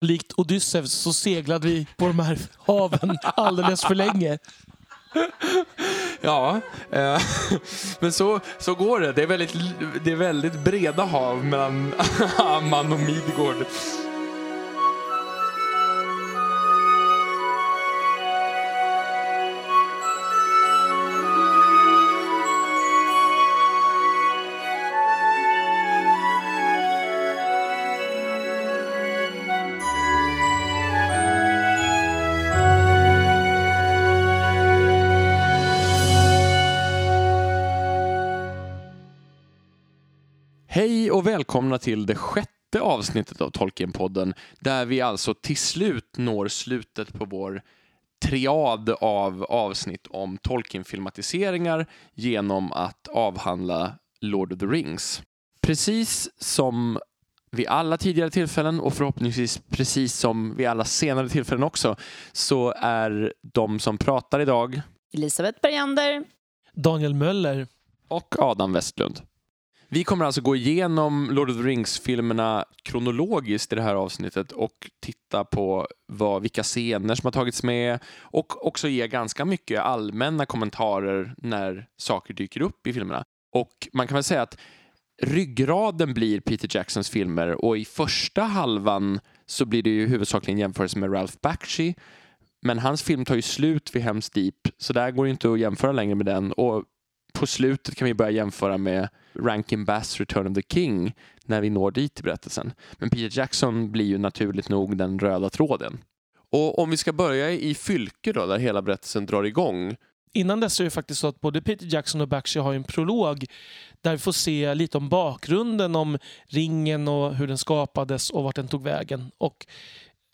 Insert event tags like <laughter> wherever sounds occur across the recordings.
Likt Odysseus så seglade vi på de här haven alldeles för länge. Ja, eh, men så, så går det. Det är, väldigt, det är väldigt breda hav mellan Amman och Midgård. Välkomna till det sjätte avsnittet av Tolkienpodden där vi alltså till slut når slutet på vår triad av avsnitt om Tolkien-filmatiseringar genom att avhandla Lord of the Rings. Precis som vid alla tidigare tillfällen och förhoppningsvis precis som vid alla senare tillfällen också så är de som pratar idag Elisabeth Bergander. Daniel Möller. och Adam Westlund. Vi kommer alltså gå igenom Lord of the Rings-filmerna kronologiskt i det här avsnittet och titta på vad, vilka scener som har tagits med och också ge ganska mycket allmänna kommentarer när saker dyker upp i filmerna. Och man kan väl säga att ryggraden blir Peter Jacksons filmer och i första halvan så blir det ju huvudsakligen jämförelse med Ralph Bakshi men hans film tar ju slut vid Hems Deep så där går det inte att jämföra längre med den och på slutet kan vi börja jämföra med Rankin Bass Return of the King när vi når dit i berättelsen. Men Peter Jackson blir ju naturligt nog den röda tråden. Och om vi ska börja i Fylke då, där hela berättelsen drar igång. Innan dess är det faktiskt så att både Peter Jackson och Bakshi har en prolog där vi får se lite om bakgrunden om ringen och hur den skapades och vart den tog vägen. Och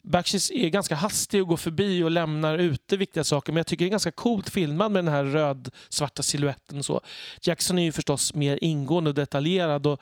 Backstreet är ganska hastig och går förbi och lämnar ute viktiga saker men jag tycker det är ganska coolt filmad med den här röd-svarta siluetten och så. Jackson är ju förstås mer ingående och detaljerad och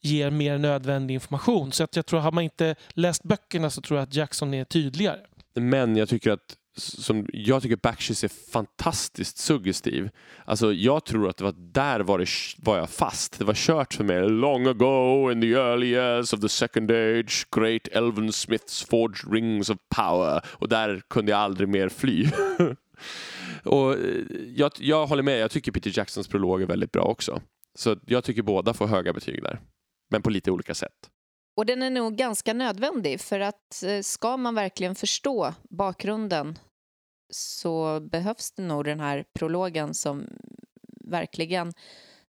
ger mer nödvändig information. Så att jag tror, har man inte läst böckerna så tror jag att Jackson är tydligare. Men jag tycker att som, jag tycker Backstreet är fantastiskt suggestiv. Alltså, jag tror att det var där var, det, var jag fast. Det var kört för mig. Long ago in the early years of the second age great elven smiths forged rings of power. Och där kunde jag aldrig mer fly. <laughs> och eh, jag, jag håller med, jag tycker Peter Jacksons prolog är väldigt bra också. Så jag tycker båda får höga betyg där. Men på lite olika sätt. Och den är nog ganska nödvändig för att eh, ska man verkligen förstå bakgrunden så behövs det nog den här prologen som verkligen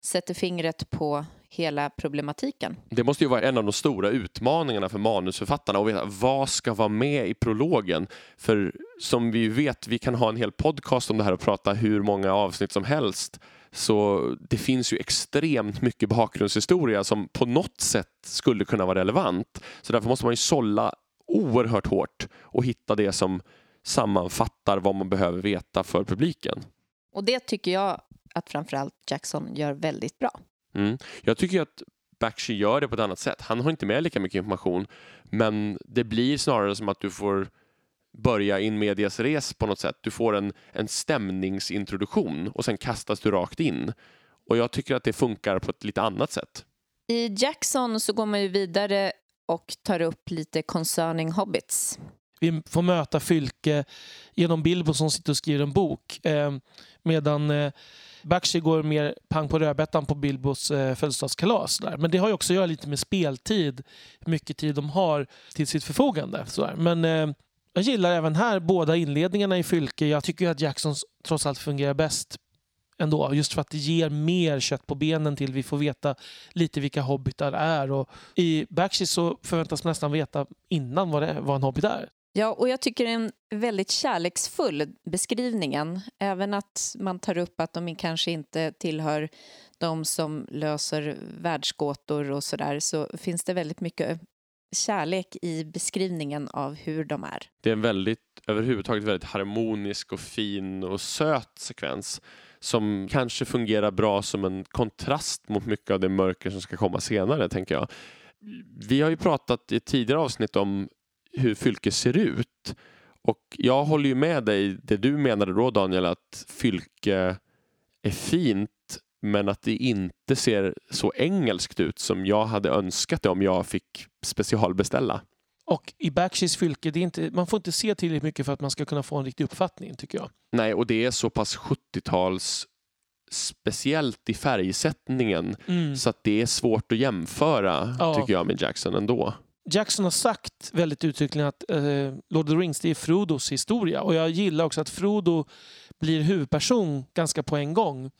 sätter fingret på hela problematiken. Det måste ju vara en av de stora utmaningarna för manusförfattarna att veta vad ska vara med i prologen. För som vi vet, vi kan ha en hel podcast om det här och prata hur många avsnitt som helst. Så det finns ju extremt mycket bakgrundshistoria som på något sätt skulle kunna vara relevant. Så därför måste man ju sålla oerhört hårt och hitta det som sammanfattar vad man behöver veta för publiken. Och det tycker jag att framförallt Jackson gör väldigt bra. Mm. Jag tycker att Bakshi gör det på ett annat sätt. Han har inte med lika mycket information men det blir snarare som att du får börja in medias res på något sätt. Du får en, en stämningsintroduktion och sen kastas du rakt in. Och jag tycker att det funkar på ett lite annat sätt. I Jackson så går man ju vidare och tar upp lite concerning hobbits. Vi får möta Fylke genom Bilbo som sitter och skriver en bok. Eh, medan eh, Bakshi går mer pang på rödbetan på Bilbos eh, födelsedagskalas. Där. Men det har ju också att göra lite med speltid. Hur mycket tid de har till sitt förfogande. Sådär. Men eh, jag gillar även här båda inledningarna i Fylke. Jag tycker att Jacksons trots allt fungerar bäst ändå. Just för att det ger mer kött på benen till vi får veta lite vilka hobbitar är. Och I Backstreet så förväntas man nästan veta innan vad, det är, vad en hobbit är. Ja, och jag tycker det är en väldigt kärleksfull beskrivningen. Även att man tar upp att de kanske inte tillhör de som löser världsgåtor och sådär så finns det väldigt mycket kärlek i beskrivningen av hur de är. Det är en väldigt, överhuvudtaget väldigt harmonisk och fin och söt sekvens som kanske fungerar bra som en kontrast mot mycket av det mörker som ska komma senare, tänker jag. Vi har ju pratat i ett tidigare avsnitt om hur Fylke ser ut. Och jag håller ju med dig, det du menade då Daniel, att Fylke är fint men att det inte ser så engelskt ut som jag hade önskat det om jag fick specialbeställa. Och i Bakshi's fylke, det är inte, man får inte se tillräckligt mycket för att man ska kunna få en riktig uppfattning tycker jag. Nej, och det är så pass 70-tals speciellt i färgsättningen Mm. så att det är svårt att jämföra Ja. tycker jag med Jackson ändå. Jackson har sagt väldigt uttryckligen att eh, Lord of the Rings det är Frodos historia. Och jag gillar också att Frodo blir huvudperson ganska på en gång.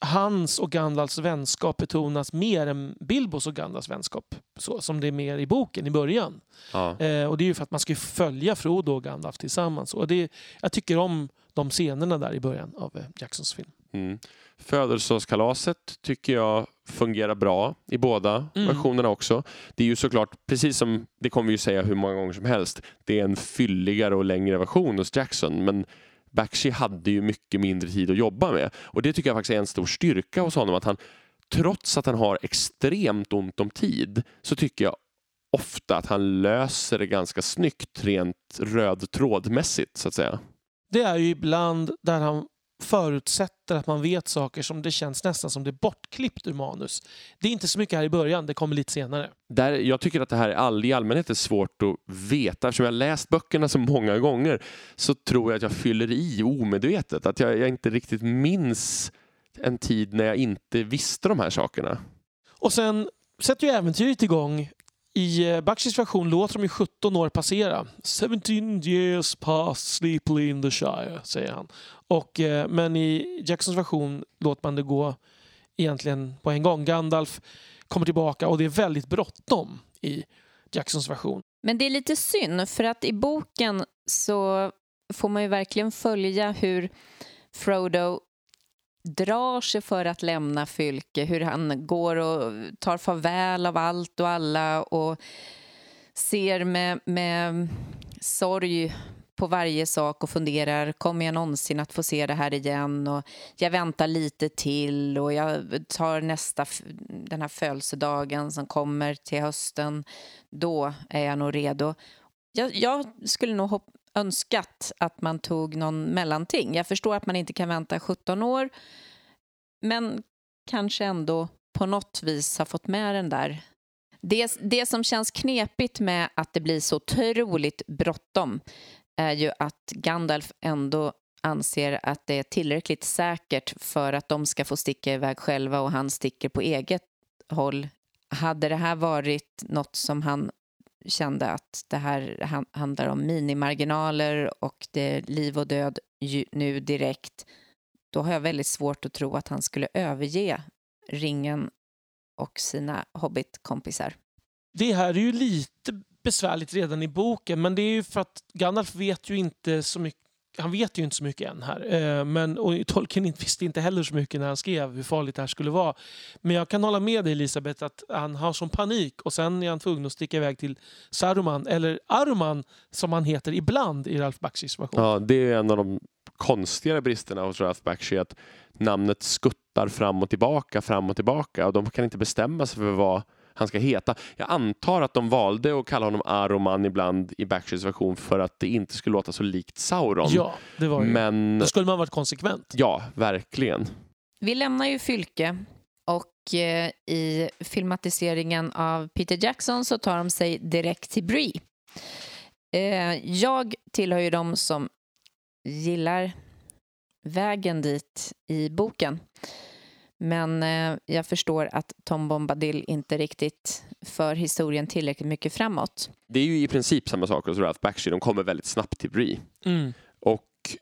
Hans och Gandalfs vänskap betonas mer än Bilbos och Gandalfs vänskap. Så som det är mer i boken i början. Ja. Eh, och det är ju för att man ska följa Frodo och Gandalf tillsammans. Och det, jag tycker om de scenerna där i början av eh, Jacksons film. Mm. Födelsedagskalaset tycker jag fungerar bra i båda Mm. versionerna också. Det är ju såklart, precis som det kommer vi ju säga hur många gånger som helst, det är en fylligare och längre version hos Jackson. Men Bakshi hade ju mycket mindre tid att jobba med. Och det tycker jag faktiskt är en stor styrka hos honom. Att han, trots att han har extremt ont om tid, så tycker jag ofta att han löser det ganska snyggt rent röd trådmässigt så att säga. Det är ju ibland där han förutsätter att man vet saker som det känns nästan som det är bortklippt ur manus. Det är inte så mycket här i början, det kommer lite senare. Där, jag tycker att det här all, i allmänhet är svårt att veta. Eftersom jag har läst böckerna så många gånger så tror jag att jag fyller i omedvetet. Att jag, jag inte riktigt minns en tid när jag inte visste de här sakerna. Och sen sätter ju äventyret igång. I eh, Bakshis version låter de ju 17 år passera. 17 years past sleepily in the Shire, säger han. Och, eh, men i Jacksons version låter man det gå egentligen på en gång. Gandalf kommer tillbaka och det är väldigt bråttom i Jacksons version. Men det är lite synd, för att i boken så får man ju verkligen följa hur Frodo drar sig för att lämna Fylke, hur han går och tar farväl av allt och alla och ser med, med sorg på varje sak och funderar, kommer jag någonsin att få se det här igen? Och jag väntar lite till och jag tar nästa, den här födelsedagen som kommer till hösten. Då är jag nog redo. Jag, jag skulle nog hopp, önskat att man tog någon mellanting. Jag förstår att man inte kan vänta 17 år, men kanske ändå på något vis har fått med den där. Det, det som känns knepigt med att det blir så otroligt bråttom är ju att Gandalf ändå anser att det är tillräckligt säkert för att de ska få sticka iväg själva och han sticker på eget håll. Hade det här varit något som han kände att det här handlar om minimarginaler och det är liv och död nu direkt, då har jag väldigt svårt att tro att han skulle överge ringen och sina hobbitkompisar. Det här är ju lite besvärligt redan i boken men det är ju för att Gandalf vet ju inte så mycket han vet ju inte så mycket än här. Eh, men, och Tolkien visste inte heller så mycket när han skrev hur farligt det här skulle vara. Men jag kan hålla med dig Elisabeth att han har som panik och sen är han tvungen att sticka iväg till Saruman, eller Aruman som han heter ibland i Ralph Bakshis version. Ja, det är en av de konstigare bristerna hos Ralph Bakshi att namnet skuttar fram och tillbaka, fram och tillbaka och de kan inte bestämma sig för vad han ska heta. Jag antar att de valde att kalla honom Aroman ibland i Bakshis version för att det inte skulle låta så likt Sauron. Ja, det var ju. Men Då skulle man varit konsekvent. ja, verkligen. Vi lämnar ju Fylke och eh, i filmatiseringen av Peter Jackson så tar de sig direkt till Bree. Eh, jag tillhör ju de som gillar vägen dit i boken. Men eh, jag förstår att Tom Bombadil inte riktigt för historien tillräckligt mycket framåt. Det är ju i princip samma sak hos Ralph Bakshi. De kommer väldigt snabbt till Bree. Mm. Och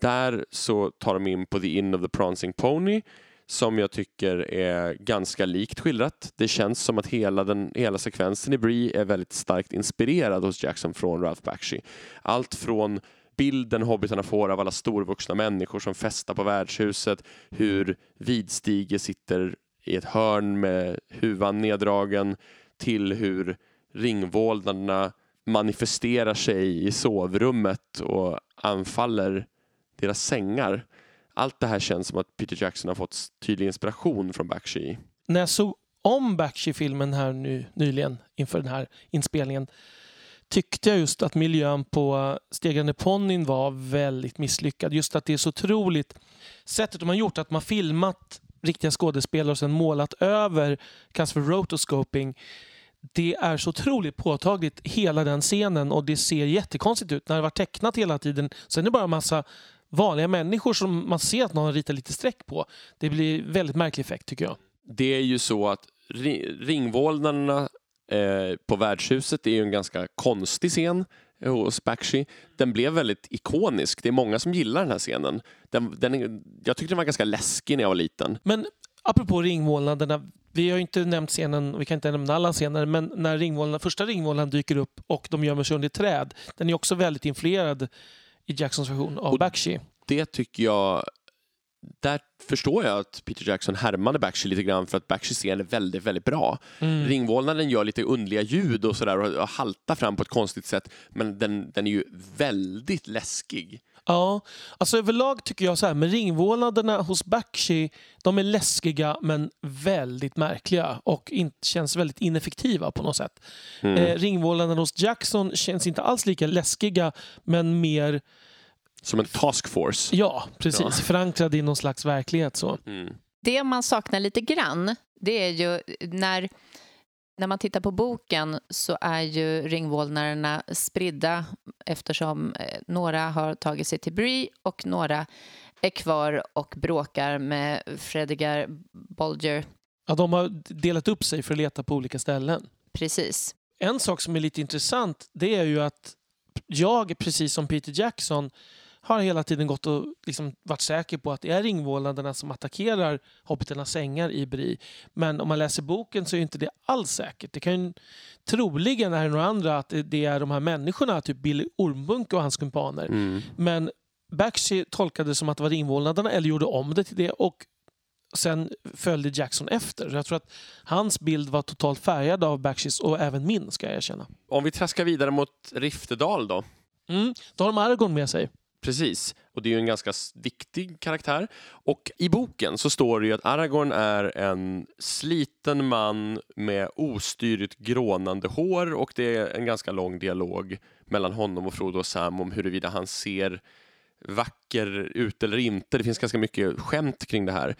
där så tar de in på The Inn of the Prancing Pony som jag tycker är ganska likt skildrat. Det känns som att hela, den, hela sekvensen i Bree är väldigt starkt inspirerad hos Jackson från Ralph Bakshi. Allt från bilden hobbitarna får av alla storvuxna människor som festar på värdshuset, hur Vidstige sitter i ett hörn med huvan neddragen, till hur ringvålnaderna manifesterar sig i sovrummet och anfaller deras sängar. Allt det här känns som att Peter Jackson har fått tydlig inspiration från Bakshi. När jag såg om Bakshi-filmen här nu, nyligen inför den här inspelningen tyckte jag just att miljön på Stegrande ponnyn var väldigt misslyckad. Just att det är så otroligt sättet de har gjort, att man filmat riktiga skådespelare och sen målat över, kallas för rotoscoping. det är så otroligt påtagligt hela den scenen och det ser jättekonstigt ut när det var tecknat hela tiden. Sen är det bara en massa vanliga människor som man ser att någon har ritat lite streck på. Det blir väldigt märklig effekt tycker jag. Det är ju så att ringvålnaderna eh, på värdshuset är ju en ganska konstig scen hos Bakshi. Den blev väldigt ikonisk. Det är många som gillar den här scenen. Den, den jag tyckte den var ganska läskig när jag var liten. Men apropå ringvålnaderna. Vi har inte nämnt scenen, vi kan inte nämna alla scener, men när ringvålnaderna, första ringvålnaden dyker upp och de gömmer sig under träd. Den är också väldigt influerad i Jacksons version av och Bakshi. Det tycker jag där förstår jag att Peter Jackson härmade Bakshi lite grann för att Bakshis scen är väldigt, väldigt bra. Mm. Ringvålnaden gör lite underliga ljud och sådär och haltar fram på ett konstigt sätt men den, den är ju väldigt läskig. Ja, alltså överlag tycker jag så här med ringvålnaderna hos Bakshi, de är läskiga men väldigt märkliga och in, känns väldigt ineffektiva på något sätt. Mm. Eh, ringvålnaderna hos Jackson känns inte alls lika läskiga men mer som en task force? Ja, precis. Ja. Förankrad i någon slags verklighet. Så. Mm. Det man saknar lite grann, det är ju när, när man tittar på boken så är ju ringvålnaderna spridda eftersom eh, några har tagit sig till Bree och några är kvar och bråkar med Fredigar Bolger. Ja, de har delat upp sig för att leta på olika ställen. Precis. En sak som är lite intressant det är ju att jag, precis som Peter Jackson, har hela tiden gått och liksom varit säker på att det är ringvålnaderna som attackerar hobbiternas sängar i Bri. Men om man läser boken så är inte det alls säkert. Det kan ju, troligen är det några andra att det är de här människorna, typ Billy Ormbunke och hans kumpaner. Mm. Men Bakshi tolkade det som att det var ringvålnaderna eller gjorde om det till det och sen följde Jackson efter. Jag tror att hans bild var totalt färgad av Bakshis och även min ska jag erkänna. Om vi traskar vidare mot Riftedal då? Mm, då har de Argon med sig. Precis, och det är ju en ganska viktig karaktär. Och i boken så står det ju att Aragorn är en sliten man med ostyrigt grånande hår och det är en ganska lång dialog mellan honom och Frodo och Sam om huruvida han ser vacker ut eller inte. Det finns ganska mycket skämt kring det här.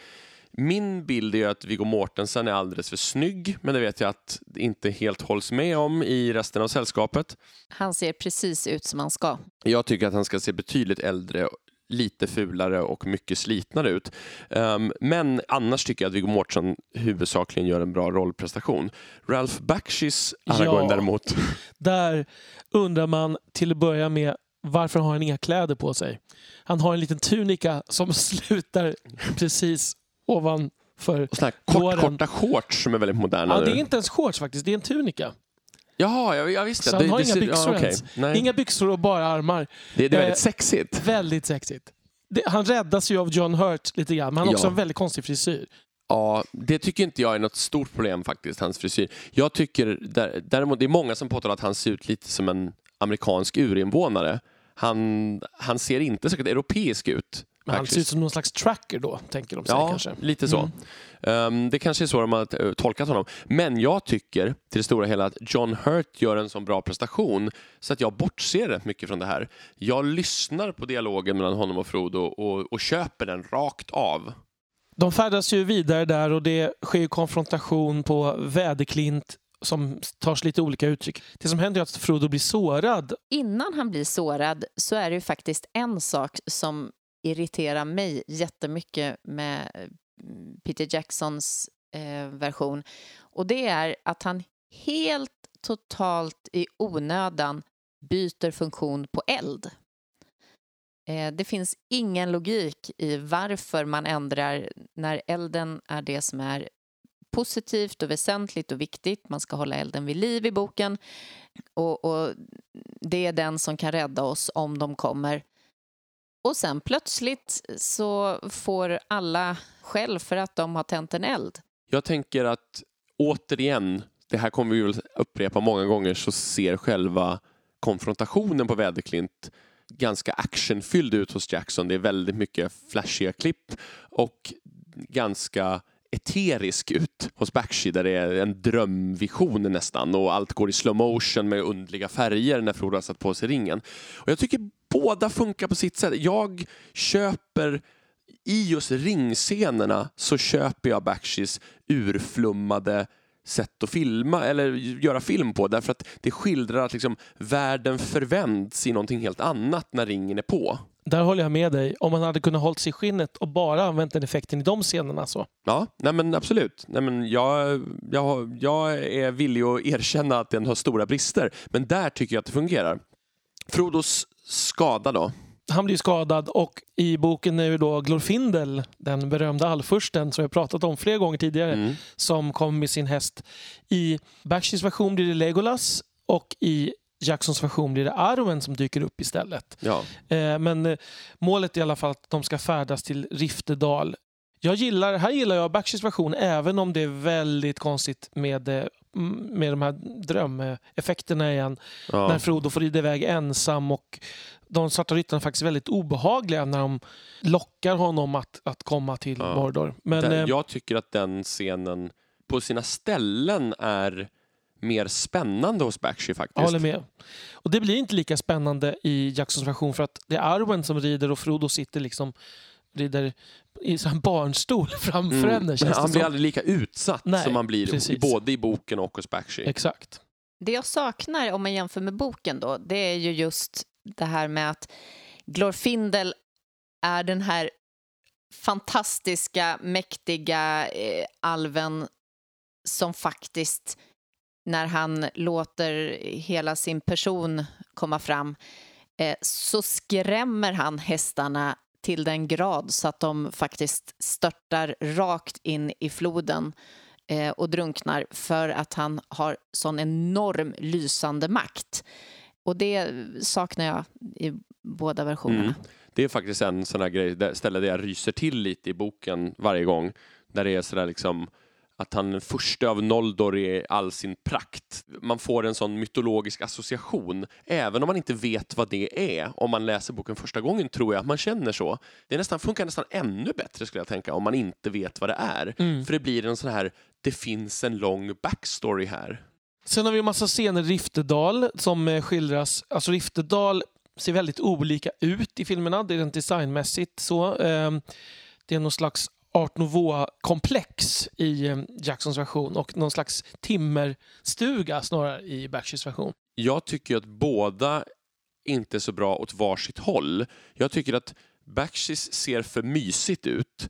Min bild är att Viggo Mortensen är alldeles för snygg, men det vet jag att det inte helt hålls med om i resten av sällskapet. Han ser precis ut som han ska. Jag tycker att han ska se betydligt äldre lite fulare och mycket slitnare ut. Um, men annars tycker jag att Viggo Mortensen huvudsakligen gör en bra rollprestation. Ralph Bakshis Aragorn ja, däremot. <laughs> Där undrar man till att börja med varför har han inga kläder på sig? Han har en liten tunika som <laughs> slutar precis ovanför Såna kort, korta shorts som är väldigt moderna ja, Det är inte ens shorts faktiskt, det är en tunika. Jaha, jag, jag visste. Så han har det, inga byxor ja, okay. ens. Nej. Inga byxor och bara armar. Det, det är väldigt eh, sexigt. Väldigt sexigt. Det, han räddas ju av John Hurt lite grann, men han har ja. också en väldigt konstig frisyr. Ja, det tycker inte jag är något stort problem faktiskt, hans frisyr. Jag tycker däremot, det är många som påtalar att han ser ut lite som en amerikansk urinvånare. Han, han ser inte särskilt europeisk ut. Men han ser ut som någon slags tracker då, tänker de sig ja, kanske. lite så. Mm. Um, det kanske är så de har eh, tolkat honom. Men jag tycker till det stora hela att John Hurt gör en så bra prestation så att jag bortser rätt mycket från det här. Jag lyssnar på dialogen mellan honom och Frodo och, och köper den rakt av. De färdas ju vidare där och det sker konfrontation på väderklint som tar sig lite olika uttryck. Det som händer är att Frodo blir sårad. Innan han blir sårad så är det ju faktiskt en sak som irriterar mig jättemycket med eh, Peter Jacksons eh, version. Och det är att han helt totalt i onödan byter funktion på eld. Eh, det finns ingen logik i varför man ändrar när elden är det som är positivt och väsentligt och viktigt. Man ska hålla elden vid liv i boken och, och det är den som kan rädda oss om de kommer. Och sen plötsligt så får alla skäll för att de har tänt en eld. Jag tänker att återigen, det här kommer vi väl upprepa många gånger, så ser själva konfrontationen på Väderklint ganska actionfylld ut hos Jackson. Det är väldigt mycket flashiga klipp och ganska eterisk ut hos Bakshi där det är en drömvision nästan och allt går i slow motion med undliga färger när Frodo har satt på sig ringen. Och jag tycker båda funkar på sitt sätt. Jag köper i just ringscenerna så köper jag Bakshis urflummade sätt att filma eller göra film på därför att det skildrar att liksom världen förvänds i någonting helt annat när ringen är på. Där håller jag med dig. Om man hade kunnat hålla sig i skinnet och bara använt den effekten i de scenerna så. Ja, nej men absolut. Nej men jag, jag, jag är villig att erkänna att den har stora brister, men där tycker jag att det fungerar. Frodos skada då? Han blir skadad och i boken är ju då Glorfindel, den berömda allfursten som jag pratat om flera gånger tidigare, Mm. som kom med sin häst. I Bakshis version blir det Legolas och i Jacksons version blir det Arwen som dyker upp istället. Ja. Eh, Men eh, målet är i alla fall att de ska färdas till Riftedal. Jag gillar, här gillar jag Bakshis version även om det är väldigt konstigt med, eh, med de här drömeffekterna igen. När ja. Frodo får rida iväg ensam och de svarta ryttarna är faktiskt väldigt obehagliga när de lockar honom att, att komma till Ja. Mordor. Men Den, eh, jag tycker att den scenen på sina ställen är mer spännande hos Bakshi faktiskt. jag håller med. Och det blir inte lika spännande i Jacksons version för att det är Arwen som rider och Frodo sitter liksom rider i en barnstol <laughs> framför Mm. henne. Känns han det blir som. aldrig lika utsatt Nej, som man blir i, precis. både i boken och hos Bakshi. Exakt. Det jag saknar om man jämför med boken då, det är ju just det här med att Glorfindel är den här fantastiska, mäktiga eh, alven som faktiskt, när han låter hela sin person komma fram, eh, så skrämmer han hästarna till den grad så att de faktiskt störtar rakt in i floden eh, och drunknar för att han har sån enorm lysande makt. Och det saknar jag i båda versionerna. Mm. Det är faktiskt en sån här grej, där- ställe där jag ryser till lite i boken varje gång. Där det är sådär liksom att han är första av Noldor i all sin prakt. Man får en sån mytologisk association, även om man inte vet vad det är. Om man läser boken första gången tror jag att man känner så. Det är nästan, funkar nästan ännu bättre skulle jag tänka, om man inte vet vad det är. Mm. För det blir en sån här, det finns en lång backstory här. Sen har vi en massa scener i Riftedal som eh, skildras. Alltså Riftedal ser väldigt olika ut i filmerna, det är rent designmässigt så. Ehm, Det är någon slags art nouveau-komplex i eh, Jacksons version och någon slags timmerstuga snarare i Backstreets version. Jag tycker att båda inte är så bra åt varsitt håll. Jag tycker att Bakshis ser för mysigt ut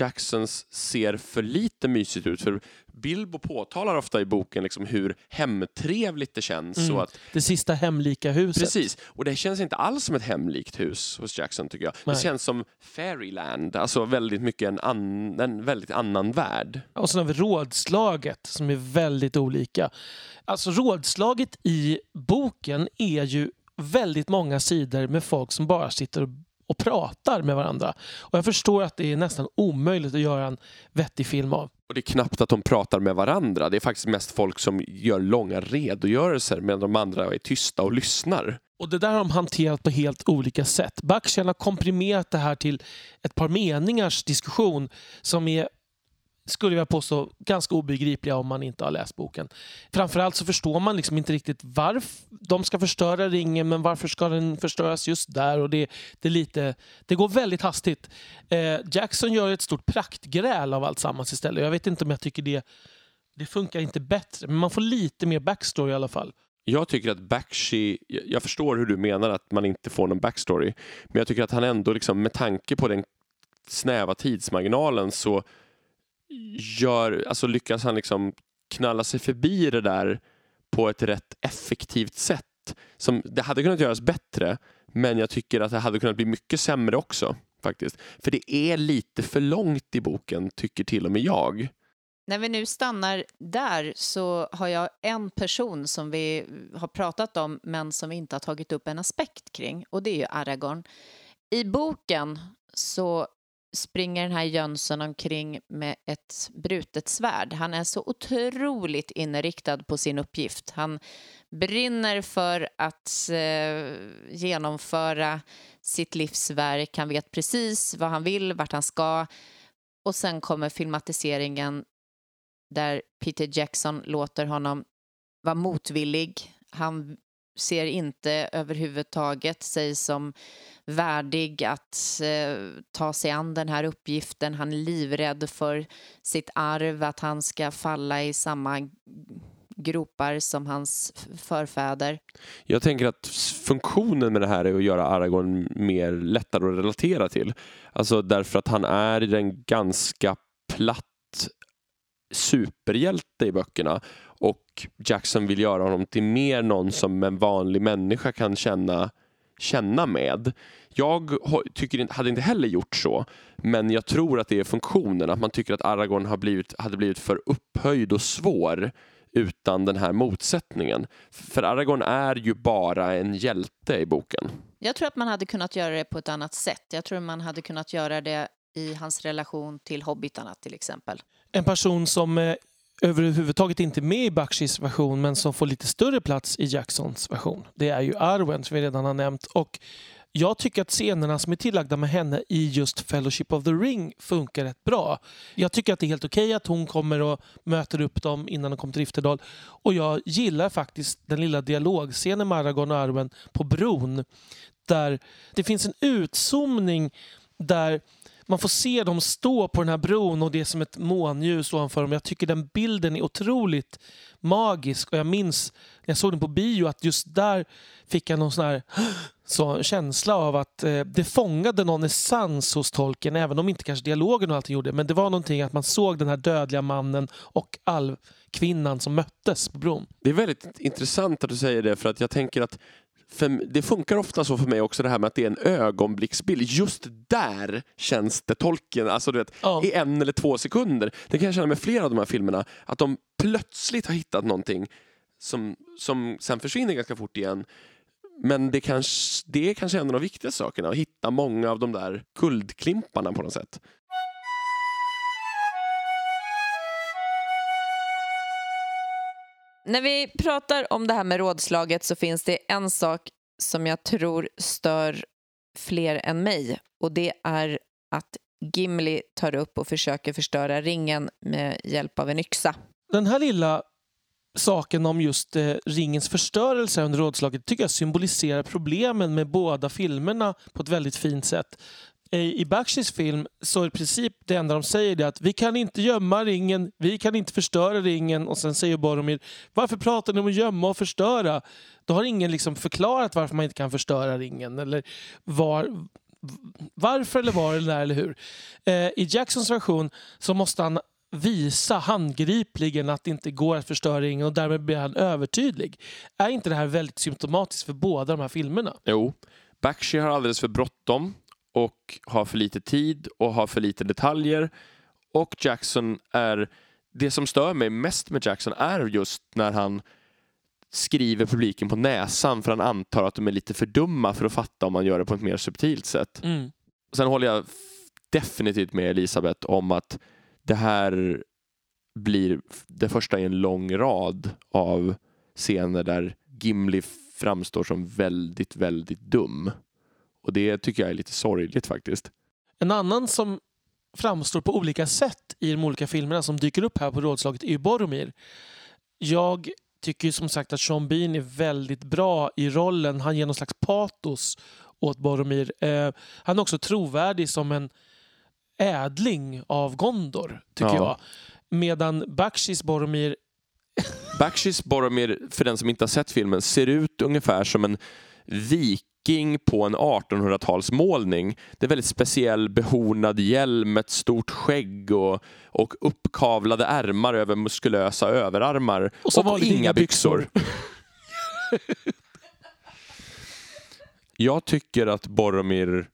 Jacksons ser för lite mysigt ut. För Bilbo påtalar ofta i boken liksom hur hemtrevligt det känns. Mm. Att, Det sista hemlika huset. precis, och det känns inte alls som ett hemlikt hus hos Jackson tycker jag. Nej. Det känns som Fairyland, alltså väldigt mycket en, an, en väldigt annan värld. Och sen har vi rådslaget som är väldigt olika. Alltså rådslaget i boken är ju väldigt många sidor med folk som bara sitter och, och pratar med varandra. Och jag förstår att det är nästan omöjligt att göra en vettig film av. Och det är knappt att de pratar med varandra. Det är faktiskt mest folk som gör långa redogörelser medan de andra är tysta och lyssnar. Och det där har de hanterat på helt olika sätt. Bakshian har komprimerat det här till ett par meningars diskussion som är skulle jag påstå, ganska obegripliga om man inte har läst boken. Framförallt så förstår man liksom inte riktigt varför de ska förstöra ringen, men varför ska den förstöras just där? Och det, det, är lite, det går väldigt hastigt. Eh, Jackson gör ett stort praktgräl av allt sammans istället. Jag vet inte om jag tycker det, det funkar inte bättre, men man får lite mer backstory i alla fall. Jag tycker att Bakshi, jag jag förstår hur du menar att man inte får någon backstory, men jag tycker att han ändå liksom med tanke på den snäva tidsmarginalen så gör, alltså lyckas han liksom knalla sig förbi det där på ett rätt effektivt sätt. Som, det hade kunnat göras bättre, men jag tycker att det hade kunnat bli mycket sämre också. faktiskt. För det är lite för långt i boken, tycker till och med jag. När vi nu stannar där så har jag en person som vi har pratat om men som vi inte har tagit upp en aspekt kring och det är ju Aragorn. I boken så springer den här Jönsson omkring med ett brutet svärd. Han är så otroligt inriktad på sin uppgift. Han brinner för att eh, genomföra sitt livsverk. Han vet precis vad han vill, vart han ska. Och sen kommer filmatiseringen där Peter Jackson låter honom vara motvillig. Han ser inte överhuvudtaget sig som värdig att eh, ta sig an den här uppgiften. Han är livrädd för sitt arv, att han ska falla i samma gropar som hans förfäder. Jag tänker att funktionen med det här är att göra Aragorn mer lättare att relatera till. Alltså därför att han är en ganska platt superhjälte i böckerna och Jackson vill göra honom till mer någon som en vanlig människa kan känna, känna med. Jag tycker, hade inte heller gjort så, men jag tror att det är funktionen, att man tycker att Aragorn har blivit, hade blivit för upphöjd och svår utan den här motsättningen. För Aragorn är ju bara en hjälte i boken. Jag tror att man hade kunnat göra det på ett annat sätt. Jag tror man hade kunnat göra det i hans relation till hobbitarna till exempel. En person som eh, överhuvudtaget inte med i Bakshis version men som får lite större plats i Jacksons version. Det är ju Arwen som vi redan har nämnt. Och jag tycker att scenerna som är tillagda med henne i just Fellowship of the Ring funkar rätt bra. Jag tycker att det är helt okej okay att hon kommer och möter upp dem innan de kommer till Rifterdal. Och jag gillar faktiskt den lilla dialogscenen med Aragorn och Arwen på bron. Där det finns en utzoomning där man får se dem stå på den här bron och det är som ett månljus ovanför dem. Jag tycker den bilden är otroligt magisk och jag minns när jag såg den på bio att just där fick jag någon sån här <gasps> så, känsla av att eh, det fångade någon essens hos tolken även om inte kanske dialogen och allting gjorde men det var någonting att man såg den här dödliga mannen och alvkvinnan som möttes på bron. Det är väldigt intressant att du säger det för att jag tänker att för det funkar ofta så för mig också det här med att det är en ögonblicksbild. Just där känns det tolken, alltså du vet, ja. i en eller två sekunder. Det kan jag känna med flera av de här filmerna, att de plötsligt har hittat någonting som, som sen försvinner ganska fort igen. Men det, kanske, det är kanske en av de viktigaste sakerna, att hitta många av de där kuldklimparna på något sätt. När vi pratar om det här med rådslaget så finns det en sak som jag tror stör fler än mig och det är att Gimli tar upp och försöker förstöra ringen med hjälp av en yxa. Den här lilla saken om just eh, ringens förstörelse under rådslaget tycker jag symboliserar problemen med båda filmerna på ett väldigt fint sätt i Bakshis film så är i princip det enda de säger är att vi kan inte gömma ringen, vi kan inte förstöra ringen och sen säger Boromir varför pratar ni om att gömma och förstöra? Då har ingen liksom förklarat varför man inte kan förstöra ringen eller var, varför eller var eller när eller hur. Eh, I Jacksons version så måste han visa handgripligen att det inte går att förstöra ringen och därmed blir han övertydlig. Är inte det här väldigt symptomatiskt för båda de här filmerna? Jo. Bakshi har alldeles för bråttom och har för lite tid och har för lite detaljer. Och Jackson är... Det som stör mig mest med Jackson är just när han skriver publiken på näsan för han antar att de är lite för dumma för att fatta om man gör det på ett mer subtilt sätt. Mm. Sen håller jag definitivt med Elisabeth om att det här blir det första i en lång rad av scener där Gimli framstår som väldigt, väldigt dum. Och det tycker jag är lite sorgligt faktiskt. En annan som framstår på olika sätt i de olika filmerna som dyker upp här på rådslaget är ju Boromir. Jag tycker som sagt att Sean Bean är väldigt bra i rollen. Han ger någon slags patos åt Boromir. Eh, han är också trovärdig som en ädling av Gondor, tycker ja. jag. Medan Bakshis Boromir... Bakshis Boromir, för den som inte har sett filmen, ser ut ungefär som en vik viking på en 1800-talsmålning. Det är väldigt speciell behornad hjälm, ett stort skägg och, och uppkavlade ärmar över muskulösa överarmar. Och, och inga byxor. byxor. <laughs> Jag tycker att Boromir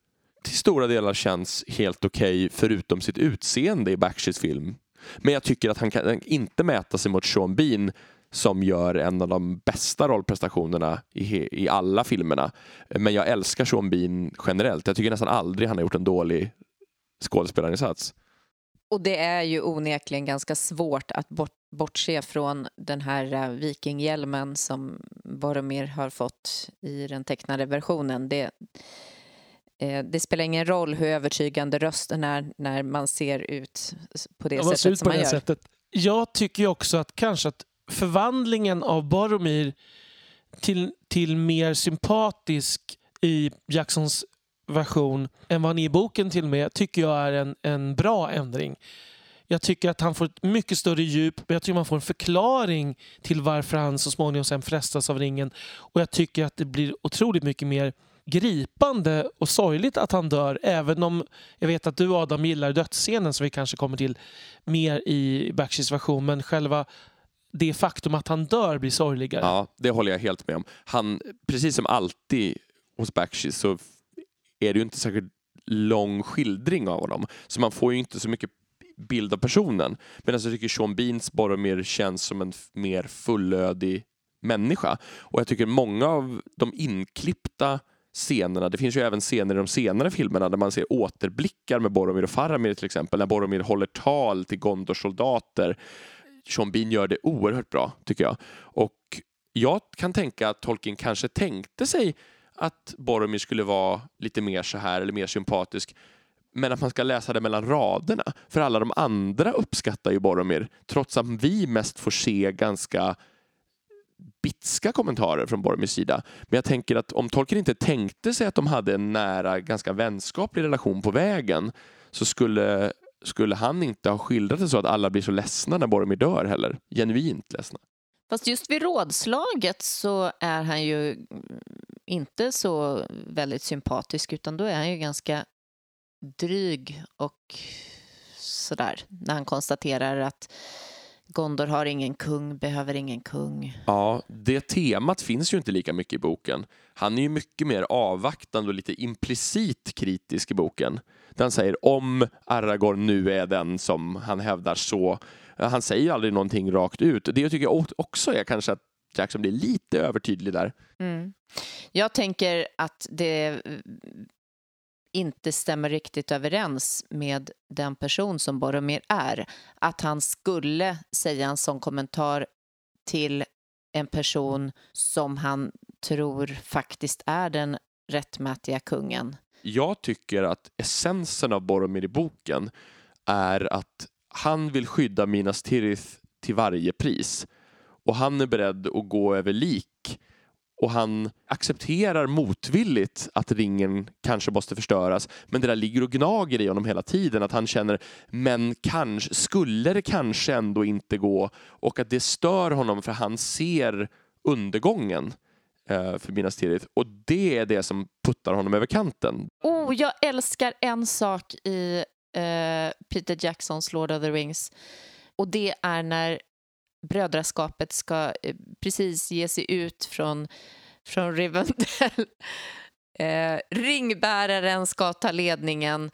till stora delar känns helt okej okay, förutom sitt utseende i Bakshis film. Men jag tycker att han kan inte mäta sig mot Sean Bean som gör en av de bästa rollprestationerna i, i alla filmerna. Men jag älskar Sean Bean generellt. Jag tycker nästan aldrig han har gjort en dålig skådespelarinsats. Och det är ju onekligen ganska svårt att bort, bortse från den här uh, vikinghjälmen som Boromir har fått i den tecknade versionen. Det, eh, det spelar ingen roll hur övertygande rösten är när man ser ut på det ja, sättet som man gör. Sättet. Jag tycker också att kanske att förvandlingen av Boromir till, till mer sympatisk i Jacksons version än vad han är i boken till och med tycker jag är en, en bra ändring. Jag tycker att han får ett mycket större djup, men jag tycker man får en förklaring till varför han så småningom sen frestas av ringen. Och jag tycker att det blir otroligt mycket mer gripande och sorgligt att han dör, även om jag vet att du Adam gillar dödsscenen som vi kanske kommer till mer i Bakshirs version, men själva det faktum att han dör blir sorgligare. Ja, det håller jag helt med om. Han, precis som alltid hos Bakshi så är det ju inte särskilt lång skildring av honom. Så man får ju inte så mycket bild av personen. Medan jag tycker Sean Beans Boromir känns som en mer fullödig människa. Och jag tycker många av de inklippta scenerna, det finns ju även scener i de senare filmerna där man ser återblickar med Boromir och Faramir till exempel, när Boromir håller tal till Gondors soldater. Sean Bean gör det oerhört bra, tycker jag. Och jag kan tänka att Tolkien kanske tänkte sig att Boromir skulle vara lite mer så här eller mer sympatisk men att man ska läsa det mellan raderna. För alla de andra uppskattar ju Boromir trots att vi mest får se ganska bitska kommentarer från Boromirs sida. Men jag tänker att om Tolkien inte tänkte sig att de hade en nära, ganska vänskaplig relation på vägen så skulle, skulle han inte ha skildrat det så att alla blir så ledsna när Boromir dör heller. Genuint ledsna. Fast just vid rådslaget så är han ju inte så väldigt sympatisk utan då är han ju ganska dryg och sådär när han konstaterar att Gondor har ingen kung, behöver ingen kung. Ja, det temat finns ju inte lika mycket i boken. Han är ju mycket mer avvaktande och lite implicit kritisk i boken. Där han säger om Aragorn nu är den som han hävdar så. Han säger aldrig någonting rakt ut. Det tycker jag också är kanske att Jackson blir lite övertydlig där. Mm. Jag tänker att det inte stämmer riktigt överens med den person som Boromir är. Att han skulle säga en sån kommentar till en person som han tror faktiskt är den rättmätiga kungen. Jag tycker att essensen av Boromir i boken är att han vill skydda Minas Tirith till varje pris och han är beredd att gå över lik och han accepterar motvilligt att ringen kanske måste förstöras. Men det där ligger och gnager i honom hela tiden. Att han känner, men kanske, skulle det kanske ändå inte gå? Och att det stör honom för han ser undergången eh, för Minas Tirith. Och det är det som puttar honom över kanten. Oh, jag älskar en sak i eh, Peter Jacksons Lord of the Rings. Och det är när brödraskapet ska eh, precis ge sig ut från, från Rivendell. <laughs> Eh, ringbäraren ska ta ledningen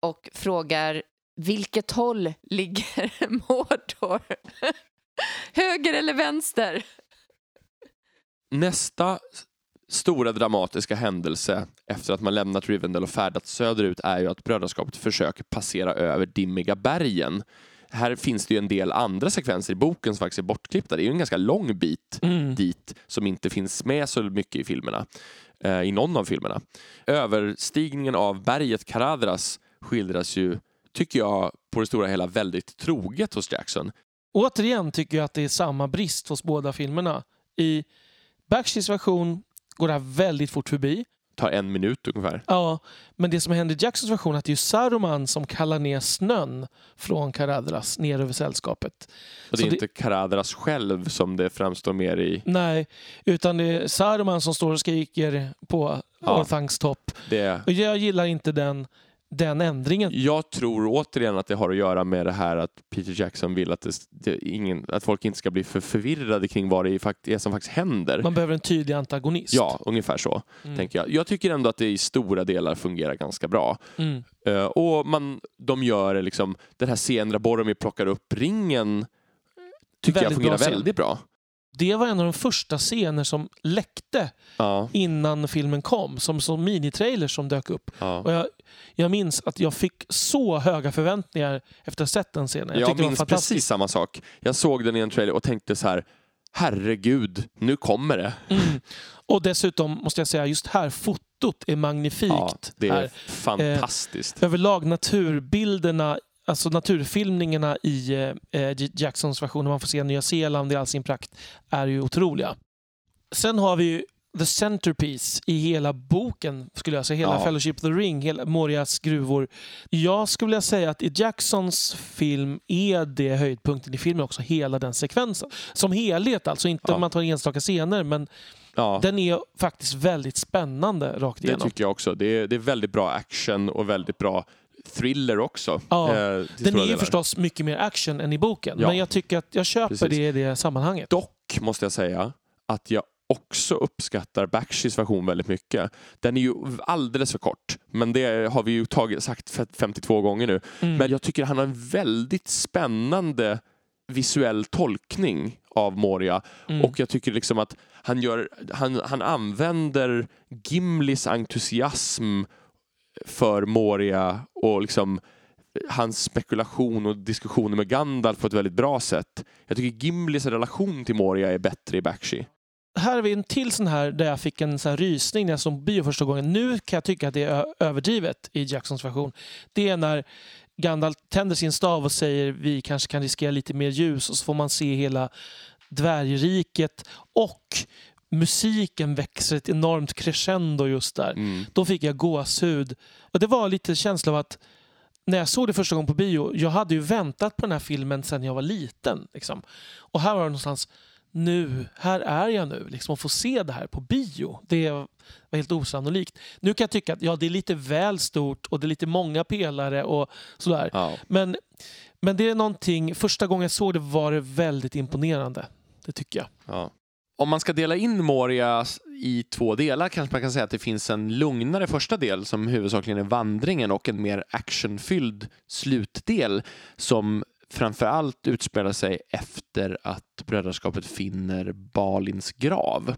och frågar vilket håll ligger <laughs> Mordor? <laughs> Höger eller vänster? Nästa stora dramatiska händelse efter att man lämnat Rivendell och färdats söderut är ju att brödraskapet försöker passera över Dimmiga bergen här finns det ju en del andra sekvenser i boken som faktiskt är bortklippta. Det är ju en ganska lång bit mm. dit som inte finns med så mycket i filmerna. Eh, I någon av filmerna. Överstigningen av berget Karadras skildras ju, tycker jag, på det stora hela väldigt troget hos Jackson. Återigen tycker jag att det är samma brist hos båda filmerna. I Bakshis version går det här väldigt fort förbi tar en minut ungefär. Ja, men det som händer i Jacksons version är att det är Saruman som kallar ner snön från Karadras ner över sällskapet. Och det är Så inte det... Karadras själv som det framstår mer i? Nej, utan det är Saruman som står och skriker på ja, Orthangs topp. Det... Och jag gillar inte den den ändringen. Jag tror återigen att det har att göra med det här att Peter Jackson vill att, det, det ingen, att folk inte ska bli för förvirrade kring vad det är som faktiskt händer. Man behöver en tydlig antagonist. Ja, ungefär så. Mm. tänker jag. jag tycker ändå att det i stora delar fungerar ganska bra. Mm. Uh, och man, de gör liksom, den här scenen där Boromir plockar upp ringen tycker väldigt jag fungerar bra väldigt bra det var en av de första scener som läckte ja. innan filmen kom. Som, som minitrailer som dök upp. Ja. Och jag, jag minns att jag fick så höga förväntningar efter att ha sett den scenen. Jag, jag minns precis samma sak. Jag såg den i en trailer och tänkte så här herregud, nu kommer det. Mm. Och dessutom måste jag säga, just här, fotot är magnifikt. Ja, det är här. fantastiskt. Eh, överlag naturbilderna Alltså naturfilmningarna i eh, Jacksons version, när man får se Nya Zeeland i all sin prakt, är ju otroliga. Sen har vi the centerpiece i hela boken, skulle jag säga. Hela Ja. Fellowship of the Ring, hela Morias gruvor. Jag skulle vilja säga att i Jacksons film är det höjdpunkten i filmen också, hela den sekvensen. Som helhet alltså, inte Ja. om man tar enstaka scener, men Ja, den är faktiskt väldigt spännande rakt det igenom. tycker jag också. Det är, det är väldigt bra action och väldigt bra thriller också. Ja, eh, Den är ju förstås mycket mer action än i boken, Ja. men jag tycker att jag köper Precis. det i det sammanhanget. Dock måste jag säga att jag också uppskattar Bakshi's version väldigt mycket. Den är ju alldeles för kort, men det har vi ju tagit, sagt f- 52 gånger nu. Mm. Men jag tycker han har en väldigt spännande visuell tolkning av Moria Mm. och jag tycker liksom att han, gör, han, han använder Gimlis entusiasm för Moria och liksom hans spekulation och diskussioner med Gandalf på ett väldigt bra sätt. Jag tycker Gimlis relation till Moria är bättre i Bakshi. här har vi en till sån här där jag fick en sån här rysning när jag såg bio första gången. Nu kan jag tycka att det är överdrivet i Jacksons version. Det är när Gandalf tänder sin stav och säger vi kanske kan riskera lite mer ljus och så får man se hela dvärgriket och musiken växer ett enormt crescendo just där. Mm. Då fick jag gåshud. Och det var lite känsla av att när jag såg det första gången på bio, jag hade ju väntat på den här filmen sedan jag var liten. Liksom. Och här var det någonstans, nu, här är jag nu. Liksom, och få se det här på bio. Det var helt osannolikt. Nu kan jag tycka att ja, det är lite väl stort och det är lite många pelare och sådär. Ja. Men, men det är någonting, första gången jag såg det var det väldigt imponerande. Det tycker jag. Ja. Om man ska dela in Moria i två delar kanske man kan säga att det finns en lugnare första del som huvudsakligen är vandringen och en mer actionfylld slutdel som framförallt utspelar sig efter att brödraskapet finner Balins grav.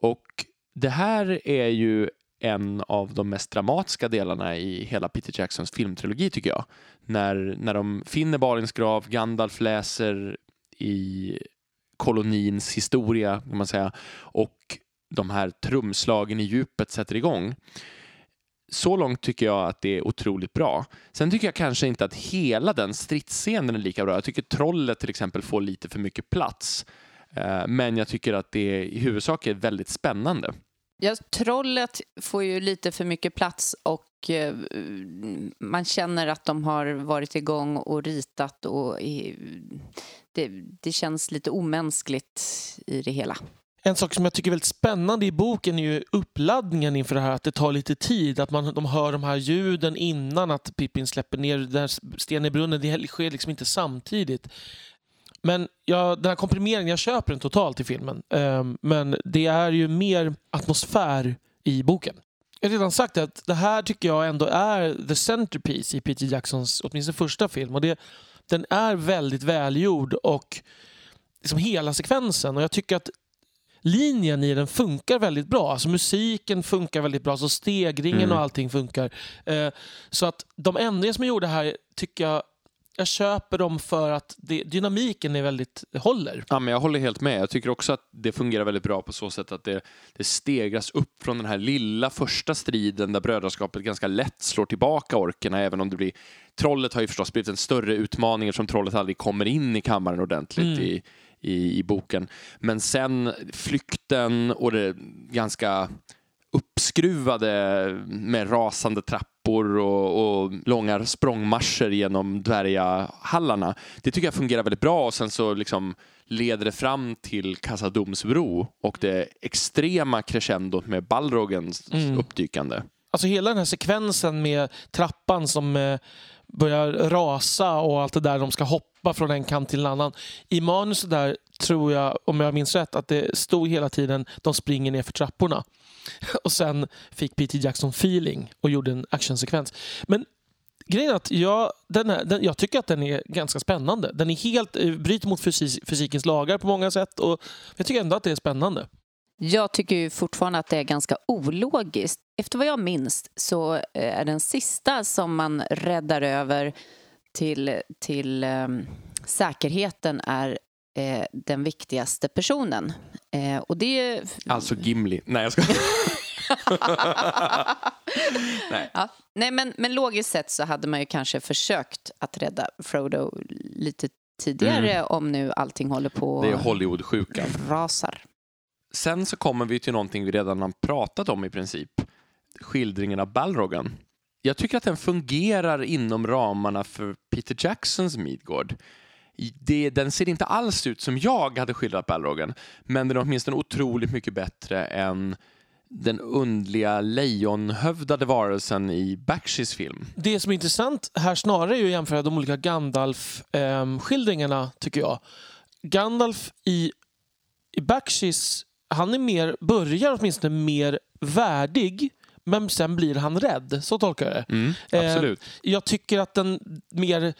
Och det här är ju en av de mest dramatiska delarna i hela Peter Jacksons filmtrilogi tycker jag. När, när de finner Balins grav, Gandalf läser i kolonins historia kan man säga och de här trumslagen i djupet sätter igång. Så långt tycker jag att det är otroligt bra. Sen tycker jag kanske inte att hela den stridsscenen är lika bra. Jag tycker trollet till exempel får lite för mycket plats. Eh, men jag tycker att det i huvudsak är väldigt spännande. Ja, trollet får ju lite för mycket plats och eh, man känner att de har varit igång och ritat och eh, det, det känns lite omänskligt i det hela. En sak som jag tycker är väldigt spännande i boken är ju uppladdningen inför det här, att det tar lite tid. Att man, de hör de här ljuden innan att Pippin släpper ner den här stenen i brunnen. Det sker liksom inte samtidigt. Men ja, den här komprimeringen, jag köper den totalt i filmen. Ehm, men det är ju mer atmosfär i boken. Jag har redan sagt att det här tycker jag ändå är the centerpiece i Peter Jacksons åtminstone första film. Och det, den är väldigt välgjord och liksom hela sekvensen. Och jag tycker att linjen i den funkar väldigt bra. Alltså musiken funkar väldigt bra, så stegringen Mm. och allting funkar. Eh, så att de ändringar som är gjorda här tycker jag jag köper dem för att det, dynamiken är väldigt håller. Ja, men jag håller helt med. Jag tycker också att det fungerar väldigt bra på så sätt att det, det stegras upp från den här lilla första striden där brödraskapet ganska lätt slår tillbaka orkerna även om det blir... Trollet har ju förstås blivit en större utmaning eftersom trollet aldrig kommer in i kammaren ordentligt Mm. i, i, i boken. Men sen flykten och det ganska uppskruvade med rasande trappor och, och långa språngmarscher genom dvärgahallarna. Det tycker jag fungerar väldigt bra och sen så liksom leder det fram till Kassadomsbro och det extrema crescendot med Balrogens Mm. uppdykande. Alltså hela den här sekvensen med trappan som eh, börjar rasa och allt det där, de ska hoppa från en kant till en annan. I manuset där tror jag, om jag minns rätt, att det stod hela tiden de springer ner för trapporna. <laughs> Och sen fick Peter Jackson feeling och gjorde en actionsekvens. Men grejen är att jag, den här, den, jag tycker att den är ganska spännande. Den är helt, eh, bryter mot fysik, fysikens lagar på många sätt och jag tycker ändå att det är spännande. Jag tycker ju fortfarande att det är ganska ologiskt. Efter vad jag minns så eh, är den sista som man räddar över till, till um, säkerheten är eh, den viktigaste personen. Eh, och det... Alltså Gimli. Nej, jag ska... <laughs> Nej. Ja. Nej, men, men logiskt sett så hade man ju kanske försökt att rädda Frodo lite tidigare om nu allting håller på Det är Hollywood-sjukan. rasar. Sen så kommer vi till någonting vi redan har pratat om i princip. Skildringen av Balrogen. Jag tycker att den fungerar inom ramarna för Peter Jacksons Midgård. Det, den ser inte alls ut som jag hade skildrat Balrogen, men den är åtminstone otroligt mycket bättre än den undliga lejonhövdade varelsen i Bakshies film. Det som är intressant här snarare är att jämföra de olika Gandalf-skildringarna, tycker jag. Gandalf i, i Bakshies, han är mer, börjar åtminstone mer värdig men sen blir han rädd. Så tolkar jag det. Mm, absolut. Eh, jag tycker att den mer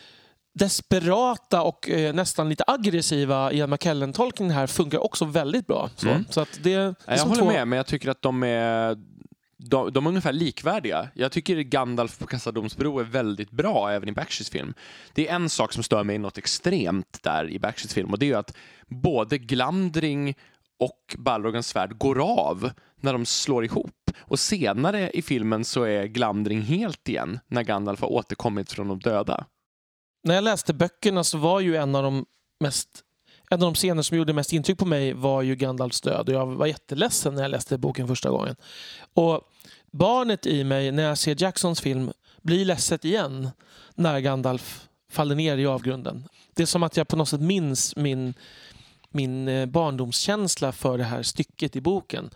desperata och eh, nästan lite aggressiva Ian McKellen-tolkningen här funkar också väldigt bra. Så, Mm. så att det, det Jag håller två- med, men jag tycker att de är, de, de är ungefär likvärdiga. Jag tycker Gandalf på Kassadomsbro är väldigt bra även i Bakshies film. Det är en sak som stör mig något extremt där i Bakshies film och det är att både Glamdring och Balrogans svärd går av när de slår ihop. Och senare i filmen så är Glamdring helt igen när Gandalf har återkommit från de döda. När jag läste böckerna så var ju en av de mest en av de scener som gjorde mest intryck på mig var ju Gandalfs död och jag var jätteledsen när jag läste boken första gången. Och barnet i mig, när jag ser Jacksons film, blir ledset igen när Gandalf faller ner i avgrunden. Det är som att jag på något sätt minns min, min eh, barndomskänsla för det här stycket i boken.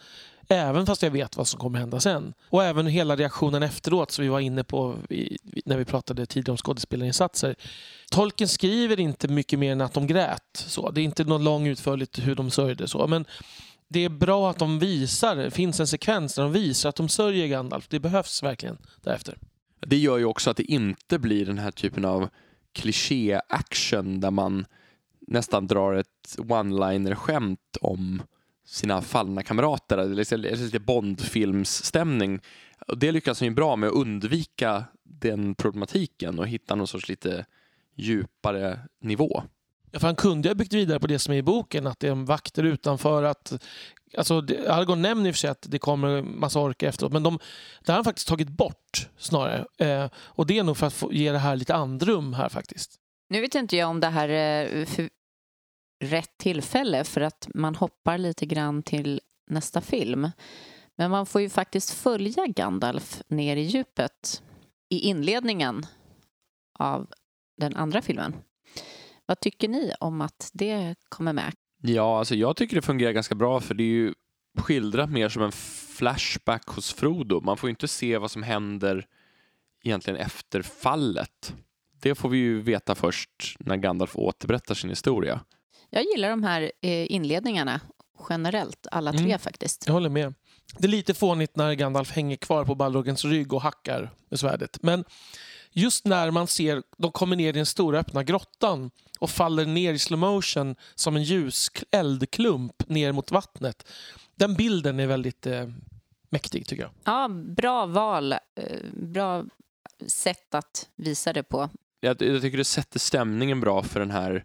Även fast jag vet vad som kommer hända sen. Och även hela reaktionen efteråt som vi var inne på i, när vi pratade tidigare om skådespelarinsatser. Tolken skriver inte mycket mer än att de grät. Så. Det är inte något lång utförligt hur de sörjde. Så. Men det är bra att de visar, det finns en sekvens där de visar att de sörjer Gandalf. Det behövs verkligen därefter. Det gör ju också att det inte blir den här typen av kliché-action där man nästan drar ett one-liner-skämt om sina fallna kamrater. Det är lite- lite Bond-filmsstämning. Och Det lyckas han ju bra med att undvika den problematiken och hitta någon sorts lite djupare nivå. Ja, för han kunde ha byggt vidare på det som är i boken, att det är vakter utanför. att Alltså, det- Aragorn nämner i och för sig att det kommer massa orker efteråt, men de, det har han faktiskt tagit bort snarare. Eh, och det är nog för att få, ge det här lite andrum här faktiskt. Nu vet inte jag om det här är för rätt tillfälle för att man hoppar lite grann till nästa film. Men man får ju faktiskt följa Gandalf ner i djupet i inledningen av den andra filmen. Vad tycker ni om att det kommer med? Ja, alltså jag tycker det fungerar ganska bra för det är ju skildrat mer som en flashback hos Frodo. Man får ju inte se vad som händer egentligen efter fallet. Det får vi ju veta först när Gandalf återberättar sin historia. Jag gillar de här eh, inledningarna generellt, alla tre Mm. faktiskt. Jag håller med. Det är lite fånigt när Gandalf hänger kvar på Balrogens rygg och hackar med svärdet. Men just när man ser de kommer ner i den stora öppna grottan och faller ner i slow motion som en ljus eldklump ner mot vattnet. Den bilden är väldigt eh, mäktig tycker jag. Ja, bra val, eh, bra sätt att visa det på. Jag, jag tycker det sätter stämningen bra för den här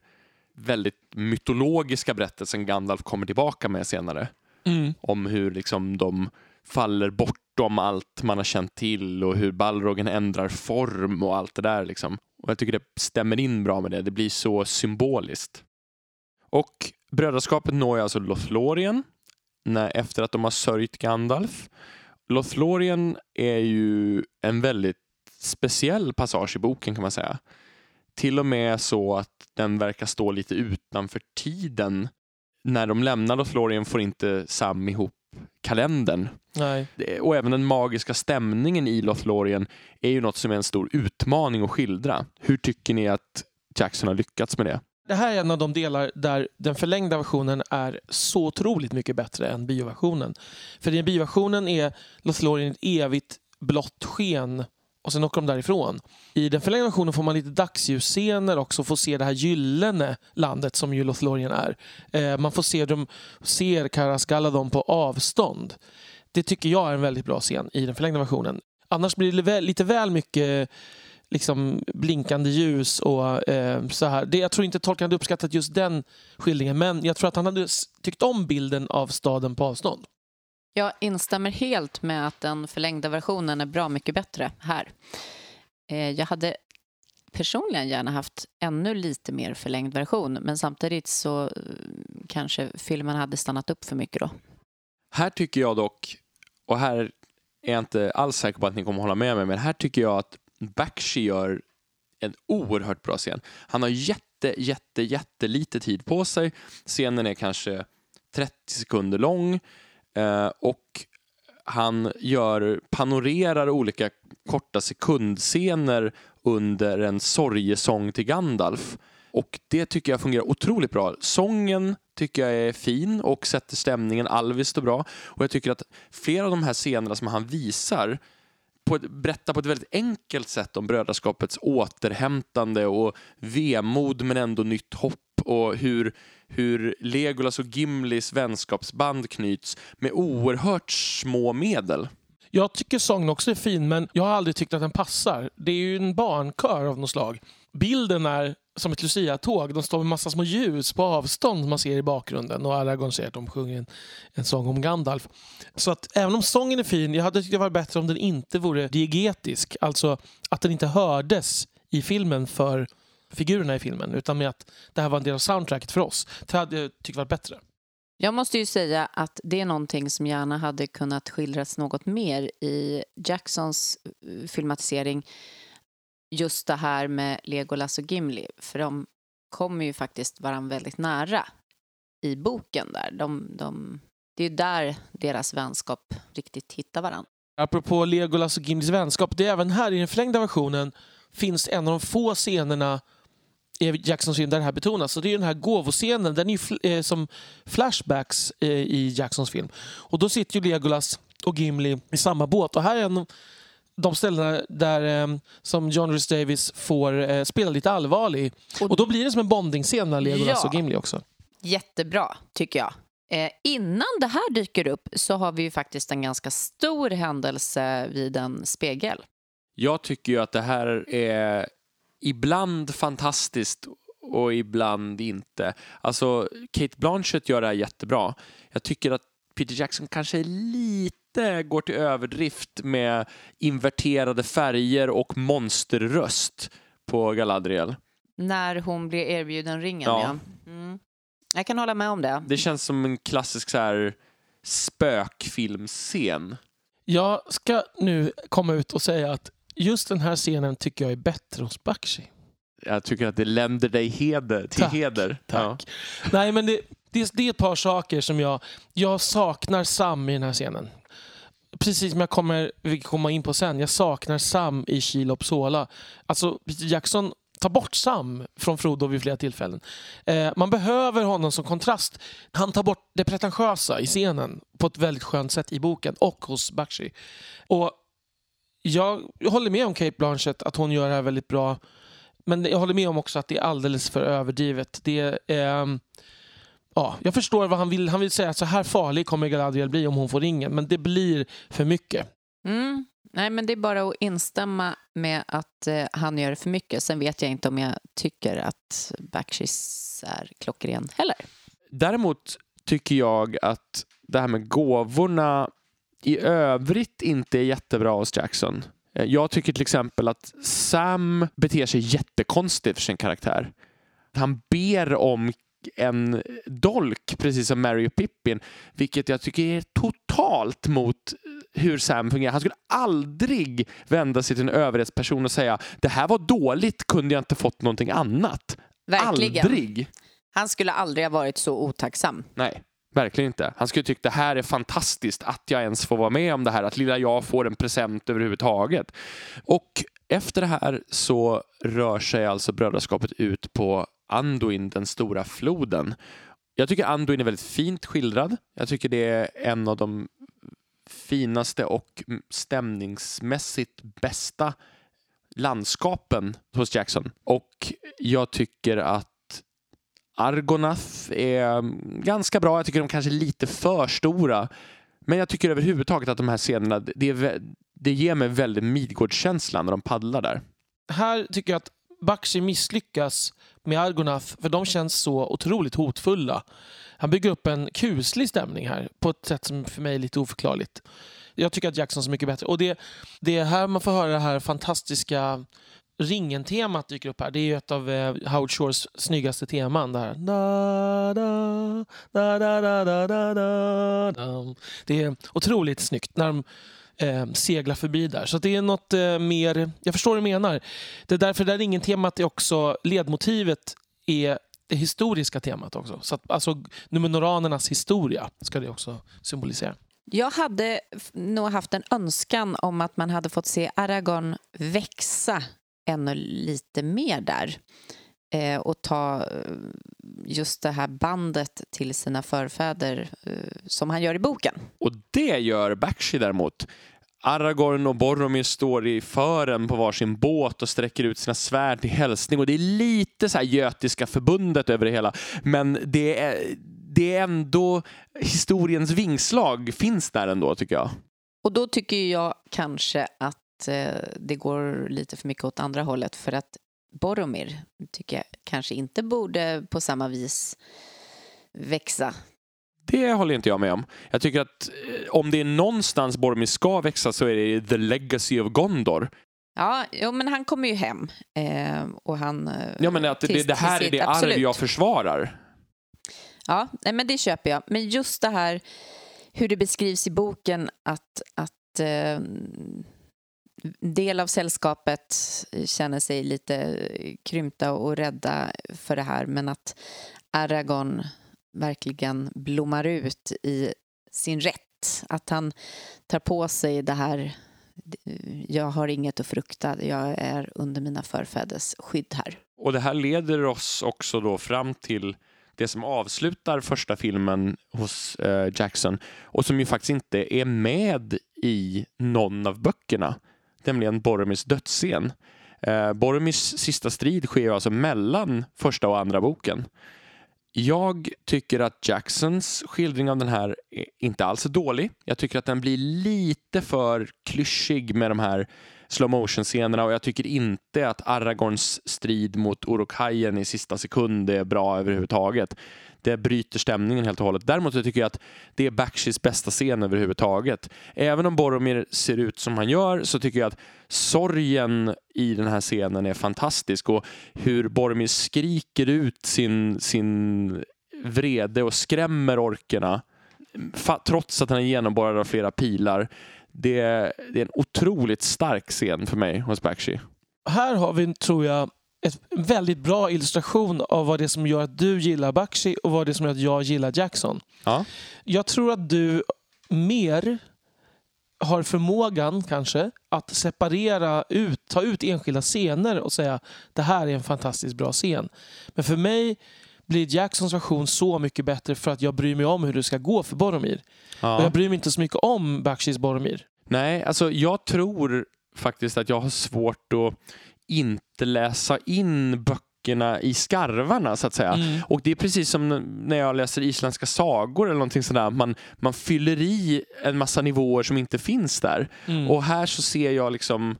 väldigt mytologiska berättelsen Gandalf kommer tillbaka med senare. Om hur liksom de faller bortom allt man har känt till och hur Balrogen ändrar form och allt det där. Liksom. Och jag tycker det stämmer in bra med det. Det blir så symboliskt. Och brödraskapet når ju alltså Lothlorien när, efter att de har sörjt Gandalf. Lothlorien är ju en väldigt speciell passage i boken kan man säga. Till och med så att den verkar stå lite utanför tiden. När de lämnar Lothlorien får inte Sam ihop kalendern. Nej. Och även den magiska stämningen i Lothlorien är ju något som är en stor utmaning att skildra. Hur tycker ni att Jackson har lyckats med det? Det här är en av de delar där den förlängda versionen är så otroligt mycket bättre än bioversionen. För i bioversionen är Lothlorien ett evigt blått sken och sen åker de därifrån. I den förlängda versionen får man lite dagsljusscener också och får se det här gyllene landet som ju Lothlorien är. Eh, man får se de ser Karas Galadon på avstånd. Det tycker jag är en väldigt bra scen i den förlängda versionen. Annars blir det väl- lite väl mycket liksom blinkande ljus och eh, så här. Det, jag tror inte Tolkien hade uppskattat just den skildringen men jag tror att han hade tyckt om bilden av staden på avstånd. Jag instämmer helt med att den förlängda versionen är bra mycket bättre här. Eh, jag hade personligen gärna haft ännu lite mer förlängd version men samtidigt så eh, kanske filmen hade stannat upp för mycket då. Här tycker jag dock, och här är jag inte alls säker på att ni kommer hålla med mig, men här tycker jag att Bakshi gör en oerhört bra scen. Han har jätte, jätte, jättelite tid på sig. Scenen är kanske 30 sekunder lång eh, och han gör, panorerar olika korta sekundscener under en sorgesång till Gandalf. Och det tycker jag fungerar otroligt bra. Sången tycker jag är fin och sätter stämningen. Alvis står bra. Och jag tycker att flera av de här scenerna som han visar på ett, berättar på ett väldigt enkelt sätt om brödraskapets återhämtande och vemod men ändå nytt hopp och hur, hur Legolas och Gimlis vänskapsband knyts med oerhört små medel. Jag tycker sången också är fin, men jag har aldrig tyckt att den passar. Det är ju en barnkör av något slag. Bilden är som ett Lucia-tåg. De står med massa små ljus på avstånd som man ser i bakgrunden. Och Aragorn säger att de sjunger en, en sång om Gandalf. Så att även om sången är fin, jag hade tyckt det var bättre om den inte vore diegetisk. Alltså att den inte hördes i filmen för figurerna i filmen. Utan med att det här var en del av soundtracket för oss. Det hade jag tyckt varit bättre. Jag måste ju säga att det är någonting som gärna hade kunnat skildras något mer i Jacksons eh, filmatisering. Just det här med Legolas och Gimli, för de kommer ju faktiskt varandra väldigt nära i boken där. De, de, det är där deras vänskap riktigt hittar varandra. Apropå Legolas och Gimlis vänskap, det är även här i den förlängda versionen finns en av de få scenerna Jacksons film där det här betonas. Så det är den här gåvoscenen, den är ju fl eh, som flashbacks eh, i Jacksons film. Och då sitter ju Legolas och Gimli i samma båt. Och här är en de ställena där eh, som John Rhys Davis får eh, spela lite allvarlig. Och, och då blir det som en bondingscen med Legolas Ja. och Gimli också. Jättebra, tycker jag. Eh, innan det här dyker upp så har vi ju faktiskt en ganska stor händelse vid en spegel. Jag tycker ju att det här är ibland fantastiskt och ibland inte. Alltså, Kate Blanchett gör det här jättebra. Jag tycker att Peter Jackson kanske lite går till överdrift med inverterade färger och monsterröst på Galadriel. När hon blir erbjuden ringen, Ja. ja. Mm. Jag kan hålla med om det. Det känns som en klassisk så här spökfilmscen. Jag ska nu komma ut och säga att just den här scenen tycker jag är bättre hos Bakshi. Jag tycker att det länder dig heder, till Tack, heder. Tack. Nej, men det, det, det är ett par saker som jag... Jag saknar Sam i den här scenen. Precis som jag kommer komma in på sen. Jag saknar Sam i Shelob Sola. Alltså, Peter Jackson tar bort Sam från Frodo vid flera tillfällen. Eh, man behöver honom som kontrast. Han tar bort det pretentiösa i scenen på ett väldigt skönt sätt i boken och hos Bakshi. Och jag håller med om Kate Blanchett att hon gör det här väldigt bra. Men jag håller med om också att det är alldeles för överdrivet. Det är, ehm, ja, jag förstår vad han vill. Han vill säga att så här farlig kommer Galadriel bli om hon får ringen. Men det blir för mycket. Mm. Nej, men det är bara att instämma med att eh, han gör för mycket. Sen vet jag inte om jag tycker att Bakshis är klockren heller. Däremot tycker jag att det här med gåvorna i övrigt inte är jättebra hos Jackson. Eh, Jag tycker till exempel att Sam beter sig jättekonstigt för sin karaktär. Han ber om en dolk, precis som Mary och Pippin, vilket jag tycker är totalt mot hur Sam fungerar. Han skulle aldrig vända sig till en överhetsperson och säga det här var dåligt, kunde jag inte fått någonting annat? Verkligen. Aldrig! Han skulle aldrig ha varit så otacksam. Nej, verkligen inte. Han skulle tycka det här är fantastiskt att jag ens får vara med om det här, att lilla jag får en present överhuvudtaget. Och efter det här så rör sig alltså brödraskapet ut på Anduin, den stora floden. Jag tycker Anduin är väldigt fint skildrad. Jag tycker det är en av de finaste och stämningsmässigt bästa landskapen hos Jackson. Och jag tycker att Argonath är mm, ganska bra. Jag tycker de kanske är lite för stora. Men jag tycker överhuvudtaget att de här scenerna, det, är, det ger mig väldigt Midgårdskänsla när de paddlar där. Här tycker jag att Bakshi misslyckas med Argonath för de känns så otroligt hotfulla. Han bygger upp en kuslig stämning här på ett sätt som för mig är lite oförklarligt. Jag tycker att Jackson är så mycket bättre. Och det, det är här man får höra det här fantastiska Ringen-temat dyker upp här. Det är ju ett av eh, Howard Shores snyggaste teman. Där. Da, da, da, da, da, da, da, da. Det är otroligt snyggt när de eh, seglar förbi där. Så det är något eh, mer... Jag förstår vad du menar. Det är därför det där Ringen-temat är också... Ledmotivet är det historiska temat också. Så att, alltså Numenoranernas historia ska det också symbolisera. Jag hade nog haft en önskan om att man hade fått se Aragorn växa ännu lite mer där eh, och ta eh, just det här bandet till sina förfäder eh, som han gör i boken. Och det gör Bakshi däremot. Aragorn och Boromir står i fören på varsin båt och sträcker ut sina svärd till hälsning och det är lite så här götiska förbundet över det hela. Men det är, det är ändå historiens vingslag finns där ändå tycker jag. Och då tycker jag kanske att eh, det går lite för mycket åt andra hållet för att Boromir tycker jag kanske inte borde på samma vis växa det håller inte jag med om. Jag tycker att eh, om det är någonstans Boromir ska växa så är det The Legacy of Gondor. Ja, jo, men han kommer ju hem. Eh, och han... Eh, ja, men att det, det här är det arv jag försvarar. Ja, men det köper jag. Men just det här hur det beskrivs i boken att, att eh, del av sällskapet känner sig lite krympta och rädda för det här men att Aragorn verkligen blommar ut i sin rätt. Att han tar på sig det här jag har inget att frukta, jag är under mina förfäders skydd här. Och det här leder oss också då fram till det som avslutar första filmen hos eh, Jackson och som ju faktiskt inte är med i någon av böckerna, nämligen Boromirs dödsscen. Eh, Boromirs sista strid sker alltså mellan första och andra boken. Jag tycker att Jacksons skildring av den här är inte alls är dålig. Jag tycker att den blir lite för klyschig med de här slow motion scenerna och jag tycker inte att Aragorns strid mot Orokajen i sista sekund är bra överhuvudtaget. Det bryter stämningen helt och hållet. Däremot tycker jag att det är Bakshis bästa scen överhuvudtaget. Även om Boromir ser ut som han gör så tycker jag att sorgen i den här scenen är fantastisk och hur Boromir skriker ut sin, sin vrede och skrämmer orkerna trots att han är genomborrad av flera pilar. Det, det är en otroligt stark scen för mig hos Bakshi. Här har vi, tror jag, en väldigt bra illustration av vad det är som gör att du gillar Bakshi och vad det är som gör att jag gillar Jackson. Ja. Jag tror att du mer har förmågan kanske att separera ut, ta ut enskilda scener och säga det här är en fantastiskt bra scen. Men för mig blir Jacksons version så mycket bättre för att jag bryr mig om hur det ska gå för Boromir. Ja. Och jag bryr mig inte så mycket om Bakshis Boromir. Nej, alltså jag tror faktiskt att jag har svårt att inte läsa in böckerna i skarvarna så att säga. Mm. Och det är precis som när jag läser isländska sagor eller någonting sådär. Man, man fyller i en massa nivåer som inte finns där. Mm. Och här så ser jag liksom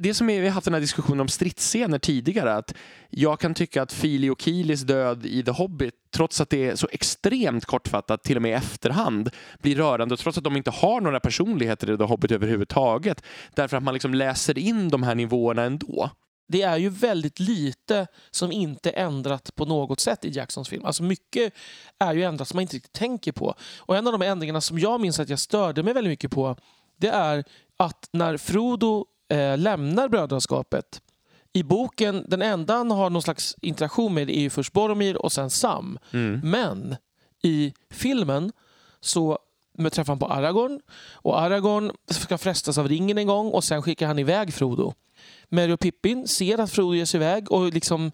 det som är, vi har haft den här diskussionen om stridsscener tidigare, att jag kan tycka att Fili och Kilis död i The Hobbit, trots att det är så extremt kortfattat, till och med i efterhand, blir rörande, trots att de inte har några personligheter i The Hobbit överhuvudtaget, därför att man liksom läser in de här nivåerna ändå. Det är ju väldigt lite som inte ändrat på något sätt i Jacksons film. Alltså mycket är ju ändrat som man inte riktigt tänker på. Och en av de ändringarna som jag minns att jag störde mig väldigt mycket på, det är att när Frodo eh, lämnar brödraskapet. I boken, den enda han har någon slags interaktion med är ju först Boromir och sen Sam. Mm. Men i filmen så träffar han på Aragorn och Aragorn ska frestas av ringen en gång och sen skickar han iväg Frodo. Merry och Pippin ser att Frodo ger sig iväg och liksom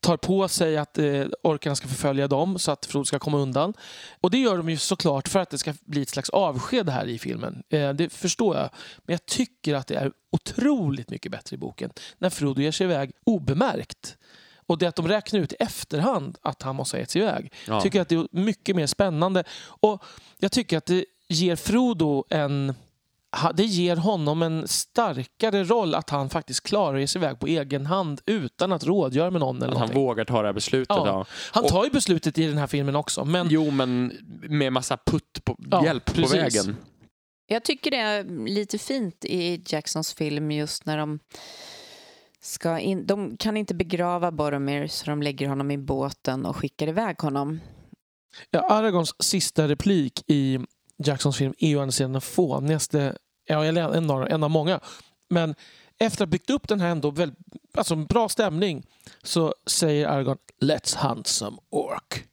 tar på sig att eh, orkarna ska förfölja dem så att Frodo ska komma undan. Och det gör de ju såklart för att det ska bli ett slags avsked här i filmen. Eh, det förstår jag. Men jag tycker att det är otroligt mycket bättre i boken när Frodo ger sig iväg obemärkt. Och det att de räknar ut i efterhand att han måste ha gett sig iväg. Ja. tycker att det är mycket mer spännande. Och jag tycker att det ger Frodo en det ger honom en starkare roll att han faktiskt klarar sig iväg på egen hand utan att rådgöra med någon. Eller att någonting. han vågar ta det här beslutet. Ja. ja. Han tar ju beslutet i den här filmen också. Men... Jo, men med massa putt på, ja, hjälp precis. på vägen. Jag tycker det är lite fint i Jacksons film just när de ska in, de kan inte begrava Boromir så de lägger honom i båten och skickar iväg honom. Ja, Aragons sista replik i Jacksons film är ju den fånigaste, ja, en av, en av många. Men efter att ha byggt upp den här ändå väldigt, alltså bra stämning så säger Aragorn Let's hunt some ork.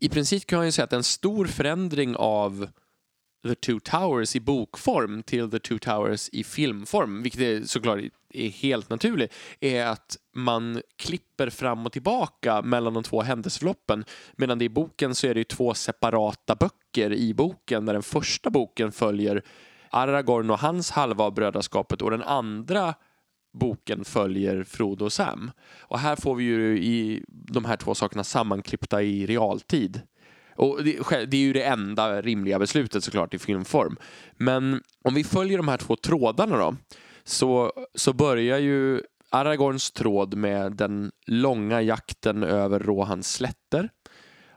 I princip kan jag säga att en stor förändring av The Two Towers i bokform till The Two Towers i filmform, vilket är såklart är helt naturlig är att man klipper fram och tillbaka mellan de två händelseförloppen. Medan det i boken så är det ju två separata böcker i boken där den första boken följer Aragorn och hans halva av brödraskapet och den andra boken följer Frodo och Sam. Och här får vi ju i de här två sakerna sammanklippta i realtid. Och det, det, är ju det enda rimliga beslutet såklart i filmform. Men om vi följer de här två trådarna då så, så börjar ju Aragorns tråd med den långa jakten över Rohans slätter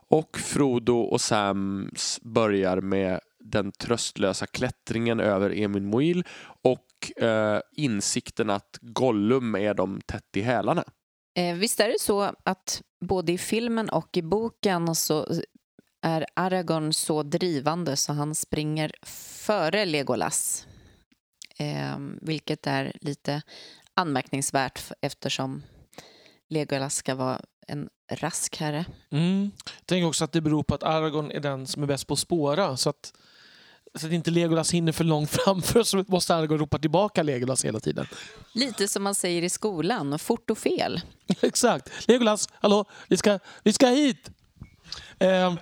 och Frodo och Sams börjar med den tröstlösa klättringen över Emin Moil och eh, insikten att Gollum är dem tätt i hälarna. Eh, visst är det så att både i filmen och i boken så är Aragorn så drivande så han springer före Legolas. Eh, vilket är lite anmärkningsvärt eftersom Legolas ska vara en rask herre. Mm. Jag tänker också att det beror på att Aragorn är den som är bäst på att spåra. Så att, så att inte Legolas hinner för långt <laughs> framför så måste Aragorn ropa tillbaka Legolas hela tiden. Lite som man säger i skolan, fort och fel. <laughs> Exakt. Legolas, hallå, vi ska, vi ska hit! Eh,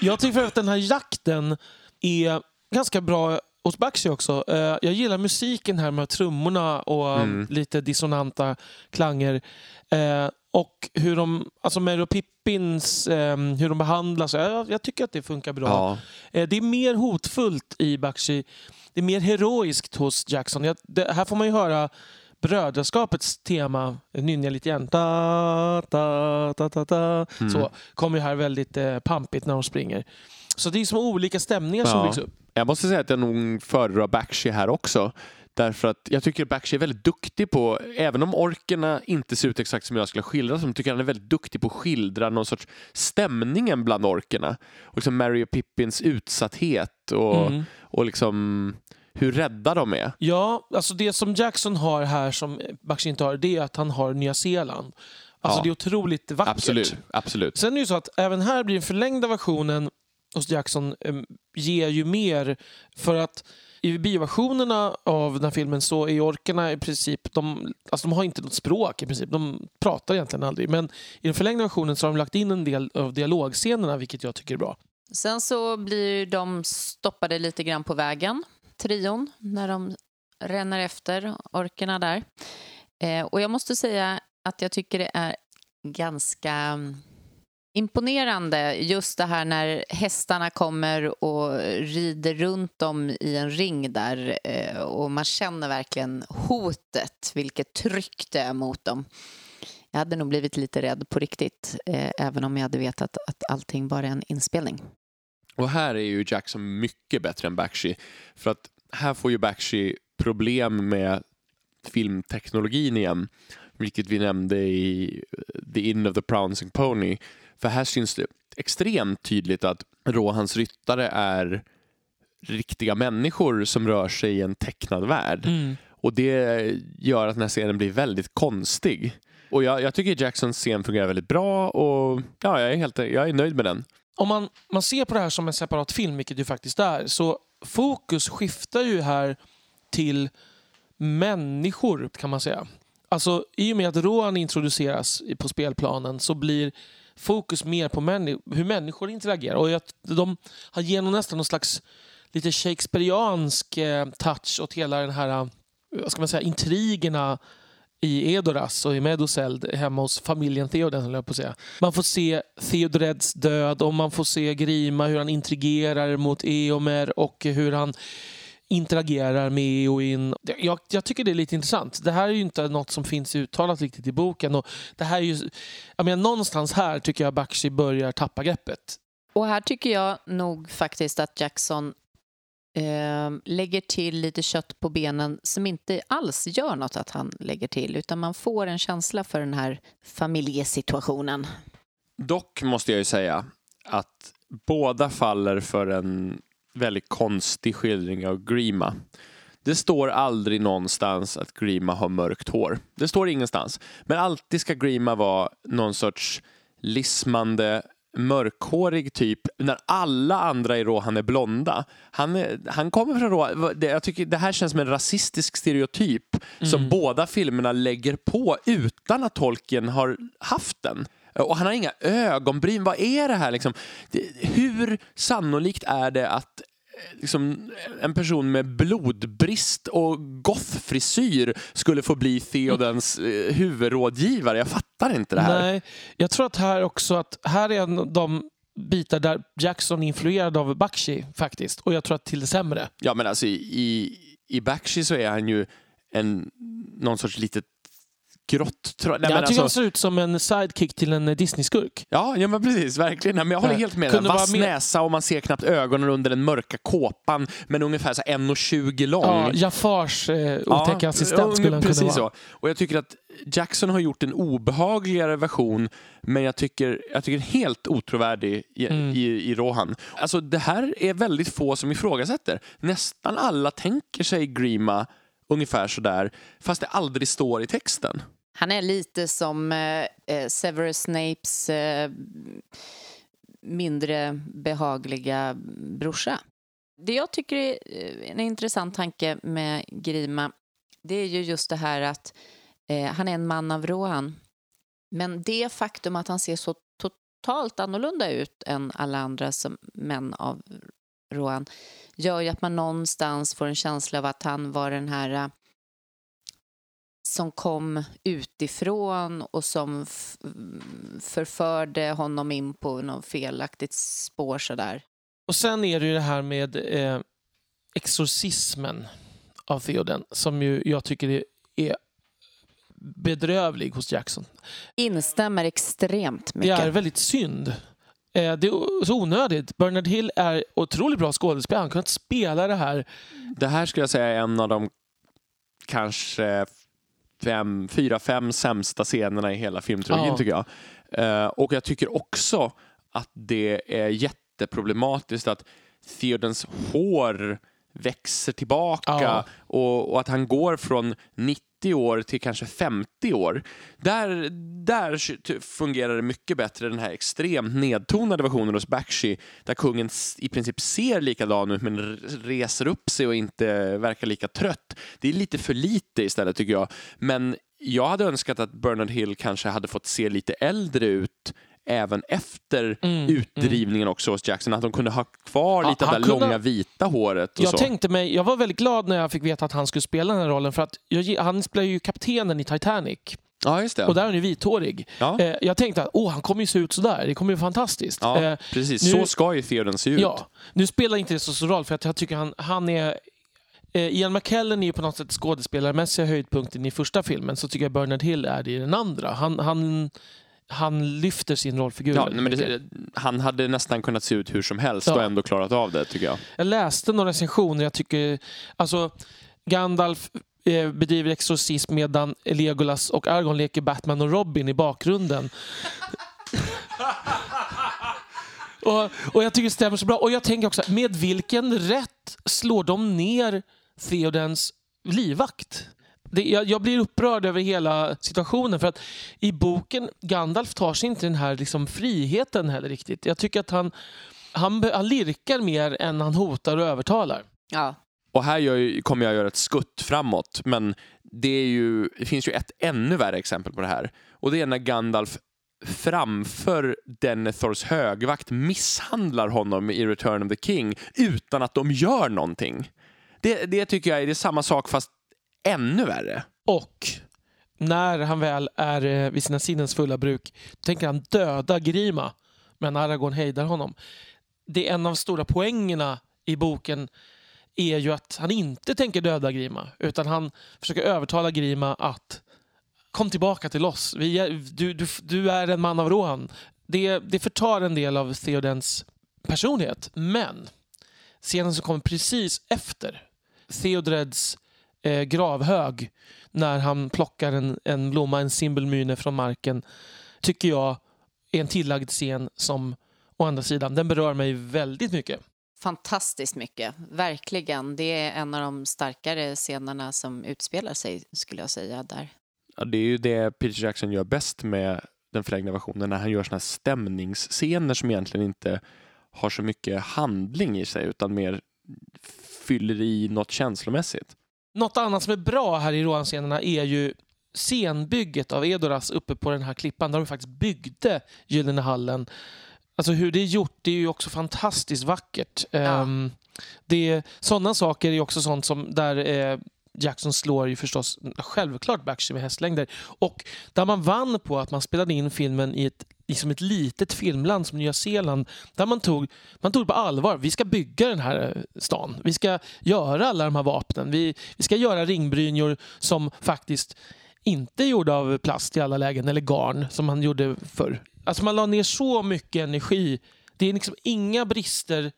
jag tycker att den här jakten är ganska bra hos Baxi också. Eh, jag gillar musiken här med trummorna och mm. lite dissonanta klanger. Eh, och hur de, alltså Merry och Pippins, eh, hur de behandlas. Jag, jag, tycker att det funkar bra. Ja. Eh, det är mer hotfullt i Bakshi. Det är mer heroiskt hos Jackson. Jag, det, här får man ju höra brödraskapets tema, nynja lite igen. Da, da, da, da, da. Mm. Så kommer ju här väldigt eh, pampigt när de springer. Så det är som olika stämningar ja. som byggs upp. Jag måste säga att jag nog föredrar Bakshi här också. Därför att jag tycker Bakshi är väldigt duktig på, även om orkerna inte ser ut exakt som jag skulle skildra dem, tycker han är väldigt duktig på att skildra någon sorts stämningen bland orkerna. Och liksom Mary och Pippins utsatthet och, mm. och liksom hur rädda de är. Ja, alltså det som Jackson har här som Bakshi inte har, det är att han har Nya Zeeland. Alltså ja. det är otroligt vackert. Absolut, absolut. Sen är det ju så att även här blir den förlängda versionen hos Jackson ehm, ger ju mer för att i bioversionerna av den här filmen så är orkerna i princip, de, alltså de har inte något språk i princip. De pratar egentligen aldrig. Men i den förlängda versionen så har de lagt in en del av dialogscenerna vilket jag tycker är bra. Sen så blir de stoppade lite grann på vägen, trion, när de ränner efter orkerna där. Eh, och jag måste säga att jag tycker det är ganska imponerande just det här när hästarna kommer och rider runt dem i en ring där eh, och man känner verkligen hotet, vilket tryck det är mot dem. Jag hade nog blivit lite rädd på riktigt, eh, även om jag hade vetat att allting bara är en inspelning. Och här är ju Jackson mycket bättre än Bakshi. För att här får ju Bakshi problem med filmteknologin igen. Vilket vi nämnde i The Inn of the Prancing Pony för här syns det extremt tydligt att Rohans ryttare är riktiga människor som rör sig i en tecknad värld. Mm. Och det gör att den här scenen blir väldigt konstig. Och jag, jag tycker Jacksons scen fungerar väldigt bra och ja, jag, är helt, jag är nöjd med den. Om man, man ser på det här som en separat film, vilket det faktiskt är, så fokus skiftar ju här till människor kan man säga. Alltså i och med att Rohan introduceras på spelplanen så blir fokus mer på männi hur människor interagerar. Och de har genom nästan någon slags lite shakespeariansk eh, touch åt hela den här eh, vad ska man säga, intrigerna i Edoras och i Meduseld hemma hos familjen Theoden, jag på att säga. Man får se Theodreds död och man får se Grima hur han intrigerar mot Eomer och hur han interagerar med Eowyn. Jag, jag tycker det är lite intressant. Det här är ju inte något som finns uttalat riktigt i boken. Och det här är ju, jag menar, någonstans här tycker jag Bakshi börjar tappa greppet. Och här tycker jag nog faktiskt att Jackson eh, lägger till lite kött på benen som inte alls gör något att han lägger till utan man får en känsla för den här familjesituationen. Dock måste jag ju säga att båda faller för en väldigt konstig skildring av Grima. Det står aldrig någonstans att Grima har mörkt hår. Det står ingenstans. Men alltid ska Grima vara någon sorts lismande mörkhårig typ när alla andra i Rohan är blonda. Han, är, han kommer från Rohan. Jag tycker det här känns som en rasistisk stereotyp mm. som båda filmerna lägger på utan att Tolkien har haft den. Och han har inga ögonbryn. Vad är det här liksom? Hur sannolikt är det att eh, liksom, en person med blodbrist och gothfrisyr skulle få bli Theodens eh, huvudrådgivare. Jag fattar inte det här. Nej, jag tror att här också att här är en av de bitar där Jackson är influerad av Bakshi faktiskt. Och jag tror att till det sämre. Ja, men alltså i, i Bakshi så är han ju en, någon sorts litet grått. Nej, jag tycker alltså... han ser ut som en sidekick till en Disney-skurk. Ja, ja men precis. Verkligen. men jag håller helt med. En vass med... näsa och man ser knappt ögonen under den mörka kåpan men ungefär 1,20 lång. Ja, Jafars eh, otäcka ja, assistent skulle han precis kunna vara. Så. Och jag tycker att Jackson har gjort en obehagligare version men jag tycker, jag tycker helt otrovärdig i, mm. i, i Rohan. Alltså det här är väldigt få som ifrågasätter. Nästan alla tänker sig Grima ungefär sådär, fast det aldrig står i texten. Han är lite som eh, eh Severus Snapes eh, mindre behagliga brorsa. Det jag tycker är eh, en intressant tanke med Grima det är ju just det här att eh, han är en man av Rohan. Men det faktum att han ser så totalt annorlunda ut än alla andra som män av Rohan gör ju att man någonstans får en känsla av att han var den här äh, som kom utifrån och som förförde honom in på något felaktigt spår sådär. Och sen är det ju det här med eh, exorcismen av Theoden som ju jag tycker är bedrövlig hos Jackson. Instämmer extremt mycket. Det är väldigt synd. Eh, det är så onödigt. Bernard Hill är otroligt bra skådespelare. Han kan inte spela det här. Det här skulle jag säga är en av de kanske fem, fyra, fem sämsta scenerna i hela filmtrilogin ja. tycker jag. Eh, och jag tycker också att det är jätteproblematiskt att Theodens hår växer tillbaka ja. och, och, att han går från 90 år till kanske 50 år. Där, där fungerar det mycket bättre den här extremt nedtonade versionen hos Bakshi där kungen i princip ser likadan ut men reser upp sig och inte verkar lika trött. Det är lite för lite istället tycker jag. Men jag hade önskat att Bernard Hill kanske hade fått se lite äldre ut även efter mm, utdrivningen mm. också hos Jackson. Att de kunde ha kvar lite ja, av det kunde... långa vita håret. jag så. tänkte mig, jag var väldigt glad när jag fick veta att han skulle spela den här rollen för att jag, han spelar ju kaptenen i Titanic. Ja, just det. Och där är han ju vithårig. Ja. Eh, jag tänkte att oh, han kommer ju se ut sådär. Det kommer ju fantastiskt. Ja, eh, precis. Nu, så ska ju Theoden se ut. Ja. Nu spelar inte det så stor roll för att jag tycker han, han är eh, Ian McKellen är ju på något sätt skådespelarmässiga höjdpunkten i första filmen så tycker jag Bernard Hill är det i den andra. Han, han han lyfter sin rollfigur. Ja, det, han hade nästan kunnat se ut hur som helst ja. och ändå klarat av det tycker jag. Jag läste några recensioner. Jag tycker, alltså Gandalf eh, bedriver exorcism medan Legolas och Argon leker Batman och Robin i bakgrunden. <laughs> och, och jag tycker det stämmer så bra. Och jag tänker också, med vilken rätt slår de ner Theodens livvakt? Det, jag, jag, blir upprörd över hela situationen för att i boken Gandalf tar sig inte den här liksom, friheten heller riktigt. Jag tycker att han, han, han lirkar mer än han hotar och övertalar. Ja. Och här gör, kommer jag göra ett skutt framåt, men det, är ju, det finns ju ett ännu värre exempel på det här. Och det är när Gandalf framför Denethors högvakt misshandlar honom i Return of the King utan att de gör någonting. Det, det tycker jag är, det är samma sak fast ännu värre. Och när han väl är eh, vid sina sinnens fulla bruk tänker han döda Grima, men Aragorn hejdar honom. Det är en av stora poängerna i boken är ju att han inte tänker döda Grima utan han försöker övertala Grima att kom tillbaka till oss. Är, du, du, du är en man av Rohan. Det, det förtar en del av Theodens personlighet. Men scenen som kommer precis efter Theodreds eh, gravhög när han plockar en, en blomma, en symbolmyne från marken tycker jag är en tillagd scen som å andra sidan, den berör mig väldigt mycket. Fantastiskt mycket, verkligen. Det är en av de starkare scenerna som utspelar sig, skulle jag säga, där. Ja, det är ju det Peter Jackson gör bäst med den förlängda versionen, när han gör såna här stämningsscener som egentligen inte har så mycket handling i sig, utan mer fyller i något känslomässigt. Något annat som är bra här i Rohan-scenerna är ju scenbygget av Edoras uppe på den här klippan där de faktiskt byggde Gyllene hallen. Alltså hur det är gjort, det är ju också fantastiskt vackert. Ja. Um, det, sådana saker är också sånt som där eh, Jackson slår ju förstås självklart Bakshi med hästlängder. Och där man vann på att man spelade in filmen i ett, liksom ett litet filmland som Nya Zeeland. Där man tog, man tog på allvar. Vi ska bygga den här eh, stan. Vi ska göra alla de här vapnen. Vi, vi ska göra ringbrynjor som faktiskt inte är gjorda av plast i alla lägen, eller garn som man gjorde förr. Alltså man la ner så mycket energi. Det är liksom inga brister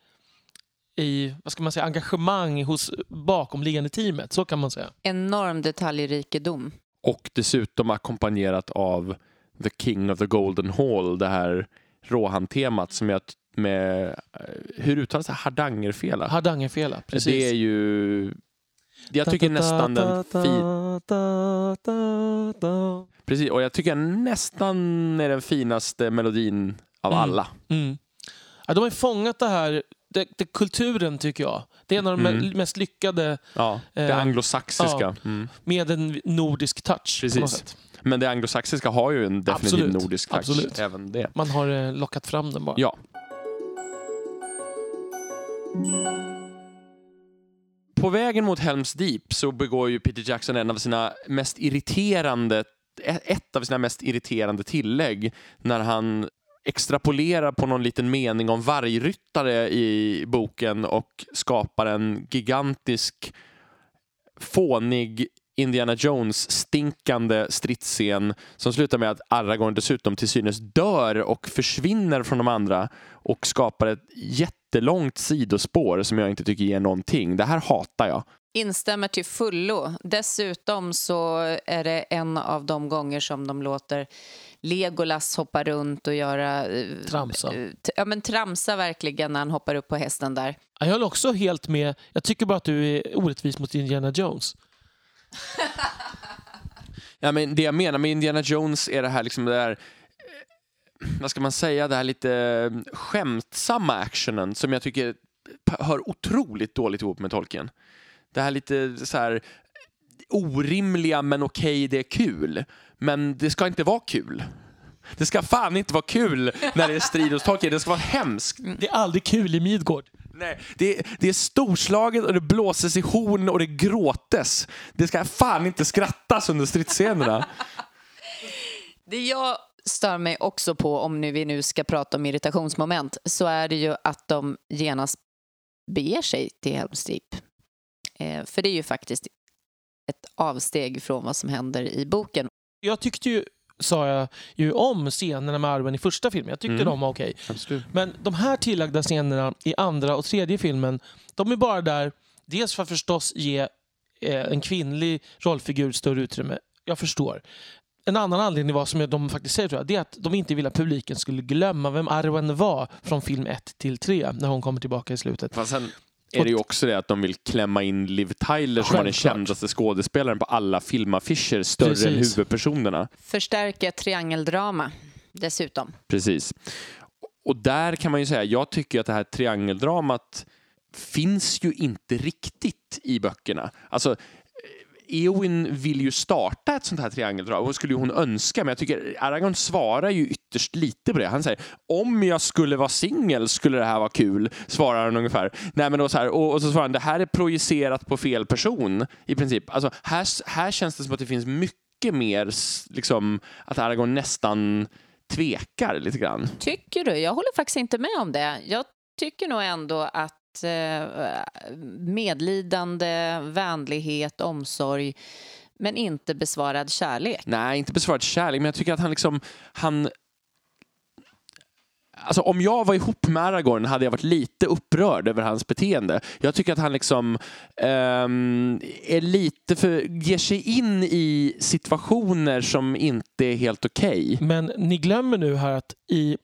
i vad ska man säga, engagemang hos bakomliggande teamet. Så kan man säga. Enorm detaljrikedom. Och dessutom ackompanjerat av The King of the Golden Hall, det här Rohan-temat som jag med, eh, hur uttalas det? Hardangerfela? Hardangerfela, precis. Det är ju, jag tycker nästan den fin, precis, och jag tycker nästan är den finaste melodin av Mm. alla. Mm. Ja, de har fångat det här, det, det, kulturen tycker jag. Det är en av de Mm. me- mest lyckade Ja, det Eh, anglosaxiska. ja. Mm. med en nordisk touch. Precis. Men det anglosaxiska har ju en definitiv Absolut. nordisk touch. Absolut. Även det. Man har eh, lockat fram den bara. Ja. På vägen mot Helms Deep så begår ju Peter Jackson en av sina mest irriterande ett av sina mest irriterande tillägg när han extrapolerar på någon liten mening om vargryttare i boken och skapar en gigantisk fånig Indiana Jones-stinkande stridsscen som slutar med att Aragorn dessutom till synes dör och försvinner från de andra och skapar ett jättelångt sidospår som jag inte tycker ger någonting. Det här hatar jag. Instämmer till fullo. Dessutom så är det en av de gånger som de låter Legolas hoppa runt och göra... eh, Tramsa. eh, Ja, men tramsa verkligen när han hoppar upp på hästen där. Jag håller också helt med. Jag tycker bara att du är orättvis mot Indiana Jones. <laughs> Ja, men det jag menar med Indiana Jones är det här liksom det där eh, vad ska man säga, det här lite eh, skämtsamma actionen som jag tycker hör otroligt dåligt ihop med Tolkien. Det här lite så här eh, orimliga men okej, det är kul. Men det ska inte vara kul. Det ska fan inte vara kul när det är strid hos Tolkien. Det ska vara hemskt. Mm. Det är aldrig kul i Midgård. Nej, det, det är storslaget och det blåses i horn och det gråtes. Det ska fan inte skrattas under stridsscenerna. <laughs> Det jag stör mig också på, om nu vi nu ska prata om irritationsmoment, så är det ju att de genast beger sig till Helm's Deep. Eh, för det är ju faktiskt ett avsteg från vad som händer i boken. Jag tyckte ju, sa jag ju om scenerna med Arwen i första filmen. Jag tyckte Mm. de var okej. Absolut. Men de här tillagda scenerna i andra och tredje filmen, de är bara där, dels för att förstås ge eh, en kvinnlig rollfigur större utrymme. Jag förstår. En annan anledning var, som de faktiskt säger, tror jag, det är att de inte ville att publiken skulle glömma vem Arwen var från film 1 till 3 när hon kommer tillbaka i slutet. Fast sen är det ju också det att de vill klämma in Liv Tyler som var den kändaste skådespelaren på alla filmaffischer, större än Precis. huvudpersonerna. Förstärka triangeldrama dessutom. Precis. Och där kan man ju säga, jag tycker att det här triangeldramat finns ju inte riktigt i böckerna. Alltså, Eowyn vill ju starta ett sånt här triangeldrama och skulle ju hon önska, men jag tycker Aragorn svarar ju ytterst lite på det. Han säger om jag skulle vara singel skulle det här vara kul, svarar han ungefär. Nej, men då så här, och, och så svarar han det här är projicerat på fel person i princip. Alltså, här, här känns det som att det finns mycket mer, liksom, att Aragorn nästan tvekar lite grann. Tycker du? Jag håller faktiskt inte med om det. Jag tycker nog ändå att eh, medlidande, vänlighet, omsorg men inte besvarad kärlek. Nej, inte besvarat kärlek, men jag tycker att han liksom, han Alltså, om jag var ihop med Aragorn hade jag varit lite upprörd över hans beteende. Jag tycker att han liksom um, är lite för, ger sig in i situationer som inte är helt okej. Men ni glömmer nu här att i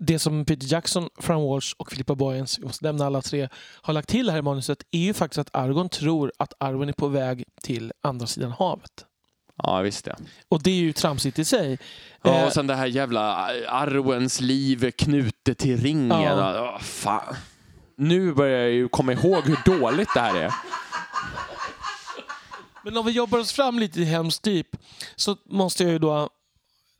det som Peter Jackson, Fran Walsh och Philippa Boyens, jag måste nämna alla tre, har lagt till här i manuset är ju faktiskt att Argon tror att Arwen är på väg till andra sidan havet. Ja, visst det. Och det är ju tramsigt i sig. Ja, Eh, och sen det här jävla Arwens liv knutet till ringen. Ja. Ja. fan. Nu börjar jag ju komma ihåg hur dåligt det här är. Men om vi jobbar oss fram lite i Helms Deep så måste jag ju då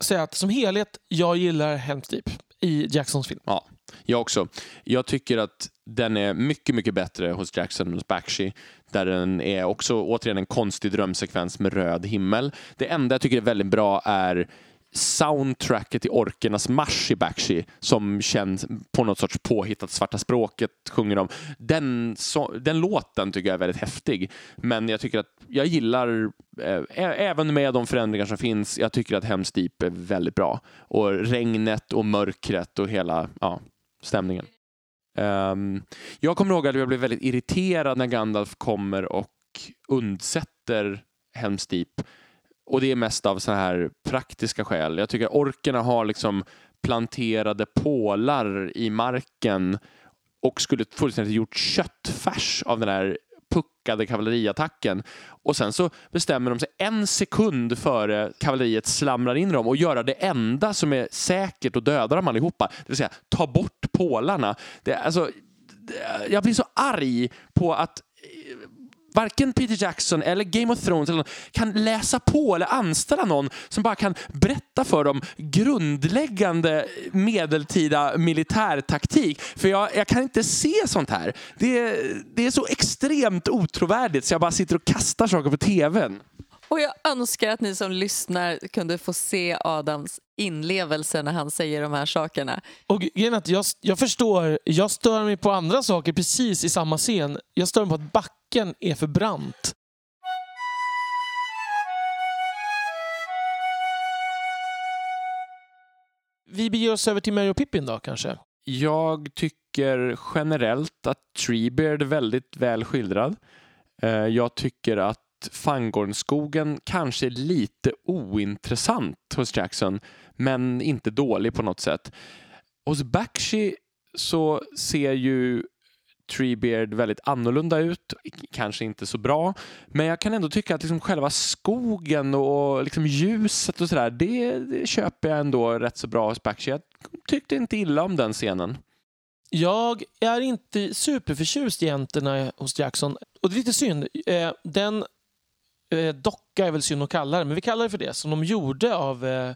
säga att som helhet, jag gillar Helms Deep i Jacksons film. Ja, jag också. Jag tycker att den är mycket, mycket bättre hos Jackson än hos Bakshi. Där den är också återigen en konstig drömsekvens med röd himmel. Det enda jag tycker är väldigt bra är soundtracket i Orkernas marsch i Bakshi som känns på något sorts påhittat svarta språket sjunger de. Den, så, den låten tycker jag är väldigt häftig. Men jag tycker att jag gillar, eh, även med de förändringar som finns, jag tycker att Helm's är väldigt bra. Och regnet och mörkret och hela ja, stämningen. Um, jag kommer ihåg att jag blev väldigt irriterad när Gandalf kommer och undsätter Helm's Deep. Och det är mest av så här praktiska skäl. Jag tycker att orkerna har liksom planterade pålar i marken och skulle fullständigt gjort köttfärs av den här puckade kavalleriattacken. Och sen så bestämmer de sig en sekund före kavalleriet slamrar in dem och göra det enda som är säkert och döda dem allihopa. Det vill säga ta bort pålarna. Det, alltså, det, jag blir så arg på att varken Peter Jackson eller Game of Thrones eller någon kan läsa på eller anställa någon som bara kan berätta för dem grundläggande medeltida militärtaktik. För jag, jag kan inte se sånt här. Det, det är så extremt otrovärdigt så jag bara sitter och kastar saker på tvn. Och jag önskar att ni som lyssnar kunde få se Adams inlevelse när han säger de här sakerna. Och att jag, jag förstår, jag stör mig på andra saker precis i samma scen. Jag stör mig på att backen är för brant. Vi beger oss över till Mary och Pippin då kanske. Jag tycker generellt att Treebeard är väldigt väl skildrad. Eh, Jag tycker att Fangornskogen kanske är lite ointressant hos Jackson, men inte dålig på något sätt. Hos Bakshi så ser ju Treebeard väldigt annorlunda ut, kanske inte så bra, men jag kan ändå tycka att liksom själva skogen och liksom ljuset och sådär, det, det köper jag ändå rätt så bra hos Bakshi. Jag tyckte inte illa om den scenen. Jag är inte superförtjust i jäntorna hos Jackson. Och det är lite synd. Eh, den eh, docka är väl synd att kalla det, men vi kallar det för det, som de gjorde av eh,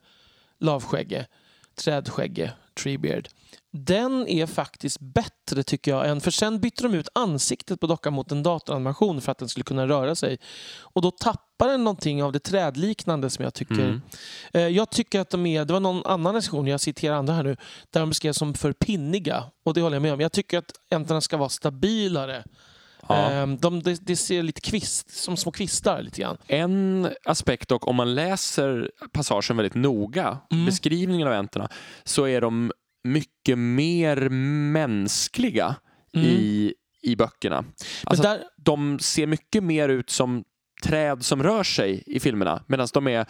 lavskägge, trädskägge, treebeard. Den är faktiskt bättre tycker jag, än, för sen bytte de ut ansiktet på dockan mot en datoranimation för att den skulle kunna röra sig. Och då tappar den någonting av det trädliknande som jag tycker. Mm. Eh, Jag tycker att de är, det var någon annan recension, jag citerar andra här nu, där de beskrevs som för pinniga. Och det håller jag med om. Jag tycker att äntorna ska vara stabilare. Ja. Ehm, De, det, det ser lite kvist, som små kvistar lite grann. En aspekt dock, om man läser passagen väldigt noga, Mm. beskrivningen av äntorna, så är de mycket mer mänskliga Mm. i, i böckerna. Alltså, där, De ser mycket mer ut som träd som rör sig i filmerna, medan de är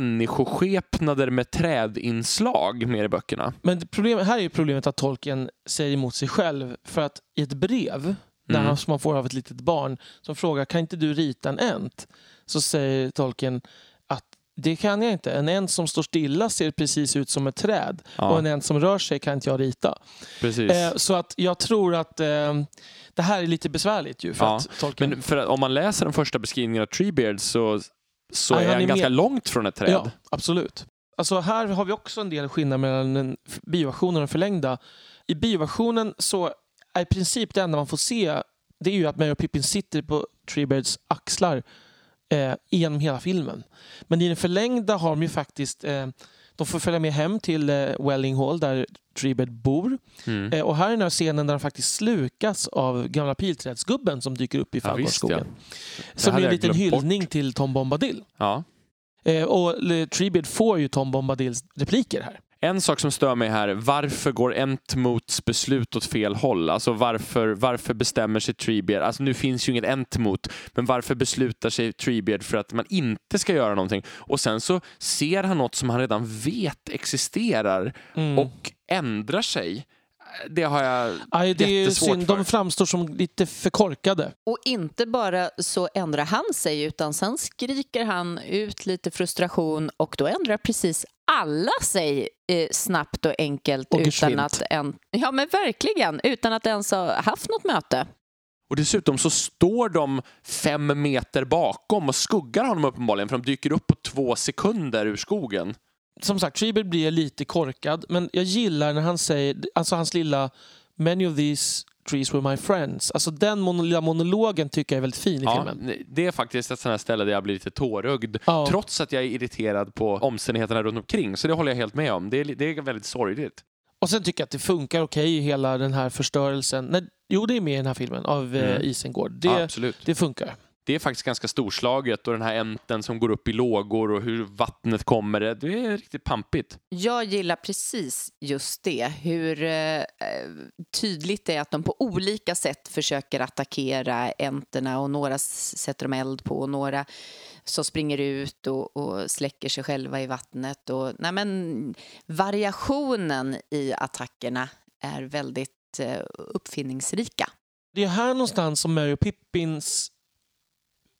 människoskepnader med trädinslag mer i böckerna. men problem, här är ju problemet att tolken säger emot sig själv. För att i ett brev, när Mm. han, som man får av ett litet barn, som frågar kan inte du rita en änt? Så säger tolken att det kan jag inte. En änt som står stilla ser precis ut som ett träd. Ja. Och en änt som rör sig kan inte jag rita. Precis. Eh, så att jag tror att eh, det här är lite besvärligt ju för Ja, att tolken... Men för att, om man läser den första beskrivningen av Treebeard så, så Ja, är han är ganska mer- långt från ett träd. Ja, absolut. Alltså här har vi också en del skillnad mellan bioversionen och den förlängda. I bioversionen så i princip det enda man får se det är ju att Mary och Pippin sitter på Treebeards axlar eh, genom hela filmen. Men i den förlängda har de ju faktiskt eh, de får följa med hem till eh, Welling Hall där Treebeard bor. Mm. Eh, och här är den här scenen där de faktiskt slukas av gamla pilträdsgubben som dyker upp i Ja, Fallgårdsskogen. Det Som är en liten glömt bort. hyllning till Tom Bombadil. Ja. Eh, och Treebeard får ju Tom Bombadils repliker här. En sak som stör mig här, varför går Entmots beslut åt fel håll? Alltså varför, varför bestämmer sig Treebeard, alltså nu finns ju inget Entmot, men varför beslutar sig Treebeard för att man inte ska göra någonting? Och sen så ser han något som han redan vet existerar Mm. och ändrar sig. Det har jag Aj, det är jättesvårt synd. för. De framstår som lite för korkade. Och inte bara så ändrar han sig utan sen skriker han ut lite frustration och då ändrar precis alla sig snabbt och enkelt Och utan att, en, ja, men verkligen, utan att ens ha haft något möte. Och dessutom så står de fem meter bakom och skuggar honom uppenbarligen för de dyker upp på två sekunder ur skogen. Som sagt, Treebeard blir lite korkad, men jag gillar när han säger, alltså hans lilla Many of these trees were my friends. Alltså den lilla monologen tycker jag är väldigt fin i Ja, filmen. det är faktiskt ett sånt här ställe där jag blir lite tårögd. Ja. Trots att jag är irriterad på omständigheterna runt omkring. Så det håller jag helt med om. Det är, det är väldigt sorgligt. Och sen tycker jag att det funkar okej, hela den här förstörelsen. Nej, jo, det är med i den här filmen av Mm. mm. Isengård. Det, Ja, absolut. det funkar. Det är faktiskt ganska storslaget och den här änten som går upp i lågor och hur vattnet kommer. Det det är riktigt pampigt. Jag gillar precis just det, hur eh, tydligt det är att de på olika sätt försöker attackera änterna och några sätter de eld på och några som springer ut och, och släcker sig själva i vattnet. Och, nej men, variationen i attackerna är väldigt eh, uppfinningsrika. Det är här någonstans som Mary Pippins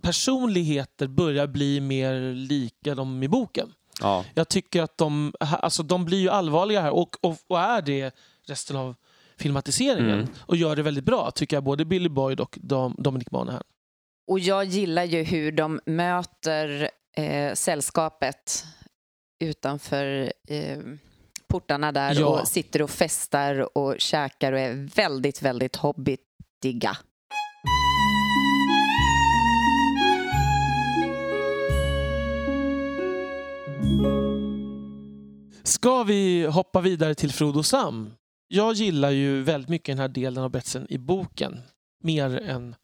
personligheter börjar bli mer lika dem i boken. Ja. Jag tycker att de, alltså de blir ju allvarliga här och, och, och är det resten av filmatiseringen. Mm. Och gör det väldigt bra, tycker jag, både Billy Boyd och Dom, Dominic Monaghan. Och jag gillar ju hur de möter eh, sällskapet utanför eh, portarna där Ja. och sitter och festar och käkar och är väldigt, väldigt hobbitiga. Ska vi hoppa vidare till Frodo Sam? Jag gillar ju väldigt mycket den här delen av betsen i boken. Mer än,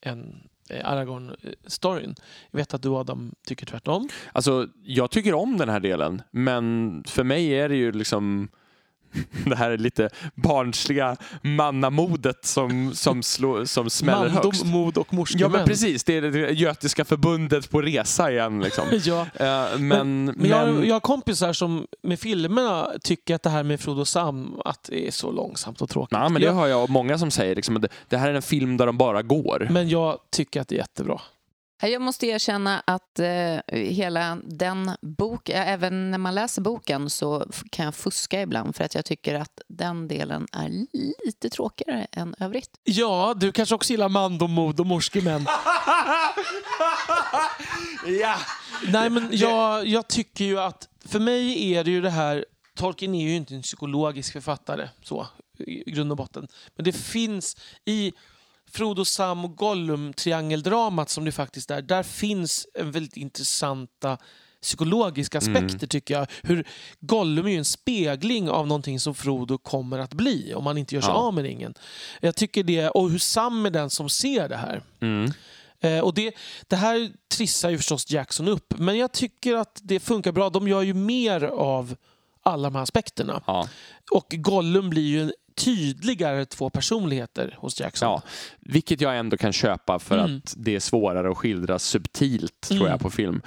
än eh, Aragorn-storyn. Jag vet att du Adam tycker tvärtom. Alltså, jag tycker om den här delen, men för mig är det ju liksom det här lite barnsliga mannamodet som, som, slår, som smäller Mandom, högst. mod och morske Ja, men precis. Det är det Götiska förbundet på resa igen. Liksom. <laughs> ja. Eh, men, Men, jag, men- jag har kompisar som med filmerna tycker att det här med Frodo Sam att det är så långsamt och tråkigt. Nej, men det jag, har jag många som säger. Liksom, att det, det här är en film där de bara går. men jag tycker att det är jättebra. Jag måste erkänna att eh, hela den bok, ja, även när man läser boken så kan jag fuska ibland för att jag tycker att den delen är lite tråkigare än övrigt. Ja, du kanske också gillar mandom, mod och morske män. <laughs> ja. Nej, men jag, jag tycker ju att för mig är det ju det här... Tolkien är ju inte en psykologisk författare så, i grund och botten. Men det finns i Frodo, Sam och Gollum-triangeldramat som det faktiskt är. Där finns en väldigt intressanta psykologiska aspekter tycker jag. Hur Gollum är ju en spegling av någonting som Frodo kommer att bli om man inte gör sig Ja. av med ringen. Jag tycker det, och hur Sam är den som ser det här. Mm. Eh, och det, det här trissar ju förstås Jackson upp, men jag tycker att det funkar bra. De gör ju mer av alla de här aspekterna. Ja. Och Gollum blir ju en tydligare två personligheter hos Jackson. Ja, vilket jag ändå kan köpa för Mm. att det är svårare att skildra subtilt tror Mm. jag på film.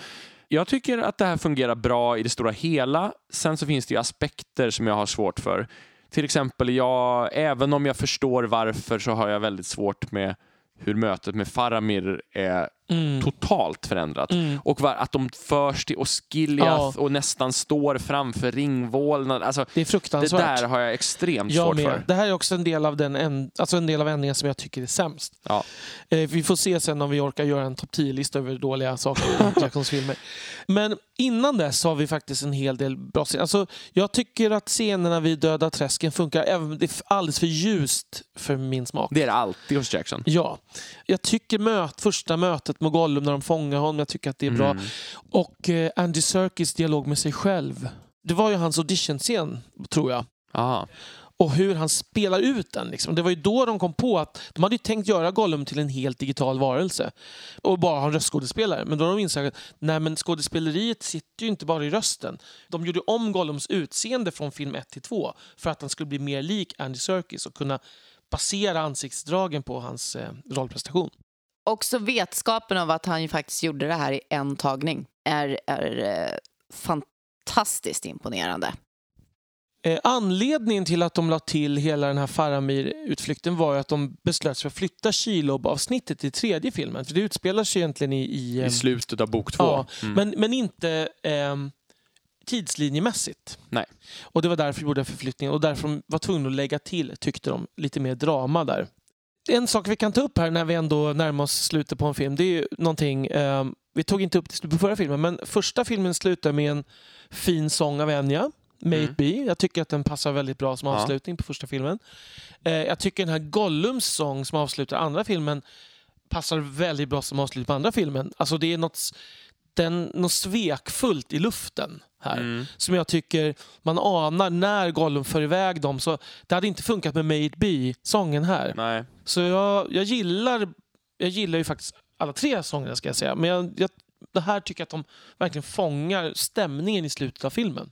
Jag tycker att det här fungerar bra i det stora hela. Sen så finns det ju aspekter som jag har svårt för. Till exempel, jag, även om jag förstår varför så har jag väldigt svårt med hur mötet med Faramir är Mm. totalt förändrat. Mm. Och var, att de förs till Osgiliath Ja. och nästan står framför ringvålen. Alltså, Det är det fruktansvärt. där har jag extremt jag svårt med. för. Det här är också en del av den en, alltså en del av ändringen som jag tycker är sämst. Ja. Eh, vi får se sen om vi orkar göra en topp 10-lista över dåliga saker i <laughs> Jacksons filmer. Men innan dess har vi faktiskt en hel del bra scener. Alltså, jag tycker att scenerna vid Döda träsken funkar, även om det är alldeles för ljust för min smak. Det är det alltid hos Jackson. Ja. Jag tycker möt, första mötet med Gollum när de fångar honom, jag tycker att det är bra. Mm. Och eh, Andy Serkis dialog med sig själv. Det var ju hans auditionscen, tror jag. Aha. och hur han spelar ut den. Liksom. Det var ju då de kom på att de hade ju tänkt göra Gollum till en helt digital varelse och bara ha en röstskådespelare. Men då har de insett att nej, men skådespeleriet sitter ju inte bara i rösten. De gjorde om Gollums utseende från film 1 till 2 för att han skulle bli mer lik Andy Serkis och kunna basera ansiktsdragen på hans eh, rollprestation. Också vetskapen av att han ju faktiskt gjorde det här i en tagning är, är eh, fantastiskt imponerande. Eh, anledningen till att de la till hela den här Faramir-utflykten var att de beslöt sig för att flytta Kilob-avsnittet till tredje filmen. För det utspelar sig egentligen i... I, I ehm, slutet av bok två. ja, Mm. men, men inte eh, tidslinjemässigt. Nej. Och det var därför vi gjorde förflyttningen och därför de var tvungna att lägga till, tyckte de, lite mer drama där. En sak vi kan ta upp här när vi ändå närmar oss slutet på en film, det är ju någonting, eh, vi tog inte upp det på förra filmen, men första filmen slutar med en fin sång av Enya, May Mm. be. Jag tycker att den passar väldigt bra som Ja. avslutning på första filmen. Eh, jag tycker den här Gollums sång som avslutar andra filmen passar väldigt bra som avslutning på andra filmen. Alltså det är något, den, något svekfullt i luften här Mm. som jag tycker man anar när Gollum för iväg dem. Så det hade inte funkat med it be-sången här. Nej. Så jag, jag, gillar, jag gillar ju faktiskt alla tre sångerna ska jag säga. Men jag, jag, det här tycker jag att de verkligen fångar stämningen i slutet av filmen.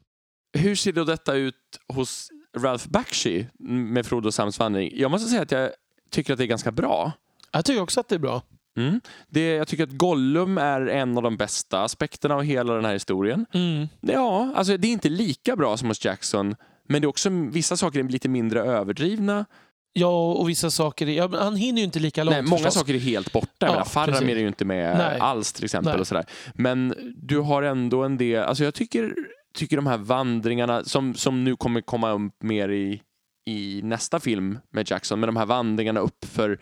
Hur ser då detta ut hos Ralph Bakshi med Frodo Sams vandring? Jag måste säga att jag tycker att det är ganska bra. Jag tycker också att det är bra. Mm. Det, jag tycker att Gollum är en av de bästa aspekterna av hela den här historien. Mm. Ja, alltså det är inte lika bra som hos Jackson, men det är också vissa saker är lite mindre överdrivna. Ja, och vissa saker... är- Ja, han hinner ju inte lika långt Nej, många förstås. saker är helt borta. Ja, precis. är ju inte med Nej. alls till exempel. Nej. Och sådär. Men du har ändå en del, alltså jag tycker, tycker de här vandringarna som, som nu kommer komma upp mer i, i nästa film med Jackson, med de här vandringarna upp för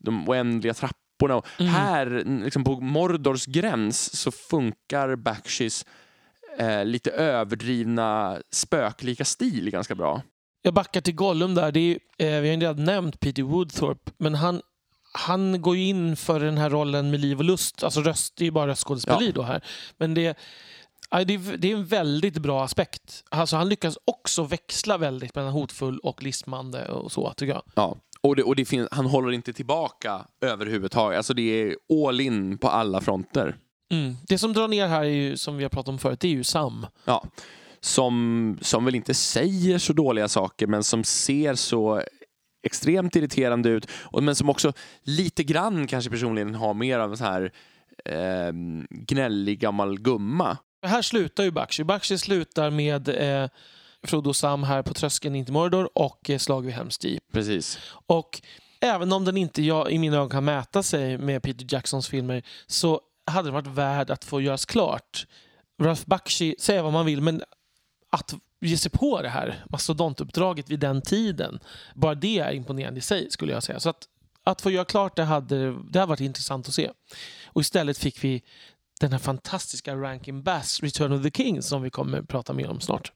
de oändliga trapporna. Och Mm. Här, liksom på Mordors gräns, så funkar Bakshis eh, lite överdrivna spöklika stil ganska bra. Jag backar till Gollum där. Det är, eh, vi har ju redan nämnt Peter Woodthorpe, men han, han går ju in för den här rollen med liv och lust. Alltså röst, det är ju bara röstskådespeleri då här. Men det, ja, det är en väldigt bra aspekt. Alltså han lyckas också växla väldigt mellan hotfull och lismande och så, tycker jag. Ja. Och, det, och det finns, han håller inte tillbaka överhuvudtaget. Alltså det är all in på alla fronter. Mm. Det som drar ner här, är ju, som vi har pratat om förut, det är ju Sam. Ja. Som, som väl inte säger så dåliga saker men som ser så extremt irriterande ut. Och, men som också lite grann kanske personligen har mer av en så här eh, gnällig gammal gumma. Här slutar ju Bakshi. Bakshi slutar med eh, Frodo och Sam här på tröskeln in till Mordor och eh, Slag vid Helms Deep. Precis. Och även om den inte jag, i mina ögon kan mäta sig med Peter Jacksons filmer så hade den varit värd att få göras klart. Ralph Bakshi, säga vad man vill, men att ge sig på det här mastodontuppdraget vid den tiden, bara det är imponerande i sig skulle jag säga. Så att, att få göra klart det hade, det hade varit intressant att se. Och istället fick vi den här fantastiska Rankin Bass, Return of the King, som vi kommer att prata mer om snart.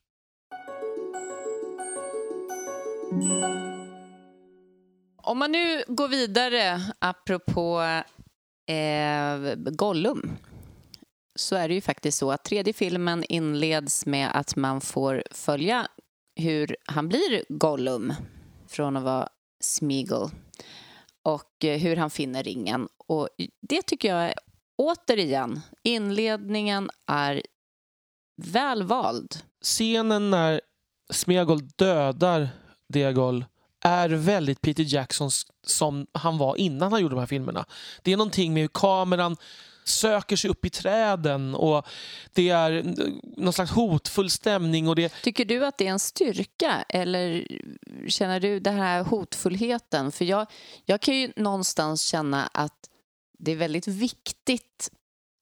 Om man nu går vidare, apropå eh, Gollum, så är det ju faktiskt så att tredje filmen inleds med att man får följa hur han blir Gollum från att vara Smeagol och eh, hur han finner ringen. Och det tycker jag, är, återigen, inledningen är väl vald. scenen när Smeagol dödar Diagol är väldigt Peter Jackson som han var innan han gjorde de här filmerna. Det är någonting med hur kameran söker sig upp i träden och det är någon slags hotfull stämning och det Tycker du att det är en styrka eller känner du den här hotfullheten? För jag, jag kan ju någonstans känna att det är väldigt viktigt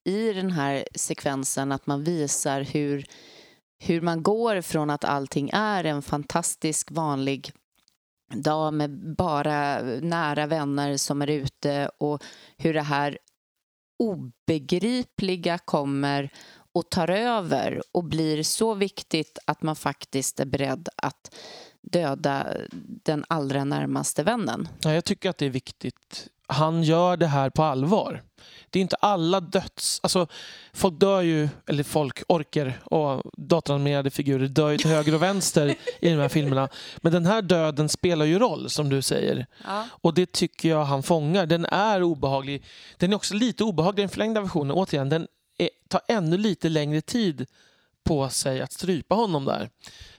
i den här sekvensen att man visar hur, hur man går från att allting är en fantastisk vanlig dag med bara nära vänner som är ute och hur det här obegripliga kommer och tar över och blir så viktigt att man faktiskt är beredd att döda den allra närmaste vännen. Ja, jag tycker att det är viktigt han gör det här på allvar. Det är inte alla döds... Alltså, folk dör ju, eller folk, orker och datoranimerade figurer dör ju till höger och vänster <laughs> i de här filmerna. Men den här döden spelar ju roll, som du säger. Ja. Och det tycker jag han fångar. Den är obehaglig. Den är också lite obehaglig, den förlängda versionen. Återigen, den är, tar ännu lite längre tid på sig att strypa honom där.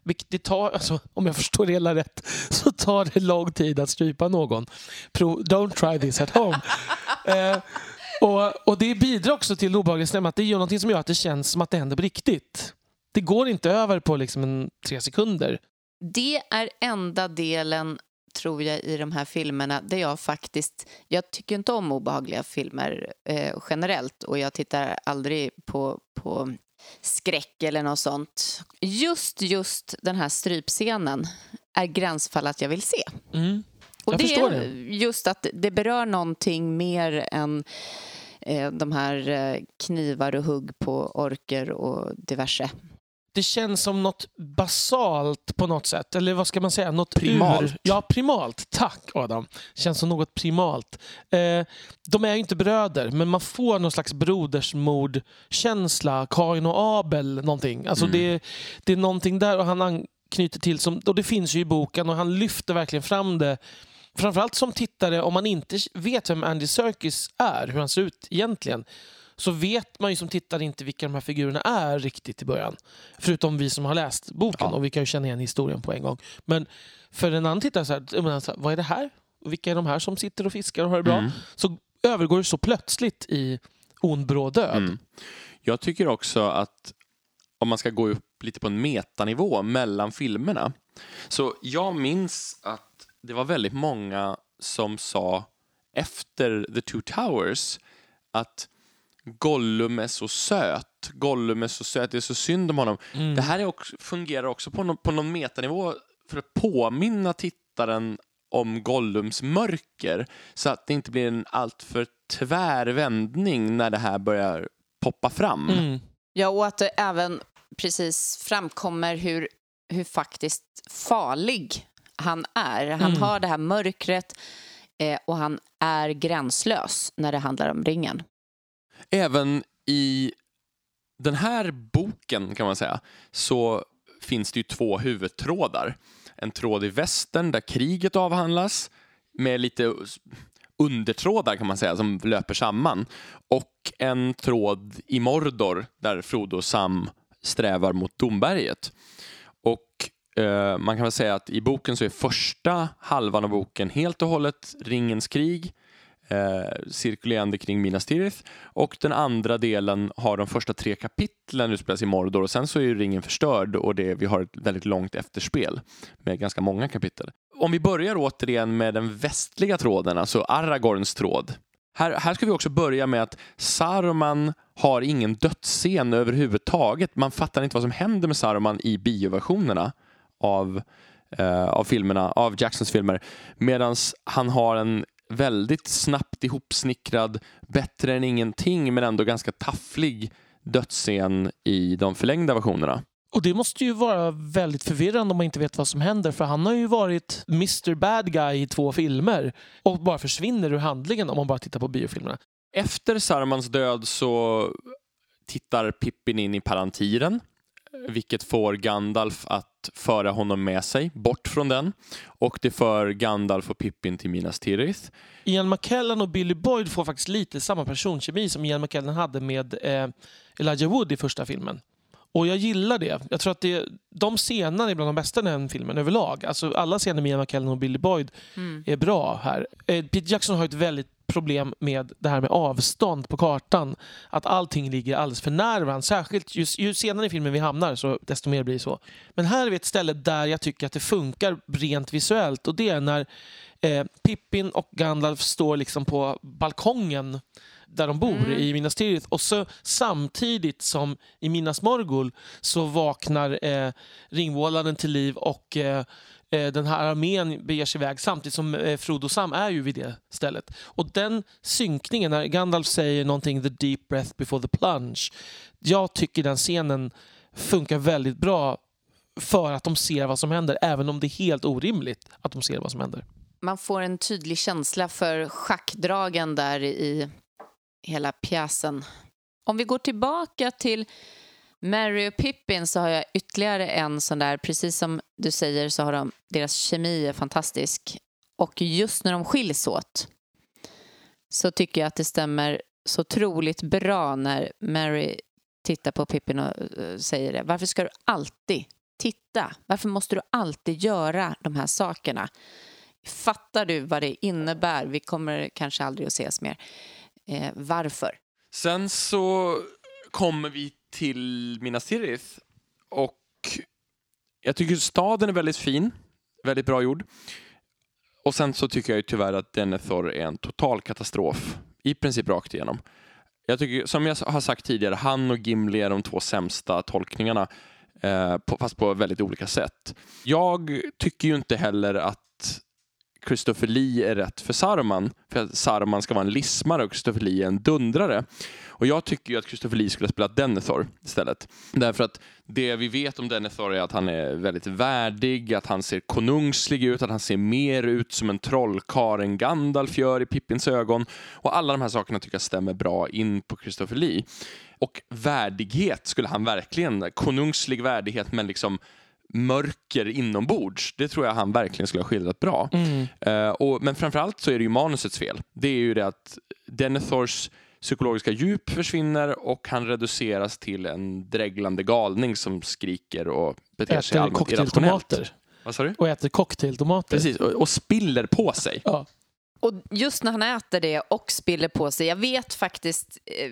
Vilket det tar, alltså, om jag förstår det hela rätt, så tar det lång tid att strypa någon. Pro, don't try this at home. <laughs> eh, och, och det bidrar också till obehaglighetsstämman att det gör något som gör att det känns som att det händer på riktigt. Det går inte över på liksom en tre sekunder. Det är enda delen, tror jag, i de här filmerna där jag faktiskt... Jag tycker inte om obehagliga filmer eh, generellt och jag tittar aldrig på, på skräck eller något sånt. Just, just den här strypscenen är gränsfall att jag vill se. Mm. Och Jag det förstår är just att det berör någonting mer än eh, de här eh, knivar och hugg på orker och diverse. det känns som något basalt på något sätt. Eller vad ska man säga? Något Primalt. Ur. Ja, primalt. Tack Adam. Känns som något primalt. Eh, de är ju inte bröder, men man får någon slags brodersmordkänsla. Kain och Abel, någonting. Alltså Mm. det, det är någonting där och han anknyter till, som, och det finns ju i boken och han lyfter verkligen fram det. Framförallt som tittare, om man inte vet vem Andy Serkis är, hur han ser ut egentligen, så vet man ju som tittare inte vilka de här figurerna är riktigt i början. Förutom vi som har läst boken Ja. och vi kan ju känna igen historien på en gång. Men för en annan tittare, så här, menar, så här, vad är det här? Vilka är de här som sitter och fiskar och har det bra? Mm. Så övergår det så plötsligt i ond död. Mm. Jag tycker också att om man ska gå upp lite på en metanivå mellan filmerna. Så jag minns att det var väldigt många som sa efter The Two Towers att Gollum är så söt. Gollum är så söt, det är så synd om honom. Mm. Det här är också, fungerar också på någon, på någon metanivå för att påminna tittaren om Gollums mörker så att det inte blir en alltför tvär vändning när det här börjar poppa fram. Mm. Ja, och att det även precis framkommer hur, hur faktiskt farlig han är. Han Mm. har det här mörkret eh, och han är gränslös när det handlar om ringen. Även i den här boken kan man säga så finns det ju två huvudtrådar. En tråd i västern där kriget avhandlas med lite undertrådar kan man säga som löper samman och en tråd i Mordor där Frodo och Sam strävar mot Domberget. Och eh, man kan väl säga att i boken så är första halvan av boken helt och hållet ringens krig eh, cirkulerande kring Minas Tirith och den andra delen har de första tre kapitlen utspelas i Mordor och sen så är ju ringen förstörd och det, vi har ett väldigt långt efterspel med ganska många kapitel. Om vi börjar återigen med den västliga tråden, alltså Aragorns tråd. Här, här ska vi också börja med att Saruman har ingen dödsscen överhuvudtaget. Man fattar inte vad som händer med Saruman i bioversionerna av, eh, av filmerna, av Jacksons filmer. Medan han har en väldigt snabbt ihopsnickrad, bättre än ingenting men ändå ganska tafflig dödsscen i de förlängda versionerna. Och det måste ju vara väldigt förvirrande om man inte vet vad som händer för han har ju varit Mr Bad Guy i två filmer och bara försvinner ur handlingen om man bara tittar på biofilmerna. Efter Sarumans död så tittar Pippin in i Palantiren vilket får Gandalf att föra honom med sig bort från den och det för Gandalf och Pippin till Minas Tirith. Ian McKellen och Billy Boyd får faktiskt lite samma personkemi som Ian McKellen hade med eh, Elijah Wood i första filmen. Och jag gillar det. Jag tror att det, de scenerna är bland de bästa i den filmen överlag. Alltså alla scener med Ian McKellen och Billy Boyd är bra här. Eh, Peter Jackson har ett väldigt problem med det här med avstånd på kartan. Att allting ligger alldeles för nära varandra. Särskilt ju, ju senare i filmen vi hamnar, så desto mer blir det så. Men här är vi ett ställe där jag tycker att det funkar rent visuellt. Och det är när eh, Pippin och Gandalf står liksom på balkongen där de bor i Minas Tirith. Och så samtidigt som i Minas Morgul så vaknar eh, ringvålaren till liv och eh, Eh, den här armén beger sig iväg samtidigt som eh, Frodo och Sam är ju vid det stället. Och den synkningen, när Gandalf säger någonting the deep breath before the plunge. Jag tycker den scenen funkar väldigt bra för att de ser vad som händer, även om det är helt orimligt att de ser vad som händer. Man får en tydlig känsla för schackdragen där i hela pjäsen. Om vi går tillbaka till Mary och Pippin så har jag ytterligare en sån där, precis som du säger så har de, deras kemi är fantastisk. Och just när de skiljs åt så tycker jag att det stämmer så otroligt bra när Mary tittar på Pippin och eh, säger det. Varför ska du alltid titta? Varför måste du alltid göra de här sakerna? Fattar du vad det innebär? Vi kommer kanske aldrig att ses mer. Eh, varför? Sen så kommer vi till mina Tirith och jag tycker staden är väldigt fin, väldigt bra gjord. Och sen så tycker jag ju tyvärr att Denethor är en total katastrof, i princip rakt igenom. Jag tycker, som jag har sagt tidigare, han och Gimli är de två sämsta tolkningarna, eh, på, fast på väldigt olika sätt. Jag tycker ju inte heller att Christopher Lee är rätt för Saruman, för att Saruman ska vara en lismare och Christopher Lee är en dundrare. Och jag tycker ju att Christopher Lee skulle ha spelat Denethor istället. Därför att det vi vet om Denethor är att han är väldigt värdig, att han ser konungslig ut, att han ser mer ut som en trollkarl än Gandalf gör i Pippins ögon. Och alla de här sakerna tycker jag stämmer bra in på Christopher Lee. Och värdighet skulle han verkligen, konungslig värdighet men liksom mörker inombords. Det tror jag han verkligen skulle ha skildrat bra. Mm. Uh, och, men framförallt så är det ju manusets fel. Det är ju det att Denethors psykologiska djup försvinner och han reduceras till en dreglande galning som skriker och beter sig Äter allmänt irrationellt. cocktailtomater. Vad sa du? Och äter cocktailtomater. Precis, och, och spiller på sig. Ja. Och just när han äter det och spiller på sig, jag vet faktiskt, eh,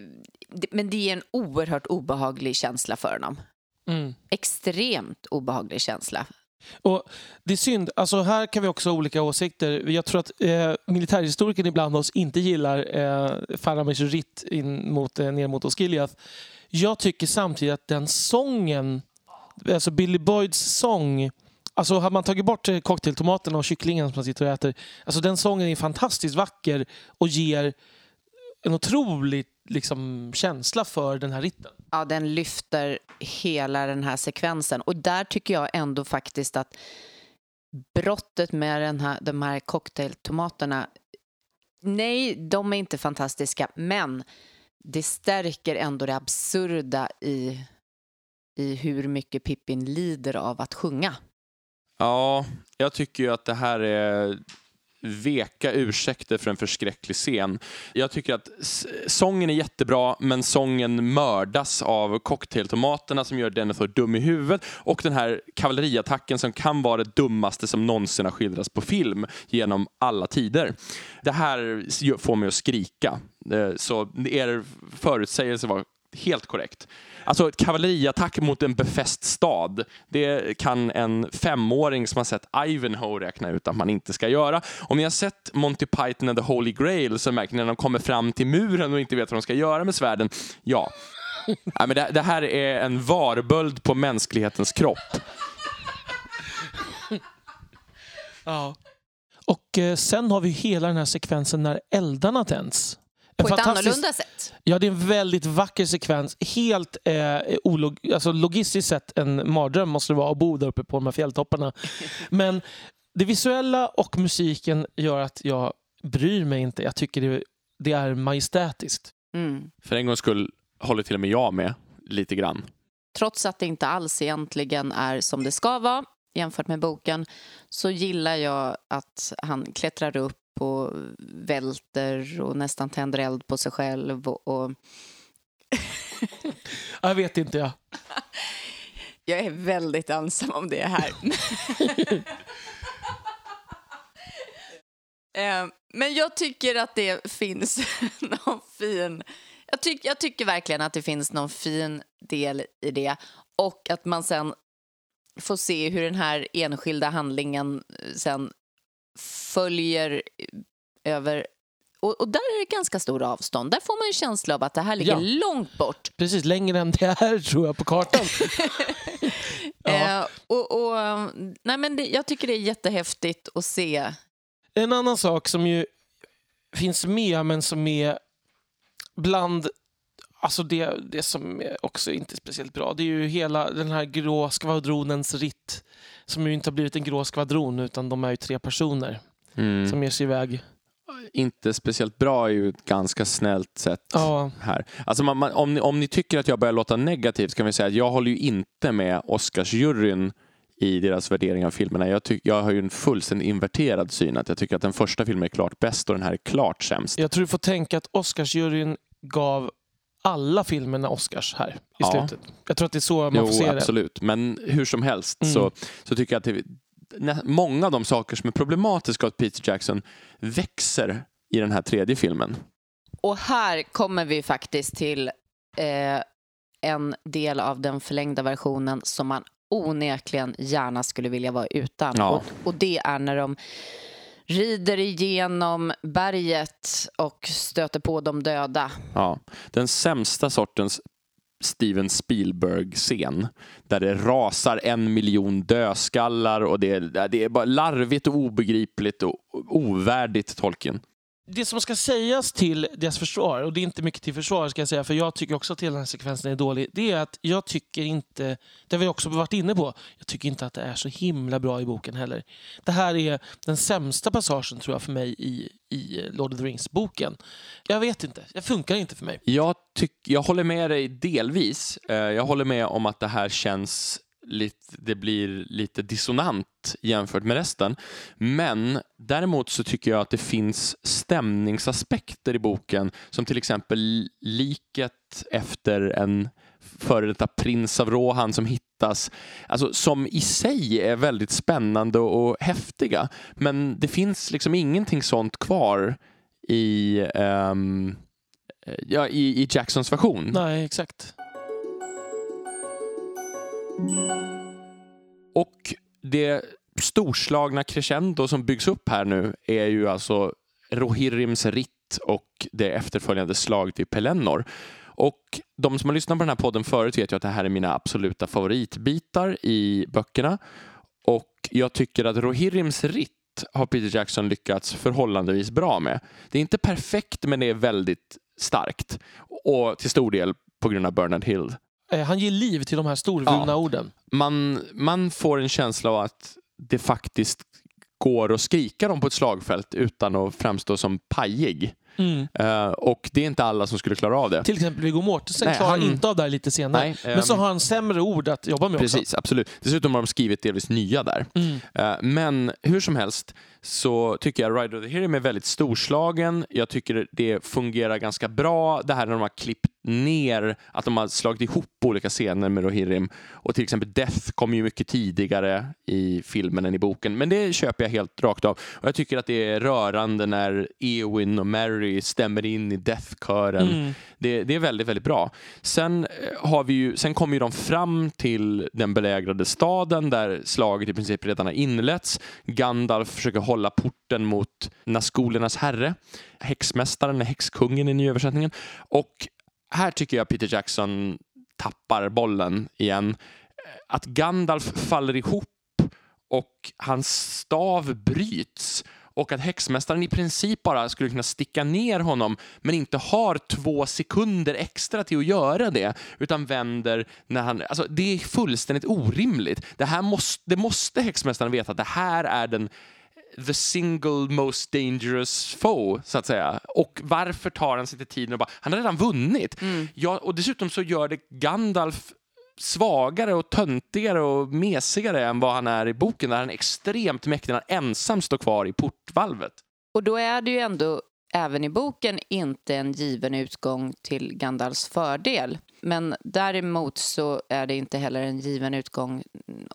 men det är en oerhört obehaglig känsla för honom. Mm. Extremt obehaglig känsla. Och det är synd, alltså här kan vi också ha olika åsikter. Jag tror att eh, militärhistorikern ibland oss inte gillar eh, Faramirs ritt in mot, eh, ner mot Osgiliath. Jag tycker samtidigt att den sången, alltså Billy Boyds sång, alltså hade man tagit bort eh, cocktailtomaterna och kycklingen som man sitter och äter, alltså den sången är fantastiskt vacker och ger en otrolig liksom, känsla för den här ritten. Ja, den lyfter hela den här sekvensen. Och där tycker jag ändå faktiskt att brottet med den här, de här cocktailtomaterna, nej, de är inte fantastiska, men det stärker ändå det absurda i, i hur mycket Pippin lider av att sjunga. Ja, jag tycker ju att det här är veka ursäkter för en förskräcklig scen. Jag tycker att sången är jättebra, men sången mördas av cocktailtomaterna som gör Denethor dum i huvudet och den här kavalleriattacken som kan vara det dummaste som någonsin har skildrats på film genom alla tider. Det här får mig att skrika. Eh, så er förutsägelse var helt korrekt. Alltså ett kavalleriattack mot en befäst stad, det kan en femåring som har sett Ivanhoe räkna ut att man inte ska göra. Om ni har sett Monty Python and the Holy Grail så märker ni när de kommer fram till muren och inte vet vad de ska göra med svärden. Ja. <laughs> ja men det, det här är en varböld på mänsklighetens kropp. <laughs> Ja. Och eh, sen har vi hela den här sekvensen när eldarna tänds. På ett annorlunda sätt. Ja, det är en väldigt vacker sekvens. Helt eh, olog- alltså, logistiskt sett en mardröm måste det vara att bo där uppe på de här fjälltopparna. <laughs> Men det visuella och musiken gör att jag bryr mig inte. Jag tycker det, det är majestätiskt. Mm. För en gångs skull håller till och med jag med lite grann. trots att det inte alls egentligen är som det ska vara jämfört med boken så gillar jag att han klättrar upp och välter och nästan tänder eld på sig själv. Och, och Jag vet inte. Ja. <laughs> jag är väldigt ensam om det här. <laughs> Eh, Men jag tycker att det finns <laughs> någon fin... Jag, tyck, jag tycker verkligen att det finns någon fin del i det och att man sen får se hur den här enskilda handlingen eh, sen följer över... Och, och där är det ganska stor avstånd. Där får man en känsla av att det här ligger Ja. långt bort. Precis, längre än det är tror jag på kartan. <laughs> Ja. Eh, och, och, nej men det, jag tycker det är jättehäftigt att se. En annan sak som ju finns med men som är bland Alltså det, det som också inte är speciellt bra, det är ju hela den här grå skvadronens ritt. Som ju inte har blivit en grå skvadron utan de är ju tre personer. Mm. som ger sig iväg. Inte speciellt bra är ju ett ganska snällt sätt Ja, här. Alltså man, man, om, ni, om ni tycker att jag börjar låta negativt så kan vi säga att jag håller ju inte med Oscarsjuryn i deras värdering av filmerna. Jag, tyck, jag har ju en fullständigt inverterad syn. Att jag tycker att den första filmen är klart bäst och den här är klart sämst. jag tror du får tänka att Oscarsjuryn gav alla filmerna Oscars här i Ja. slutet. Jag tror att det är så man Jo, får se det. absolut. Men hur som helst Mm. så, så tycker jag att det, nä- många av de saker som är problematiska åt Peter Jackson växer i den här tredje filmen. Och här kommer vi faktiskt till eh, en del av den förlängda versionen som man onekligen gärna skulle vilja vara utan. Ja. Och, och det är när de rider igenom berget och stöter på de döda. Ja, den sämsta sortens Steven Spielberg-scen där det rasar en miljon dödskallar och det är, det är bara larvigt och obegripligt och ovärdigt Tolkien. Det som ska sägas till deras försvar, och det är inte mycket till försvar ska jag säga, för jag tycker också att hela den här sekvensen är dålig, det är att jag tycker inte, det har vi också varit inne på, jag tycker inte att det är så himla bra i boken heller. Det här är den sämsta passagen tror jag för mig i, i Lord of the Rings-boken. Jag vet inte, det funkar inte för mig. Jag, tyck, jag håller med dig delvis. Eh, jag håller med om att det här känns lite, det blir lite dissonant jämfört med resten. Men däremot så tycker jag att det finns stämningsaspekter i boken som till exempel liket efter en före detta prins av Rohan som hittas, alltså, som i sig är väldigt spännande och häftiga. Men det finns liksom ingenting sånt kvar i, um, ja, i, i Jacksons version. Nej, exakt. Och det storslagna crescendo som byggs upp här nu är ju alltså Rohirrims ritt och det efterföljande slaget i Pelennor. Och de som har lyssnat på den här podden förut vet ju att det här är mina absoluta favoritbitar i böckerna. Och jag tycker att Rohirrims ritt har Peter Jackson lyckats förhållandevis bra med. Det är inte perfekt men det är väldigt starkt. Och till stor del på grund av Bernard Hill. Eh, Han ger liv till de här storvulna Ja. orden. man, man får en känsla av att det faktiskt går att skrika dem på ett slagfält utan att framstå som pajig. Mm. Eh, och det är inte alla som skulle klara av det. Till exempel Viggo Mortensen klarar han- inte av det här lite senare. Nej, Men så ehm, har han sämre ord att jobba med Precis, absolut. Dessutom har de skrivit delvis nya där. också. Mm. Eh, Men hur som helst så tycker jag Rider of the Hero är väldigt storslagen. Jag tycker det fungerar ganska bra. Det här när de har klippt ner, att de har slagit ihop olika scener med Rohirrim. Och till exempel Death kommer ju mycket tidigare i filmen än i boken. Men det köper jag helt rakt av. Och jag tycker att det är rörande när Eowyn och Mary stämmer in i Death-kören. Mm. Det, det är väldigt, väldigt bra. Sen, eh, har vi ju, sen kommer ju de fram till den belägrade staden där slaget i princip redan har inletts. Gandalf försöker hålla porten mot Nazgulernas herre. Häxmästaren, häxkungen i nyöversättningen. Och här tycker jag Peter Jackson tappar bollen igen. Att Gandalf faller ihop och hans stav bryts och att häxmästaren i princip bara skulle kunna sticka ner honom men inte har två sekunder extra till att göra det utan vänder när han... Alltså, det är fullständigt orimligt. Det här måste, det måste häxmästaren veta att det här är den the single most dangerous foe, så att säga. Och varför tar han sig till tiden och bara, han har redan vunnit. Ja, och dessutom så gör det Gandalf svagare och töntigare och mesigare än vad han är i boken där han är extremt mäktig när han ensam står kvar i portvalvet. Och då är det ju ändå även i boken inte en given utgång till Gandalfs fördel. Men däremot så är det inte heller en given utgång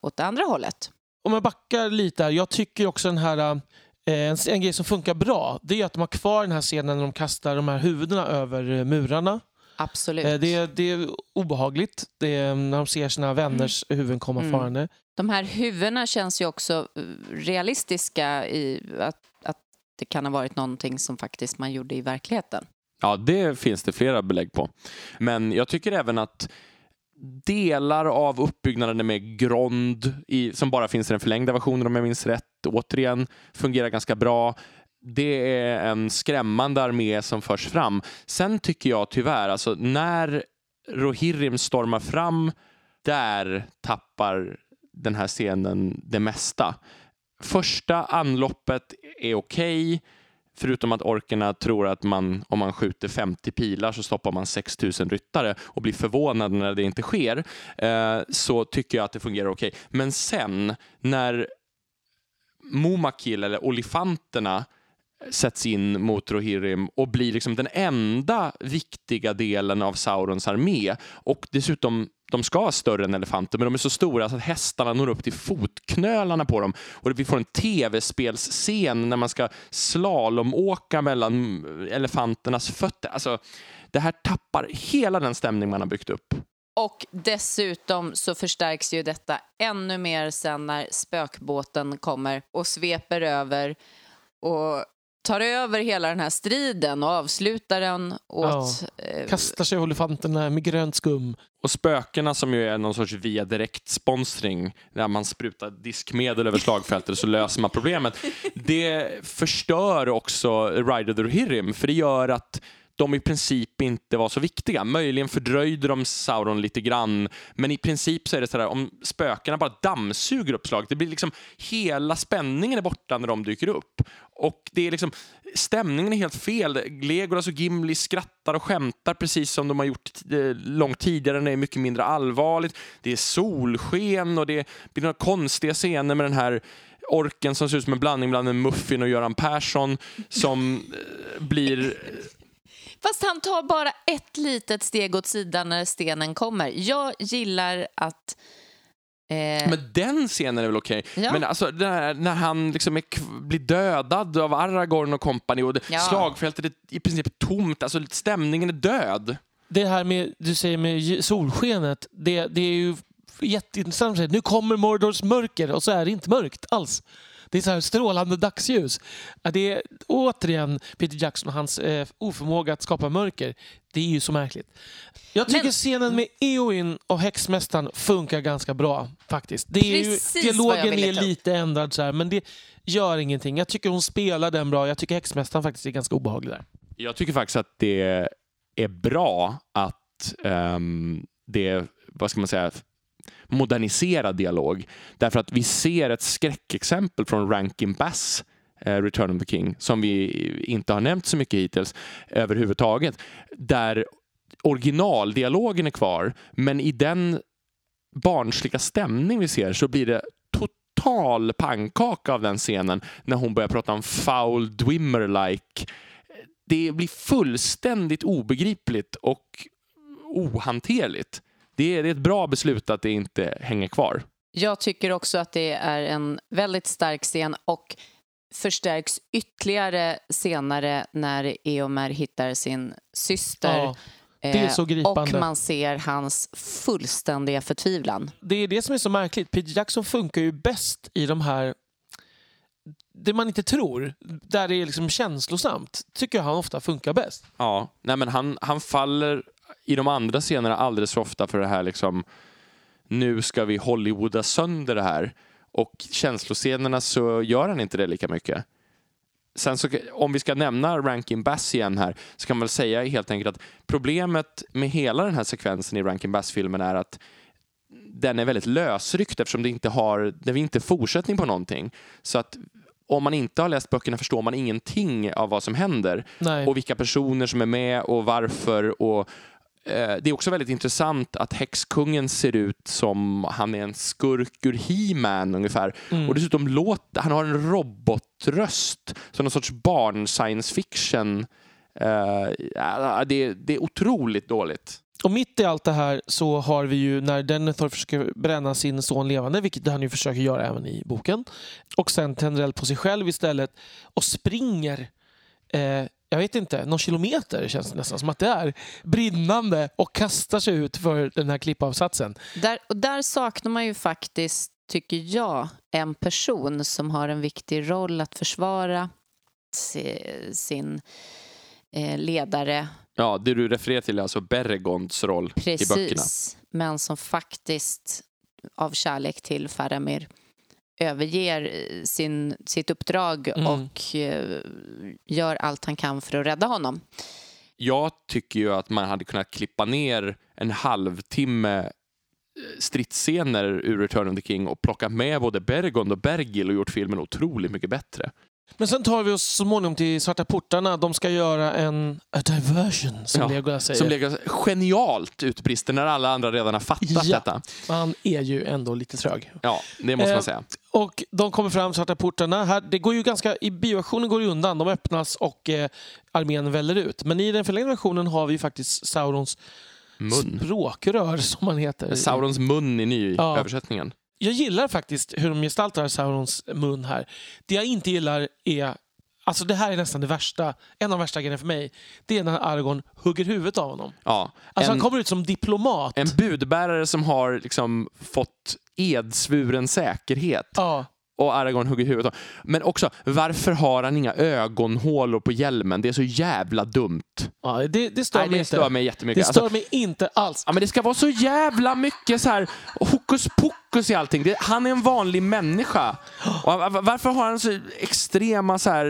åt det andra hållet. Om jag backar lite här, jag tycker också den här eh, en, en grej som funkar bra, det är att de har kvar den här scenen när de kastar de här huvudena över murarna. Absolut. Eh, Det, är- det är obehagligt det är när de ser sina vänners huvuden komma Mm. farande. De här huvudena känns ju också eh, realistiska i att, att det kan ha varit någonting som faktiskt man gjorde i verkligheten. Ja, det finns det flera belägg på. Men jag tycker även att delar av uppbyggnaden med Grond, i, som bara finns i den förlängda versionen om jag minns rätt, återigen fungerar ganska bra. Det är en skrämmande armé som förs fram. Sen tycker jag tyvärr, alltså när Rohirrim stormar fram, där tappar den här scenen det mesta. första anloppet är okej. Förutom att orkerna tror att man, om man skjuter 50 pilar så stoppar man 6000 ryttare och blir förvånad när det inte sker. Eh, så tycker jag att det fungerar okej. Men sen när Momakil eller olifanterna sätts in mot Rohirrim och blir liksom den enda viktiga delen av Saurons armé. Och dessutom, de ska vara större än elefanter, men de är så stora så att hästarna når upp till fotknölarna på dem. Och vi får en tv-spelsscen när man ska slalomåka mellan elefanternas fötter. Alltså, det här tappar hela den stämning man har byggt upp. Och dessutom så förstärks ju detta ännu mer sen när spökbåten kommer och sveper över och tar över hela den här striden och avslutar den åt... Ja. Kastar sig olifanterna med grönt skum. Och spökena som ju är någon sorts via direkt-sponsring, där man sprutar diskmedel över slagfältet så löser man problemet. Det förstör också Rider the Rohirrim, för det gör att de i princip inte var så viktiga. Möjligen fördröjde de Sauron lite grann, men i princip så är det sådär om spökena bara dammsuger uppslaget. Det blir liksom hela spänningen är borta när de dyker upp. Och det är liksom stämningen är helt fel. Legolas och Gimli skrattar och skämtar precis som de har gjort eh, långt tidigare. när Det är mycket mindre allvarligt. Det är solsken och det blir några konstiga scener med den här orken som ser ut som en blandning mellan en muffin och Göran Persson som eh, blir Fast han tar bara ett litet steg åt sidan när stenen kommer. Jag gillar att... Eh... Men den scenen är väl okej? Okay. Ja. Men alltså här, när han liksom är, blir dödad av Aragorn och kompani och ja. slagfältet är i princip tomt, alltså stämningen är död. Det här med, du säger med solskenet, det, det är ju jätteintressant. Nu kommer Mordors mörker och så är det inte mörkt alls. Det är så här strålande dagsljus. Det är återigen Peter Jackson och hans eh, oförmåga att skapa mörker. Det är ju så märkligt. Jag tycker Men... scenen med Eowyn och häxmästaren funkar ganska bra faktiskt. Det är ju, dialogen är lite ändrad så här, men det gör ingenting. Jag tycker hon spelar den bra. Jag tycker häxmästaren faktiskt är ganska obehaglig där. Jag tycker faktiskt att det är bra att um, det, vad ska man säga, moderniserad dialog. Därför att vi ser ett skräckexempel från Rankin Bass eh, Return of the King som vi inte har nämnt så mycket hittills överhuvudtaget. Där originaldialogen är kvar men i den barnsliga stämning vi ser så blir det total pannkaka av den scenen när hon börjar prata om foul dwimmer-like. Det blir fullständigt obegripligt och ohanterligt det är, det är ett bra beslut att det inte hänger kvar. Jag tycker också att det är en väldigt stark scen och förstärks ytterligare senare när Eomer hittar sin syster. Ja, det är så gripande. Och man ser hans fullständiga förtvivlan. Det är det som är så märkligt. Peter Jackson funkar ju bäst i de här det man inte tror, där det är liksom känslosamt, tycker jag han ofta funkar bäst. Ja, nej men han, han faller i de andra scenerna alldeles för ofta för det här liksom nu ska vi Hollywooda sönder det här. Och känsloscenerna så gör han inte det lika mycket. Sen så, om vi ska nämna Rankin Bass igen här, så kan man väl säga helt enkelt att problemet med hela den här sekvensen i Rankin Bass-filmen är att den är väldigt lösryckt eftersom det inte har, det är inte fortsättning på någonting. Så att om man inte har läst böckerna förstår man ingenting av vad som händer. Nej. Och vilka personer som är med och varför och det är också väldigt intressant att häxkungen ser ut som han är en skurk ur He-Man ungefär. Mm. Och dessutom låter, han har en robotröst, som någon sorts barn science fiction. Uh, det, det är otroligt dåligt. Och mitt i allt det här så har vi ju när Denethor försöker bränna sin son levande, vilket han ju försöker göra även i boken, och sen tänder eld på sig själv istället och springer eh, jag vet inte, någon kilometer känns det nästan som att det är. Brinnande och kastar sig ut för den här klippavsatsen. Där, och där saknar man ju faktiskt, tycker jag, en person som har en viktig roll att försvara sin eh, ledare. Ja, det du refererar till är alltså Beregonds roll Precis, i böckerna. Precis, men som faktiskt av kärlek till Faramir överger eh, sin, sitt uppdrag mm. och eh, gör allt han kan för att rädda honom. Jag tycker ju att man hade kunnat klippa ner en halvtimme stridsscener ur Return of the King och plockat med både Bergond och Bergil och gjort filmen otroligt mycket bättre. Men sen tar vi oss så småningom till Svarta portarna. De ska göra en a diversion, som Ja, Legolas säger. Som ligger genialt utbrister när alla andra redan har fattat Ja. detta. Han är ju ändå lite trög. Ja, det måste Eh, man säga. Och de kommer fram, Svarta portarna. Här, det går ju ganska, I bioversionen går det undan. De öppnas och eh, armén väller ut. Men i den förlängda versionen har vi faktiskt Saurons Mun. språkrör, <laughs> som han heter. Saurons mun i Ja. nyöversättningen. Jag gillar faktiskt hur de gestaltar Saurons mun här. Det jag inte gillar är... Alltså det här är nästan det värsta, en av de värsta grejerna för mig. Det är när Aragorn hugger huvudet av honom. Ja. Alltså en, han kommer ut som diplomat. en budbärare som har liksom fått edsvuren säkerhet Ja, och Aragorn hugger huvudet av. Men också, varför har han inga ögonhålor på hjälmen? Det är så jävla dumt. ja det, det stör Nej, mig det inte. stör mig jättemycket. det Alltså, stör mig inte alls. Ja, men det ska vara så jävla mycket så här hokus pokus i allting. Det, han är en vanlig människa. Och var- varför har han så extrema så här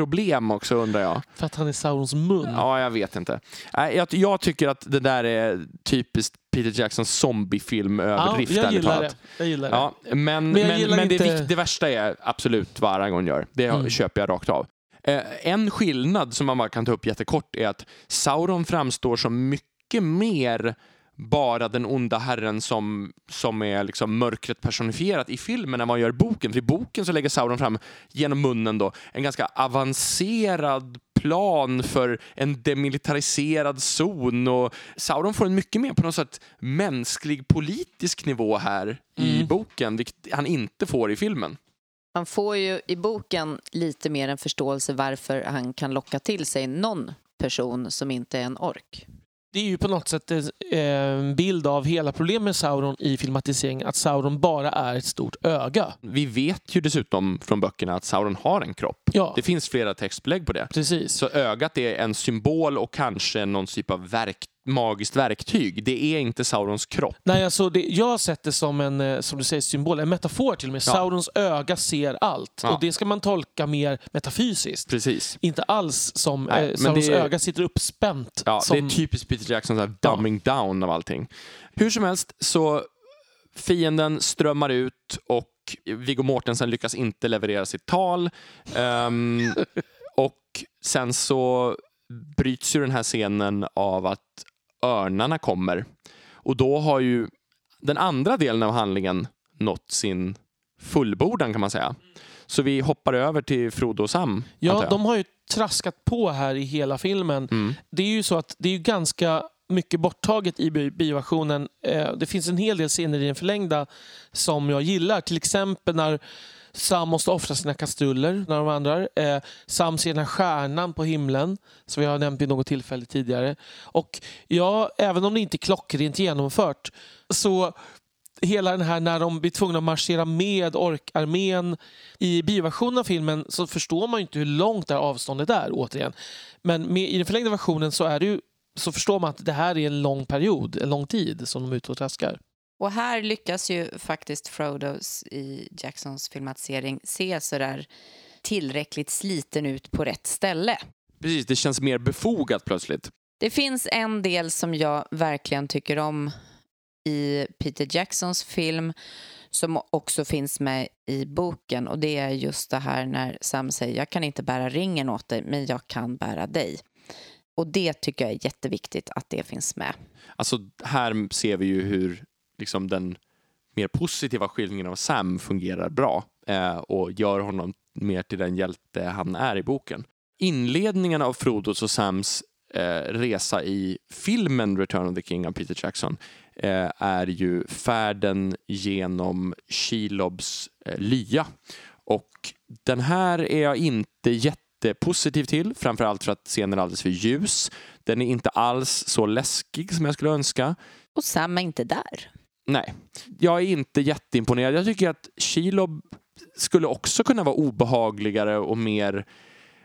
läppproblem också undrar jag? För att han är Saurons mun. Ja, jag vet inte. Nej, Jag, jag tycker att det där är typiskt Peter Jacksons zombiefilm överdrift. jag ärligt gillar talat. det. Jag gillar. Ja, men men, Men jag men, det, inte- det värsta är absolut vad Aragorn gör. Det Mm. köper jag rakt av. Eh, en skillnad som man bara kan ta upp jättekort är att Sauron framstår som mycket mer bara den onda herren som, som är liksom mörkret personifierat i filmen vad han gör i boken. För i boken så lägger Sauron fram genom munnen då en ganska avancerad plan för en demilitariserad zon och Sauron får en mycket mer på något sätt mänsklig politisk nivå här i Mm. boken, vilket han inte får i filmen. Man får ju i boken lite mer en förståelse varför han kan locka till sig någon person som inte är en ork. Det är ju på något sätt en bild av hela problemet med Sauron i filmatiseringen. Att Sauron bara är ett stort öga. Vi vet ju dessutom från böckerna att Sauron har en kropp. Ja, Det finns flera textbelägg på det. precis. Så ögat är en symbol och kanske någon typ av verk, magiskt verktyg. Det är inte Saurons kropp. Nej, alltså det, jag har sett det som en eh, som du säger, symbol, en metafor till och med. Ja. Saurons öga ser allt. Ja. Och det ska man tolka mer metafysiskt. Precis. Inte alls som Nej, eh, Saurons är- öga sitter uppspänt. Ja, som, Det är typiskt Peter Jackson, så här dumbing down av allting. Hur som helst så fienden strömmar ut och Viggo Mortensen lyckas inte leverera sitt tal. Ehm, <laughs> och sen så bryts ju den här scenen av att örnarna kommer. Och då har ju den andra delen av handlingen nått sin fullbordan kan man säga. Så vi hoppar över till Frodo och Sam. Ja, de har ju traskat på här i hela filmen. Mm. Det är ju så att det är ju ganska mycket borttaget i bi- bioversionen. Eh, Det finns en hel del scener i den förlängda som jag gillar. Till exempel när Sam måste offra sina kastruller när de vandrar. Eh, Sam ser den här stjärnan på himlen som vi har nämnt vid något tillfälle tidigare. Och ja, även om det inte är klockrent genomfört så hela den här när de blir tvungna att marschera med orkarmén. I bioversionen av filmen så förstår man ju inte hur långt det här avståndet är återigen. Men med, i den förlängda versionen så, är det ju, så förstår man att det här är en lång period, en lång tid som de är ute och traskar. Och här lyckas ju faktiskt Frodo i Jacksons filmatisering se sådär tillräckligt sliten ut på rätt ställe. Precis, det känns mer befogat plötsligt. Det finns en del som jag verkligen tycker om i Peter Jacksons film som också finns med i boken och det är just det här när Sam säger jag kan inte bära ringen åt dig men jag kan bära dig. Och det tycker jag är jätteviktigt att det finns med. Alltså, här ser vi ju hur liksom, den mer positiva skildringen av Sam fungerar bra eh, och gör honom mer till den hjälte han är i boken. Inledningen av Frodos och Sams eh, resa i filmen Return of the King av Peter Jackson eh, är ju färden genom Shelobs eh, lya. Och den här är jag inte jättepositiv till, framförallt för att scenen är alldeles för ljus. Den är inte alls så läskig som jag skulle önska. Och Sam är inte där. Nej, jag är inte jätteimponerad. Jag tycker att Shelob skulle också kunna vara obehagligare och mer,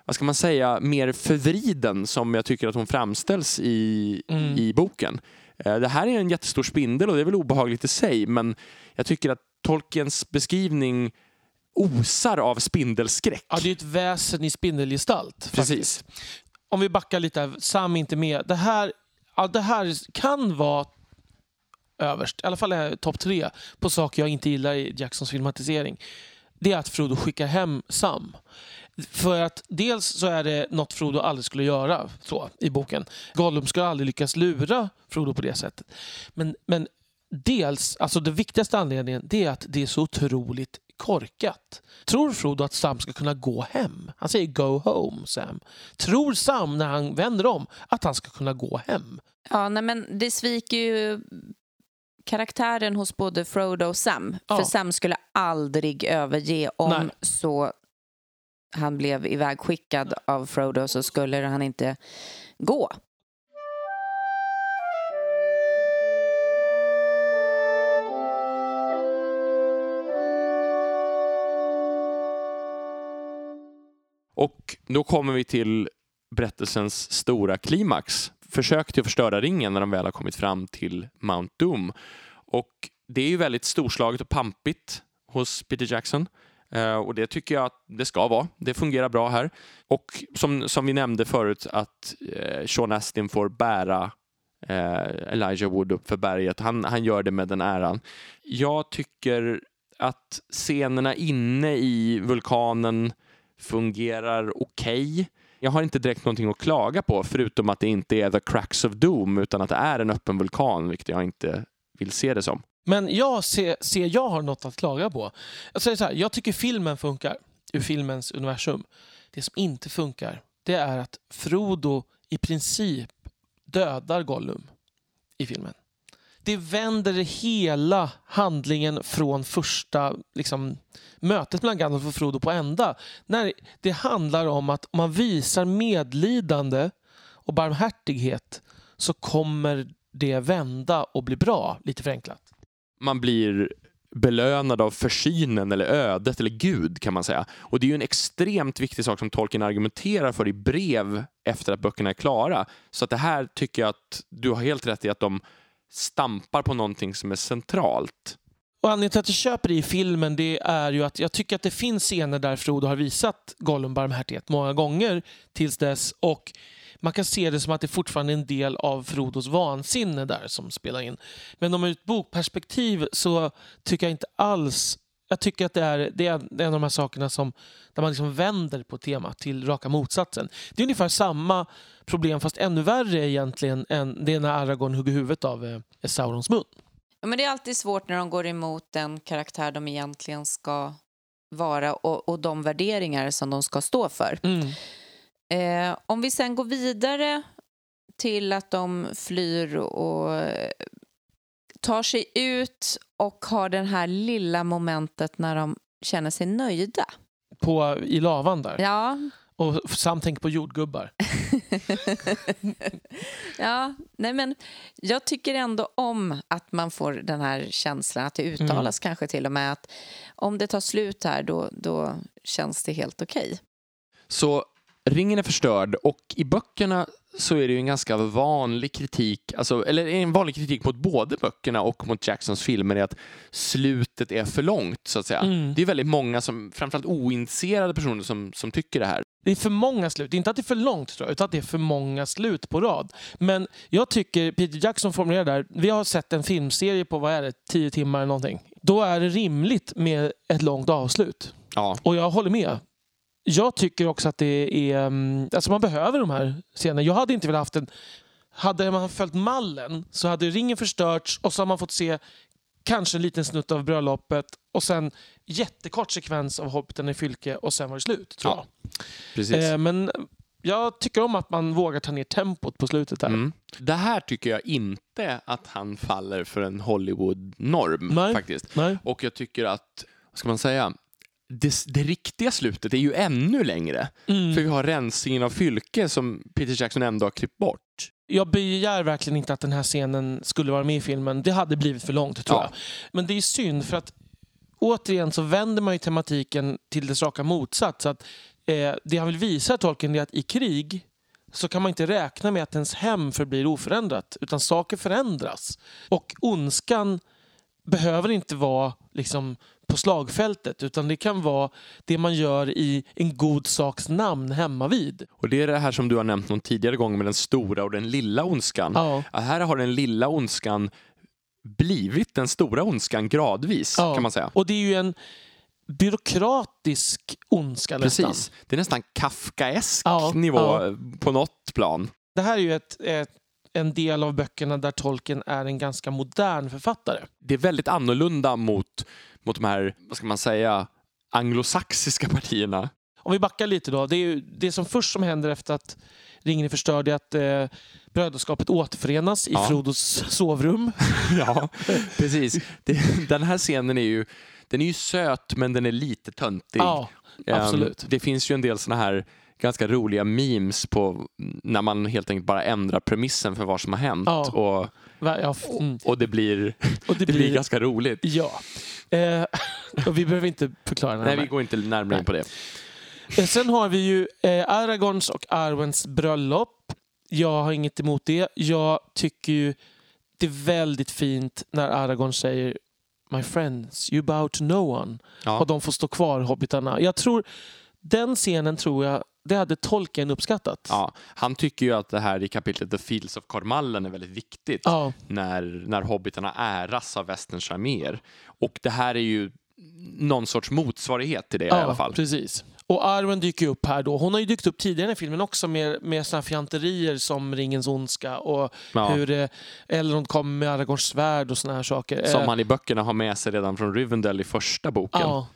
vad ska man säga, mer förvriden som jag tycker att hon framställs i, Mm. i boken. Eh, Det här är en jättestor spindel och det är väl obehagligt i sig, men jag tycker att Tolkiens beskrivning osar av spindelskräck. Ja, det är ett väsen i spindelgestalt. Precis. Faktiskt. Om vi backar lite, här, Sam är inte med. Det här, ja, det här kan vara överst, i alla fall topp tre, på saker jag inte gillar i Jacksons filmatisering. Det är att Frodo skickar hem Sam. För att dels så är det något Frodo aldrig skulle göra så, i boken. Gollum skulle aldrig lyckas lura Frodo på det sättet. Men, men dels, alltså den viktigaste anledningen, det är att det är så otroligt korkat. Tror Frodo att Sam ska kunna gå hem? Han säger go home, Sam. Tror Sam, när han vänder om, att han ska kunna gå hem? Ja, nej, men det sviker ju karaktären hos både Frodo och Sam. Ja. För Sam skulle aldrig överge om Nej. så han blev ivägskickad av Frodo så skulle han inte gå. Och då kommer vi till berättelsens stora klimax. Försök till att förstöra ringen när de väl har kommit fram till Mount Doom. Och det är ju väldigt storslaget och pampigt hos Peter Jackson. Uh, och det tycker jag att det ska vara. Det fungerar bra här. Och som, som vi nämnde förut att uh, Sean Astin får bära uh, Elijah Wood upp för berget. Han, han gör det med den äran. Jag tycker att scenerna inne i vulkanen fungerar okej. Jag har inte direkt någonting att klaga på förutom att det inte är the cracks of doom utan att det är en öppen vulkan vilket jag inte vill se det som. Men jag ser, ser jag har något att klaga på. Jag säger så här, jag tycker filmen funkar ur filmens universum. Det som inte funkar, det är att Frodo i princip dödar Gollum i filmen. Det vänder hela handlingen från första liksom, mötet mellan Gandalf och Frodo på ända. När det handlar om att om man visar medlidande och barmhärtighet så kommer det vända och bli bra, lite förenklat. Man blir belönad av försynen eller ödet eller Gud kan man säga. Och det är ju en extremt viktig sak som Tolkien argumenterar för i brev efter att böckerna är klara. Så att det här tycker jag att du har helt rätt i att de stampar på någonting som är centralt. Och anledningen till att jag köper det i filmen det är ju att jag tycker att det finns scener där Frodo har visat Gollum barmhärtighet många gånger tills dess och man kan se det som att det fortfarande är en del av Frodos vansinne där som spelar in. Men om ur ett bokperspektiv så tycker jag inte alls jag tycker att det är, det är en av de här sakerna som där man liksom vänder på temat till raka motsatsen. Det är ungefär samma problem fast ännu värre egentligen än det när Aragorn hugger huvudet av eh, Saurons mun. Ja, men det är alltid svårt när de går emot den karaktär de egentligen ska vara och, och de värderingar som de ska stå för. Mm. Eh, om vi sen går vidare till att de flyr och tar sig ut och har det här lilla momentet när de känner sig nöjda. På, I lavan där. Ja, Och Sam tänker på jordgubbar. <laughs> ja nej men jag tycker ändå om att man får den här känslan, att det uttalas kanske till och med att om det tar slut här då, då känns det helt okej. Så ringen är förstörd och i böckerna så är det ju en ganska vanlig kritik, alltså, eller en vanlig kritik mot både böckerna och mot Jacksons filmer är att slutet är för långt så att säga. Mm. Det är väldigt många, som, framförallt ointresserade personer som, som tycker det här. Det är för många slut. Inte att det är för långt, tror jag, utan att det är för många slut på rad. Men jag tycker, Peter Jackson formulerar där, vi har sett en filmserie på, vad är det, tio timmar eller någonting. Då är det rimligt med ett långt avslut. Ja, Och jag håller med. Jag tycker också att det är... mm, Alltså man behöver de här scenerna. Jag hade inte velat haft en... Hade man följt mallen så hade ringen förstörts och så har man fått se kanske en liten snutt av bröllopet och sen jättekort sekvens av Hobbiten i Fylke och sen var det slut. Tror Ja, jag. precis. Eh, men jag tycker om att man vågar ta ner tempot på slutet där. Mm. Det här tycker jag inte att han faller för en Hollywood-norm faktiskt. Nej? Och jag tycker att, vad ska man säga, det, det riktiga slutet är ju ännu längre. Mm. För vi har rensningen av Fylke som Peter Jackson ändå har klippt bort. Jag begär verkligen inte att den här scenen skulle vara med i filmen. Det hade blivit för långt tror Ja. jag. Men det är synd för att återigen så vänder man ju tematiken till dess raka motsats. Så att, eh, det han vill visa Tolkien är att i krig så kan man inte räkna med att ens hem förblir oförändrat utan saker förändras. Och ondskan behöver inte vara liksom på slagfältet utan det kan vara det man gör i en god saks namn hemma vid. Och det är det här som du har nämnt någon tidigare gång med den stora och den lilla ondskan. Ja. Här har den lilla ondskan blivit den stora ondskan gradvis, Ja. kan man säga. Och det är ju en byråkratisk ondska nästan. Precis. Det är nästan Kafkaesk Ja, nivå på något plan. Det här är ju ett, ett, en del av böckerna där Tolkien är en ganska modern författare. Det är väldigt annorlunda mot, mot de här, vad ska man säga, anglosaxiska partierna. Om vi backar lite då. Det, är ju, det som först som händer efter att ringen är förstörd är att eh, brödraskapet återförenas i Ja. Frodos sovrum. <laughs> Ja, precis. Det, den här scenen är ju, den är ju söt men den är lite töntig. Ja, Ehm, absolut. Det finns ju en del såna här ganska roliga memes på när man helt enkelt bara ändrar premissen för vad som har hänt. Ja. Och, ja, mm. och det blir, <laughs> Och det <laughs> blir ganska roligt. Ja. Eh, <laughs> och vi behöver inte förklara Nej, närmare. vi går inte närmare in på det. Eh, Sen har vi ju eh, Aragorns och Arwens bröllop. Jag har inget emot det. Jag tycker ju det är väldigt fint när Aragorn säger My friends, you bow to no one. Ja. Och de får stå kvar, hobbitarna. Jag tror, den scenen tror jag, det hade Tolkien uppskattat. Ja, han tycker ju att det här i kapitlet The Fields of Kormallen är väldigt viktigt. Ja, när, när hobbitarna äras av västerns arméer. Och det här är ju någon sorts motsvarighet till det i alla fall. precis. Och Arwen dyker upp här då. Hon har ju dykt upp tidigare i filmen också med, med såna fjanterier som Ringens ondska och Ja. hur eh, Elrond kommer med Aragorns svärd och såna här saker. Som Eh, han i böckerna har med sig redan från Rivendell i första boken. Ja,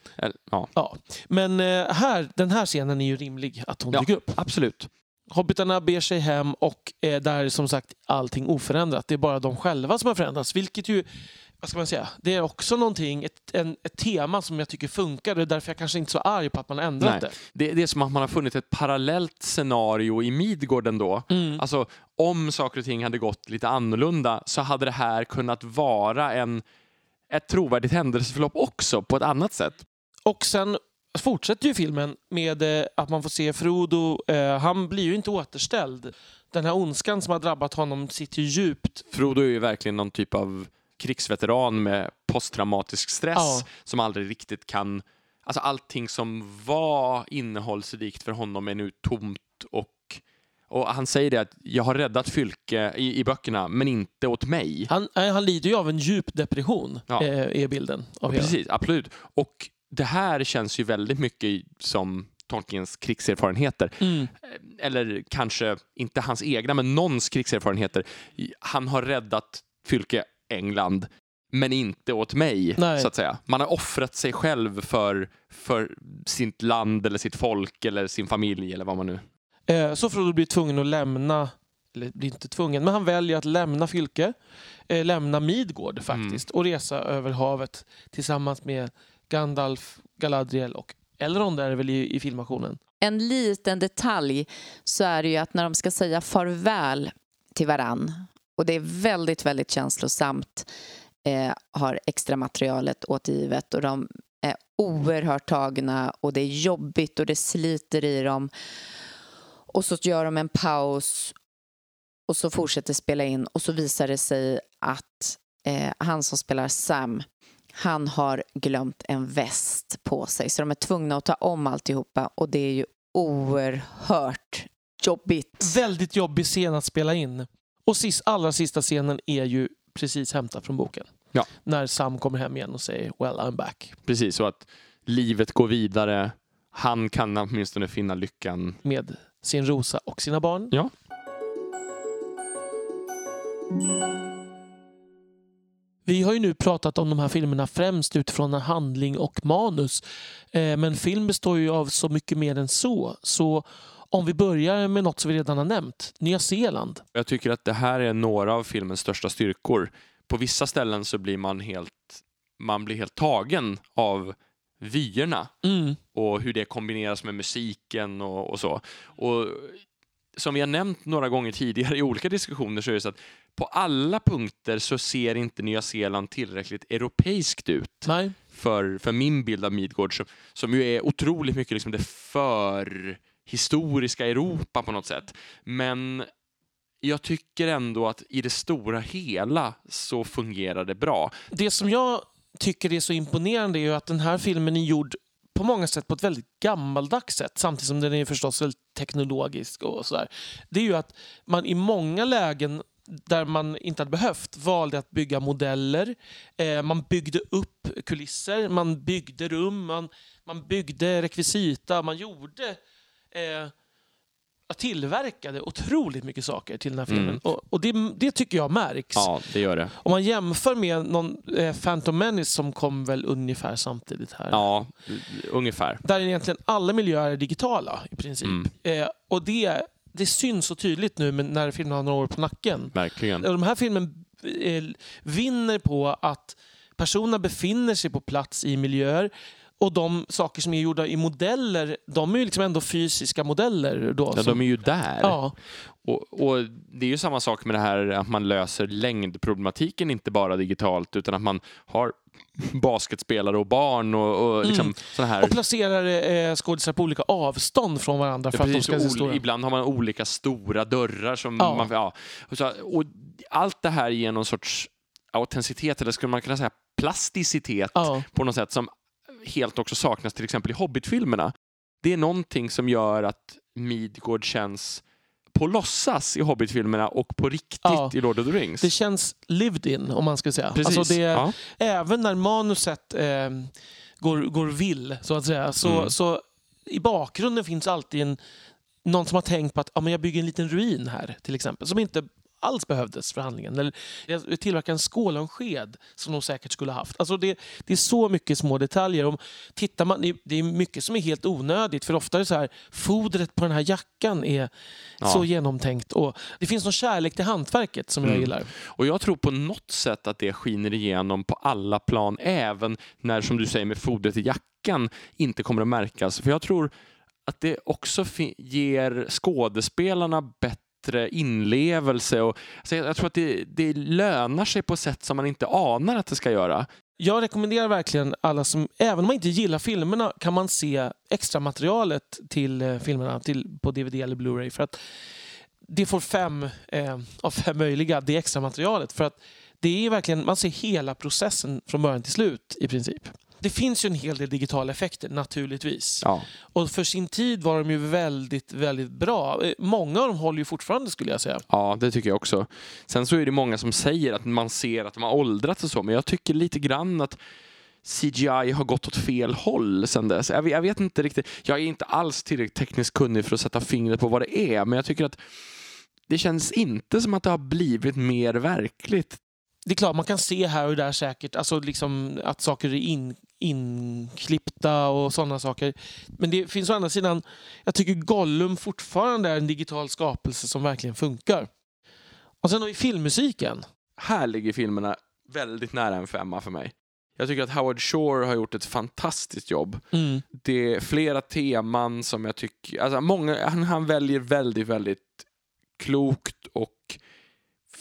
ja. ja. Men eh, här, den här scenen är ju rimlig att hon Ja. dyker upp. absolut. Hobbitarna ber sig hem och eh, där är som sagt allting oförändrat. Det är bara de själva som har förändrats. Vilket ju, vad ska man säga, det är också någonting, ett, en, ett tema som jag tycker funkar. Det är därför jag kanske inte är så arg på att man har ändrat Nej. det. Det, det är som att man har funnit ett parallellt scenario i Midgård ändå. Mm. Alltså, om saker och ting hade gått lite annorlunda så hade det här kunnat vara en, ett trovärdigt händelseförlopp också på ett annat sätt. Och sen fortsätter ju filmen med eh, att man får se Frodo. Eh, han blir ju inte återställd. Den här ondskan som har drabbat honom sitter ju djupt. Frodo är ju verkligen någon typ av krigsveteran med posttraumatisk stress Ja. som aldrig riktigt kan... Alltså allting som var innehållsrikt för honom är nu tomt och och han säger det att jag har räddat Fylke i, i böckerna, men inte åt mig. Han, eh, han lider ju av en djup depression, Ja. eh, är bilden av hela. Precis, absolut. Och det här känns ju väldigt mycket som Tolkiens krigserfarenheter. Mm. Eller kanske inte hans egna, men någons krigserfarenheter. Han har räddat Fylke England, men inte åt mig, Nej. så att säga. Man har offrat sig själv för, för sitt land eller sitt folk eller sin familj eller vad man nu... Eh, Så Frodo blir tvungen att lämna, eller blir inte tvungen, men han väljer att lämna Fylke, eh, lämna Midgård faktiskt och resa över havet tillsammans med Gandalf, Galadriel och Elrond är det väl i, i filmationen. En liten detalj så är det ju att när de ska säga farväl till varann och det är väldigt, väldigt känslosamt eh, har extra materialet återgivet och de är oerhört tagna och det är jobbigt och det sliter i dem och så gör de en paus och så fortsätter spela in och så visar det sig att eh, han som spelar Sam han har glömt en väst på sig så de är tvungna att ta om alltihopa och det är ju oerhört jobbigt. Väldigt jobbig scen att spela in. Och sist, allra sista scenen är ju precis hämtad från boken. Ja. När Sam kommer hem igen och säger “Well, I'm back” Precis, så att livet går vidare. Han kan åtminstone finna lyckan. med sin Rosa och sina barn. Ja. Vi har ju nu pratat om de här filmerna främst utifrån en handling och manus. Eh, Men film består ju av så mycket mer än så. Så om vi börjar med något som vi redan har nämnt. Nya Zeeland. Jag tycker att det här är några av filmens största styrkor. På vissa ställen så blir man helt, man blir helt tagen av vyerna Mm. och hur det kombineras med musiken och, och så. Och som vi har nämnt några gånger tidigare i olika diskussioner så är det så att på alla punkter så ser inte Nya Zeeland tillräckligt europeiskt ut Nej. för, för min bild av Midgård som, som ju är otroligt mycket liksom det för historiska Europa på något sätt. Men jag tycker ändå att i det stora hela så fungerar det bra. Det som jag tycker är så imponerande är ju att den här filmen är gjord på många sätt på ett väldigt gammaldags sätt samtidigt som den är förstås väldigt teknologisk och sådär. Det är ju att man i många lägen där man inte hade behövt valde att bygga modeller. Eh, man byggde upp kulisser, man byggde rum, man, man byggde rekvisita, man gjorde eh, tillverkade otroligt mycket saker till den här filmen. Mm. Och, och det, det tycker jag märks. Ja, det gör det. Om man jämför med någon eh, Phantom Menace som kom väl ungefär samtidigt här. Ja, ungefär. Där är egentligen alla miljöer digitala i princip. Mm. Eh, och det, det syns så tydligt nu när filmen har några år på nacken. Verkligen. Och De här filmen eh, vinner på att personerna befinner sig på plats i miljöer och de saker som är gjorda i modeller, de är ju liksom ändå fysiska modeller. Då, Ja, som, de är ju där. ja, Och, och Det är ju samma sak med det här att man löser längdproblematiken inte bara digitalt utan att man har <laughs> basketspelare och barn och, och liksom Mm. såna här... och placerar eh, skådisar på olika avstånd från varandra för Ja, att de precis, ska stora. Ibland har man olika stora dörrar som Ja. man... Ja. Och, så, och allt det här ger någon sorts autenticitet, eller skulle man kunna säga plasticitet Ja. på något sätt som helt också saknas till exempel i Hobbit-filmerna. Det är någonting som gör att Midgård känns på låtsas i Hobbit-filmerna och på riktigt Ja. i Lord of the Rings. Det känns lived in om man ska säga. Precis. Alltså det, ja. Även när manuset eh, går, går vill, så att säga, så, Mm. så i bakgrunden finns alltid en, någon som har tänkt på att ja, men jag bygger en liten ruin här, till exempel, som inte alls behövdes för handlingen. Eller jag tillverkar en skål och en sked som de säkert skulle ha haft. Alltså det, det är så mycket små detaljer. Om, tittar man, det- är mycket som är helt onödigt. För ofta är det så här, fodret på den här jackan är Ja. så genomtänkt. Och det finns någon kärlek till hantverket som jag Mm. gillar. Och jag tror på något sätt att det skiner igenom på alla plan, även när, som du säger, med fodret i jackan inte kommer att märkas. För jag tror att det också ger skådespelarna bättre inlevelse. Och, alltså jag, jag tror att det, det lönar sig på sätt som man inte anar att det ska göra. Jag rekommenderar verkligen alla som, även om man inte gillar filmerna, kan man se extra materialet till eh, filmerna till, på DVD eller Blu-ray. För att det får fem eh, av fem möjliga, det extra materialet. För att det är verkligen, man ser hela processen från början till slut i princip. Det finns ju en hel del digitala effekter naturligtvis. Ja. Och för sin tid var de ju väldigt, väldigt bra. Eh, Många av dem håller ju fortfarande skulle jag säga. Ja, det tycker jag också. Sen så är det många som säger att man ser att de har åldrats och så, men jag tycker lite grann att CGI har gått åt fel håll sen dess. Jag vet, jag vet inte riktigt. Jag är inte alls tillräckligt tekniskt kunnig för att sätta fingret på vad det är, men jag tycker att det känns inte som att det har blivit mer verkligt. det är klart, man kan se här och där säkert alltså liksom att saker är in, inklippta och sådana saker. Men det finns å andra sidan, jag tycker Gollum fortfarande är en digital skapelse som verkligen funkar. Och sen har vi filmmusiken. Här ligger filmerna väldigt nära en femma för mig. Jag tycker att Howard Shore har gjort ett fantastiskt jobb. Mm. Det är flera teman som jag tycker... Alltså många, han, han väljer väldigt, väldigt klokt och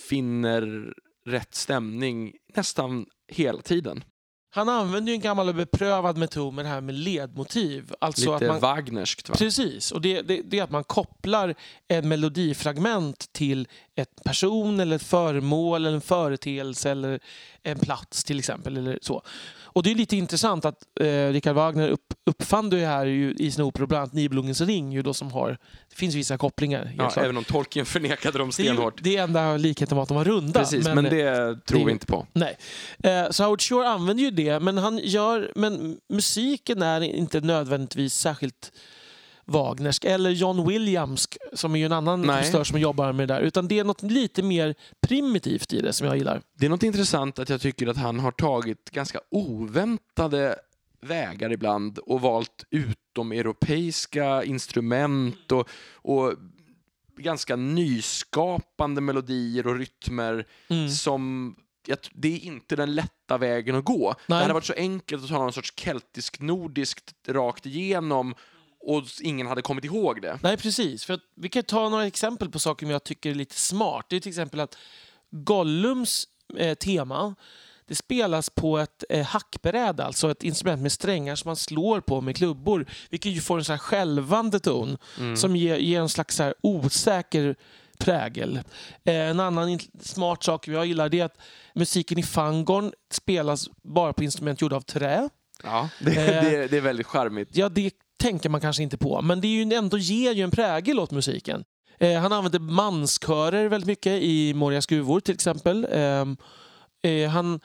finner rätt stämning nästan hela tiden. Han använder ju en gammal och beprövad metod med det här med ledmotiv. Alltså Lite att man, Wagnerskt va? Precis, och det, det, det är att man kopplar ett melodifragment till ett person, eller ett föremål, eller en företeelse eller en plats till exempel. Eller så. Och Det är lite intressant att eh, Richard Wagner upp, uppfann det här ju, i sin opera, bland annat Nibelungens ring, ju då som har, det finns vissa kopplingar. Ja, även om Tolkien förnekade dem det, är stenhårt. det är enda likheten var att de var runda. Precis, men, det tror det- vi inte på. Nej. Eh, så Howard Shore använder ju det, men, han gör, men musiken är inte nödvändigtvis särskilt Wagnersk. Eller John Williams, som är ju en annan kompositör som jobbar med det där. Utan det är något lite mer primitivt i det som jag gillar. Det är något intressant att jag tycker att han har tagit ganska oväntade vägar ibland och valt utomeuropeiska instrument och, och ganska nyskapande melodier och rytmer Mm. som det är inte den lätta vägen att gå. Det Nej. hade varit så enkelt att ta någon sorts keltisk-nordiskt rakt igenom och ingen hade kommit ihåg det. Nej, precis. För att, vi kan ta några exempel på saker som jag tycker är lite smart. Det är till exempel att Gollums eh, tema det spelas på ett eh, hackbräde, alltså ett instrument med strängar som man slår på med klubbor. Vilket ju får en så här skälvande ton som ger, ger en slags så osäker prägel. Eh, en annan smart sak jag gillar det är att musiken i Fangorn spelas bara på instrument gjorda av trä. Ja, <laughs> det, Eh. det, det är väldigt charmigt. Ja, det tänker man kanske inte på, men det är ju ändå ger ju en prägel åt musiken. Eh, han använder manskörer väldigt mycket i Morias gruvor till exempel. Eh, eh, han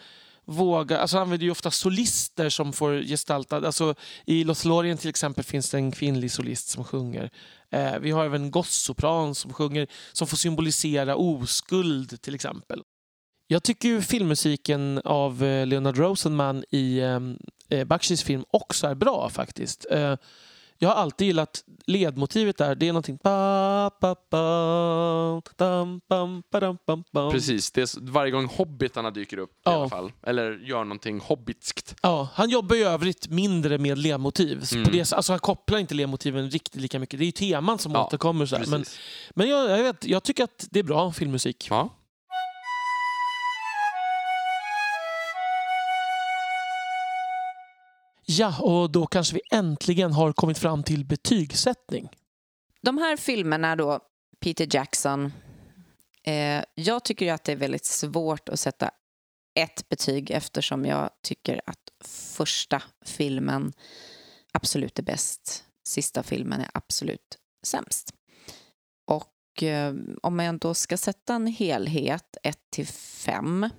vågar, alltså han använder ju ofta solister som får gestalta, alltså i Lothlorien till exempel finns det en kvinnlig solist som sjunger. Eh, vi har även gossopran som sjunger, som får symbolisera oskuld till exempel. Jag tycker ju filmmusiken av eh, Leonard Rosenman i ehm, eh, Bakshis film också är bra faktiskt. Eh, jag har alltid gillat ledmotivet där. Det är någonting... Ba, ba, ba, dam, bam, ba, dam, bam, bam. Precis, det är varje gång hobbitarna dyker upp i Ja. alla fall. Eller gör någonting hobbitskt. Ja, han jobbar i övrigt mindre med ledmotiv. Mm. På det, alltså han kopplar inte ledmotiven riktigt lika mycket. Det är ju teman som Ja, återkommer. Så. Men, men jag, jag, vet, jag tycker att det är bra filmmusik. Ja. Ja, och då kanske vi äntligen har kommit fram till betygssättning. De här filmerna då, Peter Jackson, eh, jag tycker ju att det är väldigt svårt att sätta ett betyg eftersom jag tycker att första filmen absolut är bäst, sista filmen är absolut sämst. Och eh, om jag då ska sätta en helhet, 1 till 5,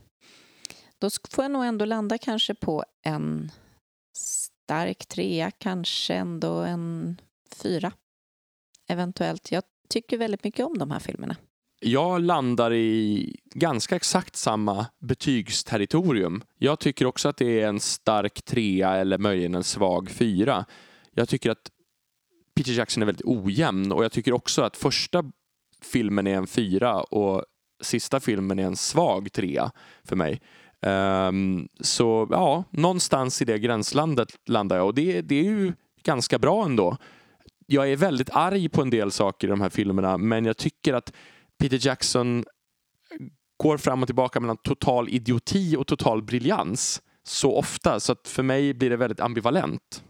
då får jag nog ändå landa kanske på en stark trea, kanske ändå en fyra eventuellt. Jag tycker väldigt mycket om de här filmerna. Jag landar i ganska exakt samma betygsterritorium. Jag tycker också att det är en stark trea eller möjligen en svag fyra. Jag tycker att Peter Jackson är väldigt ojämn och jag tycker också att första filmen är en fyra och sista filmen är en svag trea för mig. Um, så ja, någonstans i det gränslandet landar jag och det, det är ju ganska bra ändå. Jag är väldigt arg på en del saker i de här filmerna men jag tycker att Peter Jackson går fram och tillbaka mellan total idioti och total briljans så ofta så att för mig blir det väldigt ambivalent.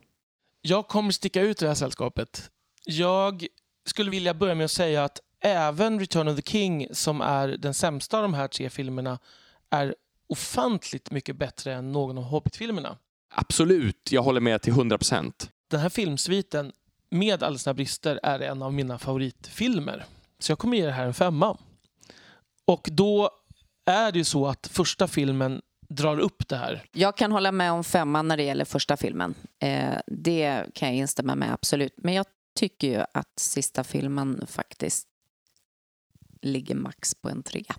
Jag kommer sticka ut i det här sällskapet. Jag skulle vilja börja med att säga att även Return of the King, som är den sämsta av de här tre filmerna, är ofantligt mycket bättre än någon av Hobbit-filmerna. Absolut, jag håller med till 100 procent. Den här filmsviten, med alla sina brister, är en av mina favoritfilmer. Så jag kommer ge det här en femma. Och då är det ju så att första filmen drar upp det här. Jag kan hålla med om femman när det gäller första filmen. Eh, det kan jag instämma med, absolut. Men jag tycker ju att sista filmen faktiskt ligger max på en trea.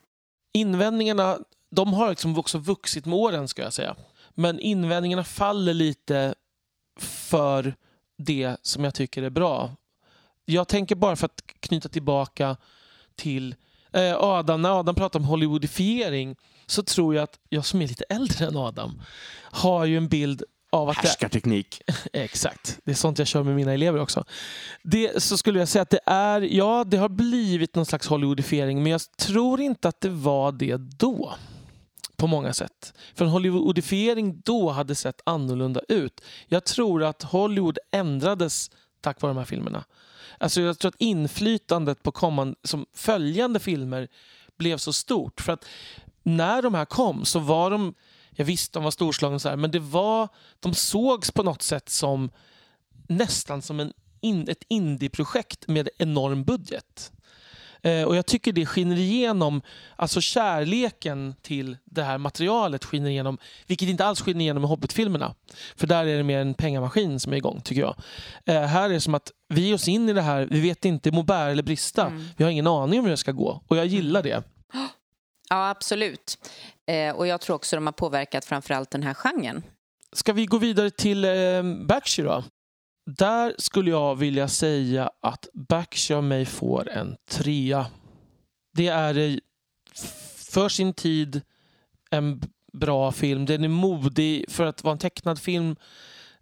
Invändningarna, de har liksom också vuxit med åren ska jag säga. Men invändningarna faller lite för det som jag tycker är bra. Jag tänker bara för att knyta tillbaka till eh, Adam, när Adam pratar om Hollywoodifiering så tror jag att jag som är lite äldre än Adam har ju en bild av att det Härskarteknik. <laughs> Exakt. Det är sånt jag kör med mina elever också. Det, så skulle jag säga att det är, ja, det har blivit någon slags Hollywoodifiering, men jag tror inte att det var det då. På många sätt. För en Hollywoodifiering då hade sett annorlunda ut. Jag tror att Hollywood ändrades tack vare de här filmerna. Alltså jag tror att inflytandet på kommande, som följande filmer blev så stort. För att när de här kom så var de, jag visste de var storslagna så här, men det var, de sågs på något sätt som nästan som en in, ett indieprojekt med enorm budget. Eh, och jag tycker det skiner igenom, alltså kärleken till det här materialet skiner igenom, vilket inte alls skiner igenom i Hobbit-filmerna. För där är det mer en pengamaskin som är igång, tycker jag. Eh, här är det som att vi ger oss in i det här, vi vet inte, må bära eller brista. Mm. Vi har ingen aning om hur det ska gå. Och jag gillar det. <gasps> Ja, absolut. Eh, och jag tror också de har påverkat framförallt den här genren. Ska vi gå vidare till eh, Bakshi då? Där skulle jag vilja säga att Bakshi mig får en trea. Det är för sin tid en bra film. Den är modig för att vara en tecknad film.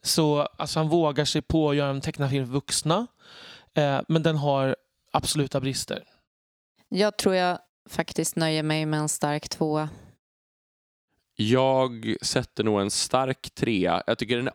Så alltså, han vågar sig på att göra en tecknad film för vuxna. Eh, men den har absoluta brister. Jag tror jag faktiskt nöjer mig med en stark tvåa. Jag sätter nog en stark trea. Jag tycker den är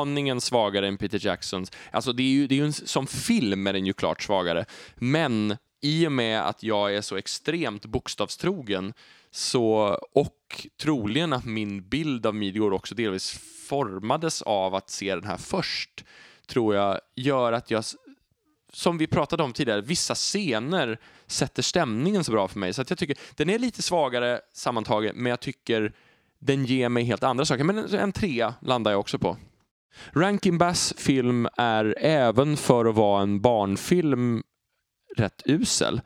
aningen svagare än Peter Jacksons. Alltså det är ju, det är ju en, som film är den ju klart svagare. Men i och med att jag är så extremt bokstavstrogen så, och troligen att min bild av Midgård också delvis formades av att se den här först, tror jag gör att jag som vi pratade om tidigare, vissa scener sätter stämningen så bra för mig. Så att jag tycker den är lite svagare sammantaget, men jag tycker den ger mig helt andra saker. Men en trea landar jag också på. Rankin Bass film är även för att vara en barnfilm rätt usel.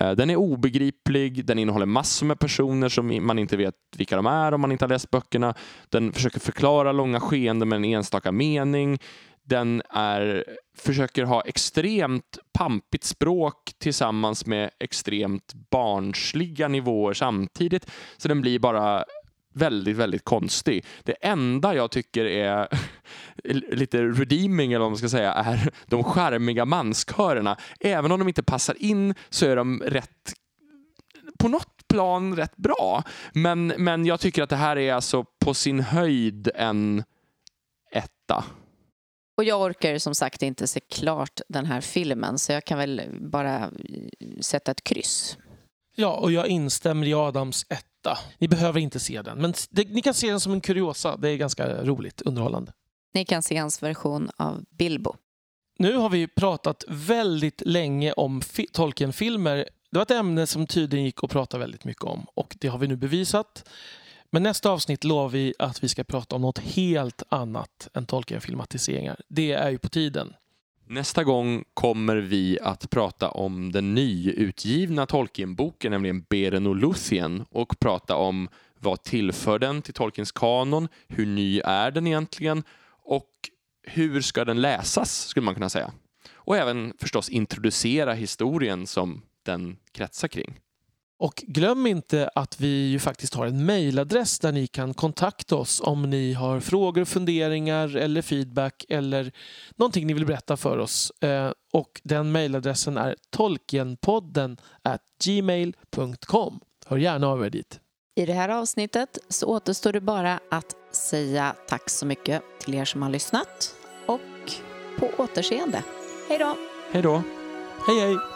Eh, den är obegriplig, den innehåller massor med personer som man inte vet vilka de är om man inte har läst böckerna. Den försöker förklara långa skeenden med en enstaka mening. Den är, försöker ha extremt pampigt språk tillsammans med extremt barnsliga nivåer samtidigt. Så den blir bara väldigt, väldigt konstig. Det enda jag tycker är <laughs> lite redeeming, eller vad man ska säga, är de charmiga manskörerna. Även om de inte passar in så är de rätt på något plan rätt bra. Men, men jag tycker att det här är alltså på sin höjd en etta. Och jag orkar som sagt inte se klart den här filmen så jag kan väl bara sätta ett kryss. Ja, och jag instämmer i Adams etta. Ni behöver inte se den, men det, ni kan se den som en kuriosa. Det är ganska roligt, underhållande. Ni kan se hans version av Bilbo. Nu har vi pratat väldigt länge om Tolkien-filmer. Det var ett ämne som tydligen gick att prata väldigt mycket om och det har vi nu bevisat. Men nästa avsnitt lovar vi att vi ska prata om något helt annat än Tolkien-filmatiseringar. Det är ju på tiden. Nästa gång kommer vi att prata om den nyutgivna Tolkienboken, nämligen Beren och Luthien och prata om vad tillför den till Tolkiens kanon, hur ny är den egentligen och hur ska den läsas, skulle man kunna säga. Och även förstås introducera historien som den kretsar kring. Och glöm inte att vi ju faktiskt har en mejladress där ni kan kontakta oss om ni har frågor, funderingar eller feedback eller någonting ni vill berätta för oss. Eh, och den mejladressen är tolkienpodden gmail.com. Hör gärna av er dit. I det här avsnittet så återstår det bara att säga tack så mycket till er som har lyssnat och på återseende. Hej då! Hej då! Hej hej!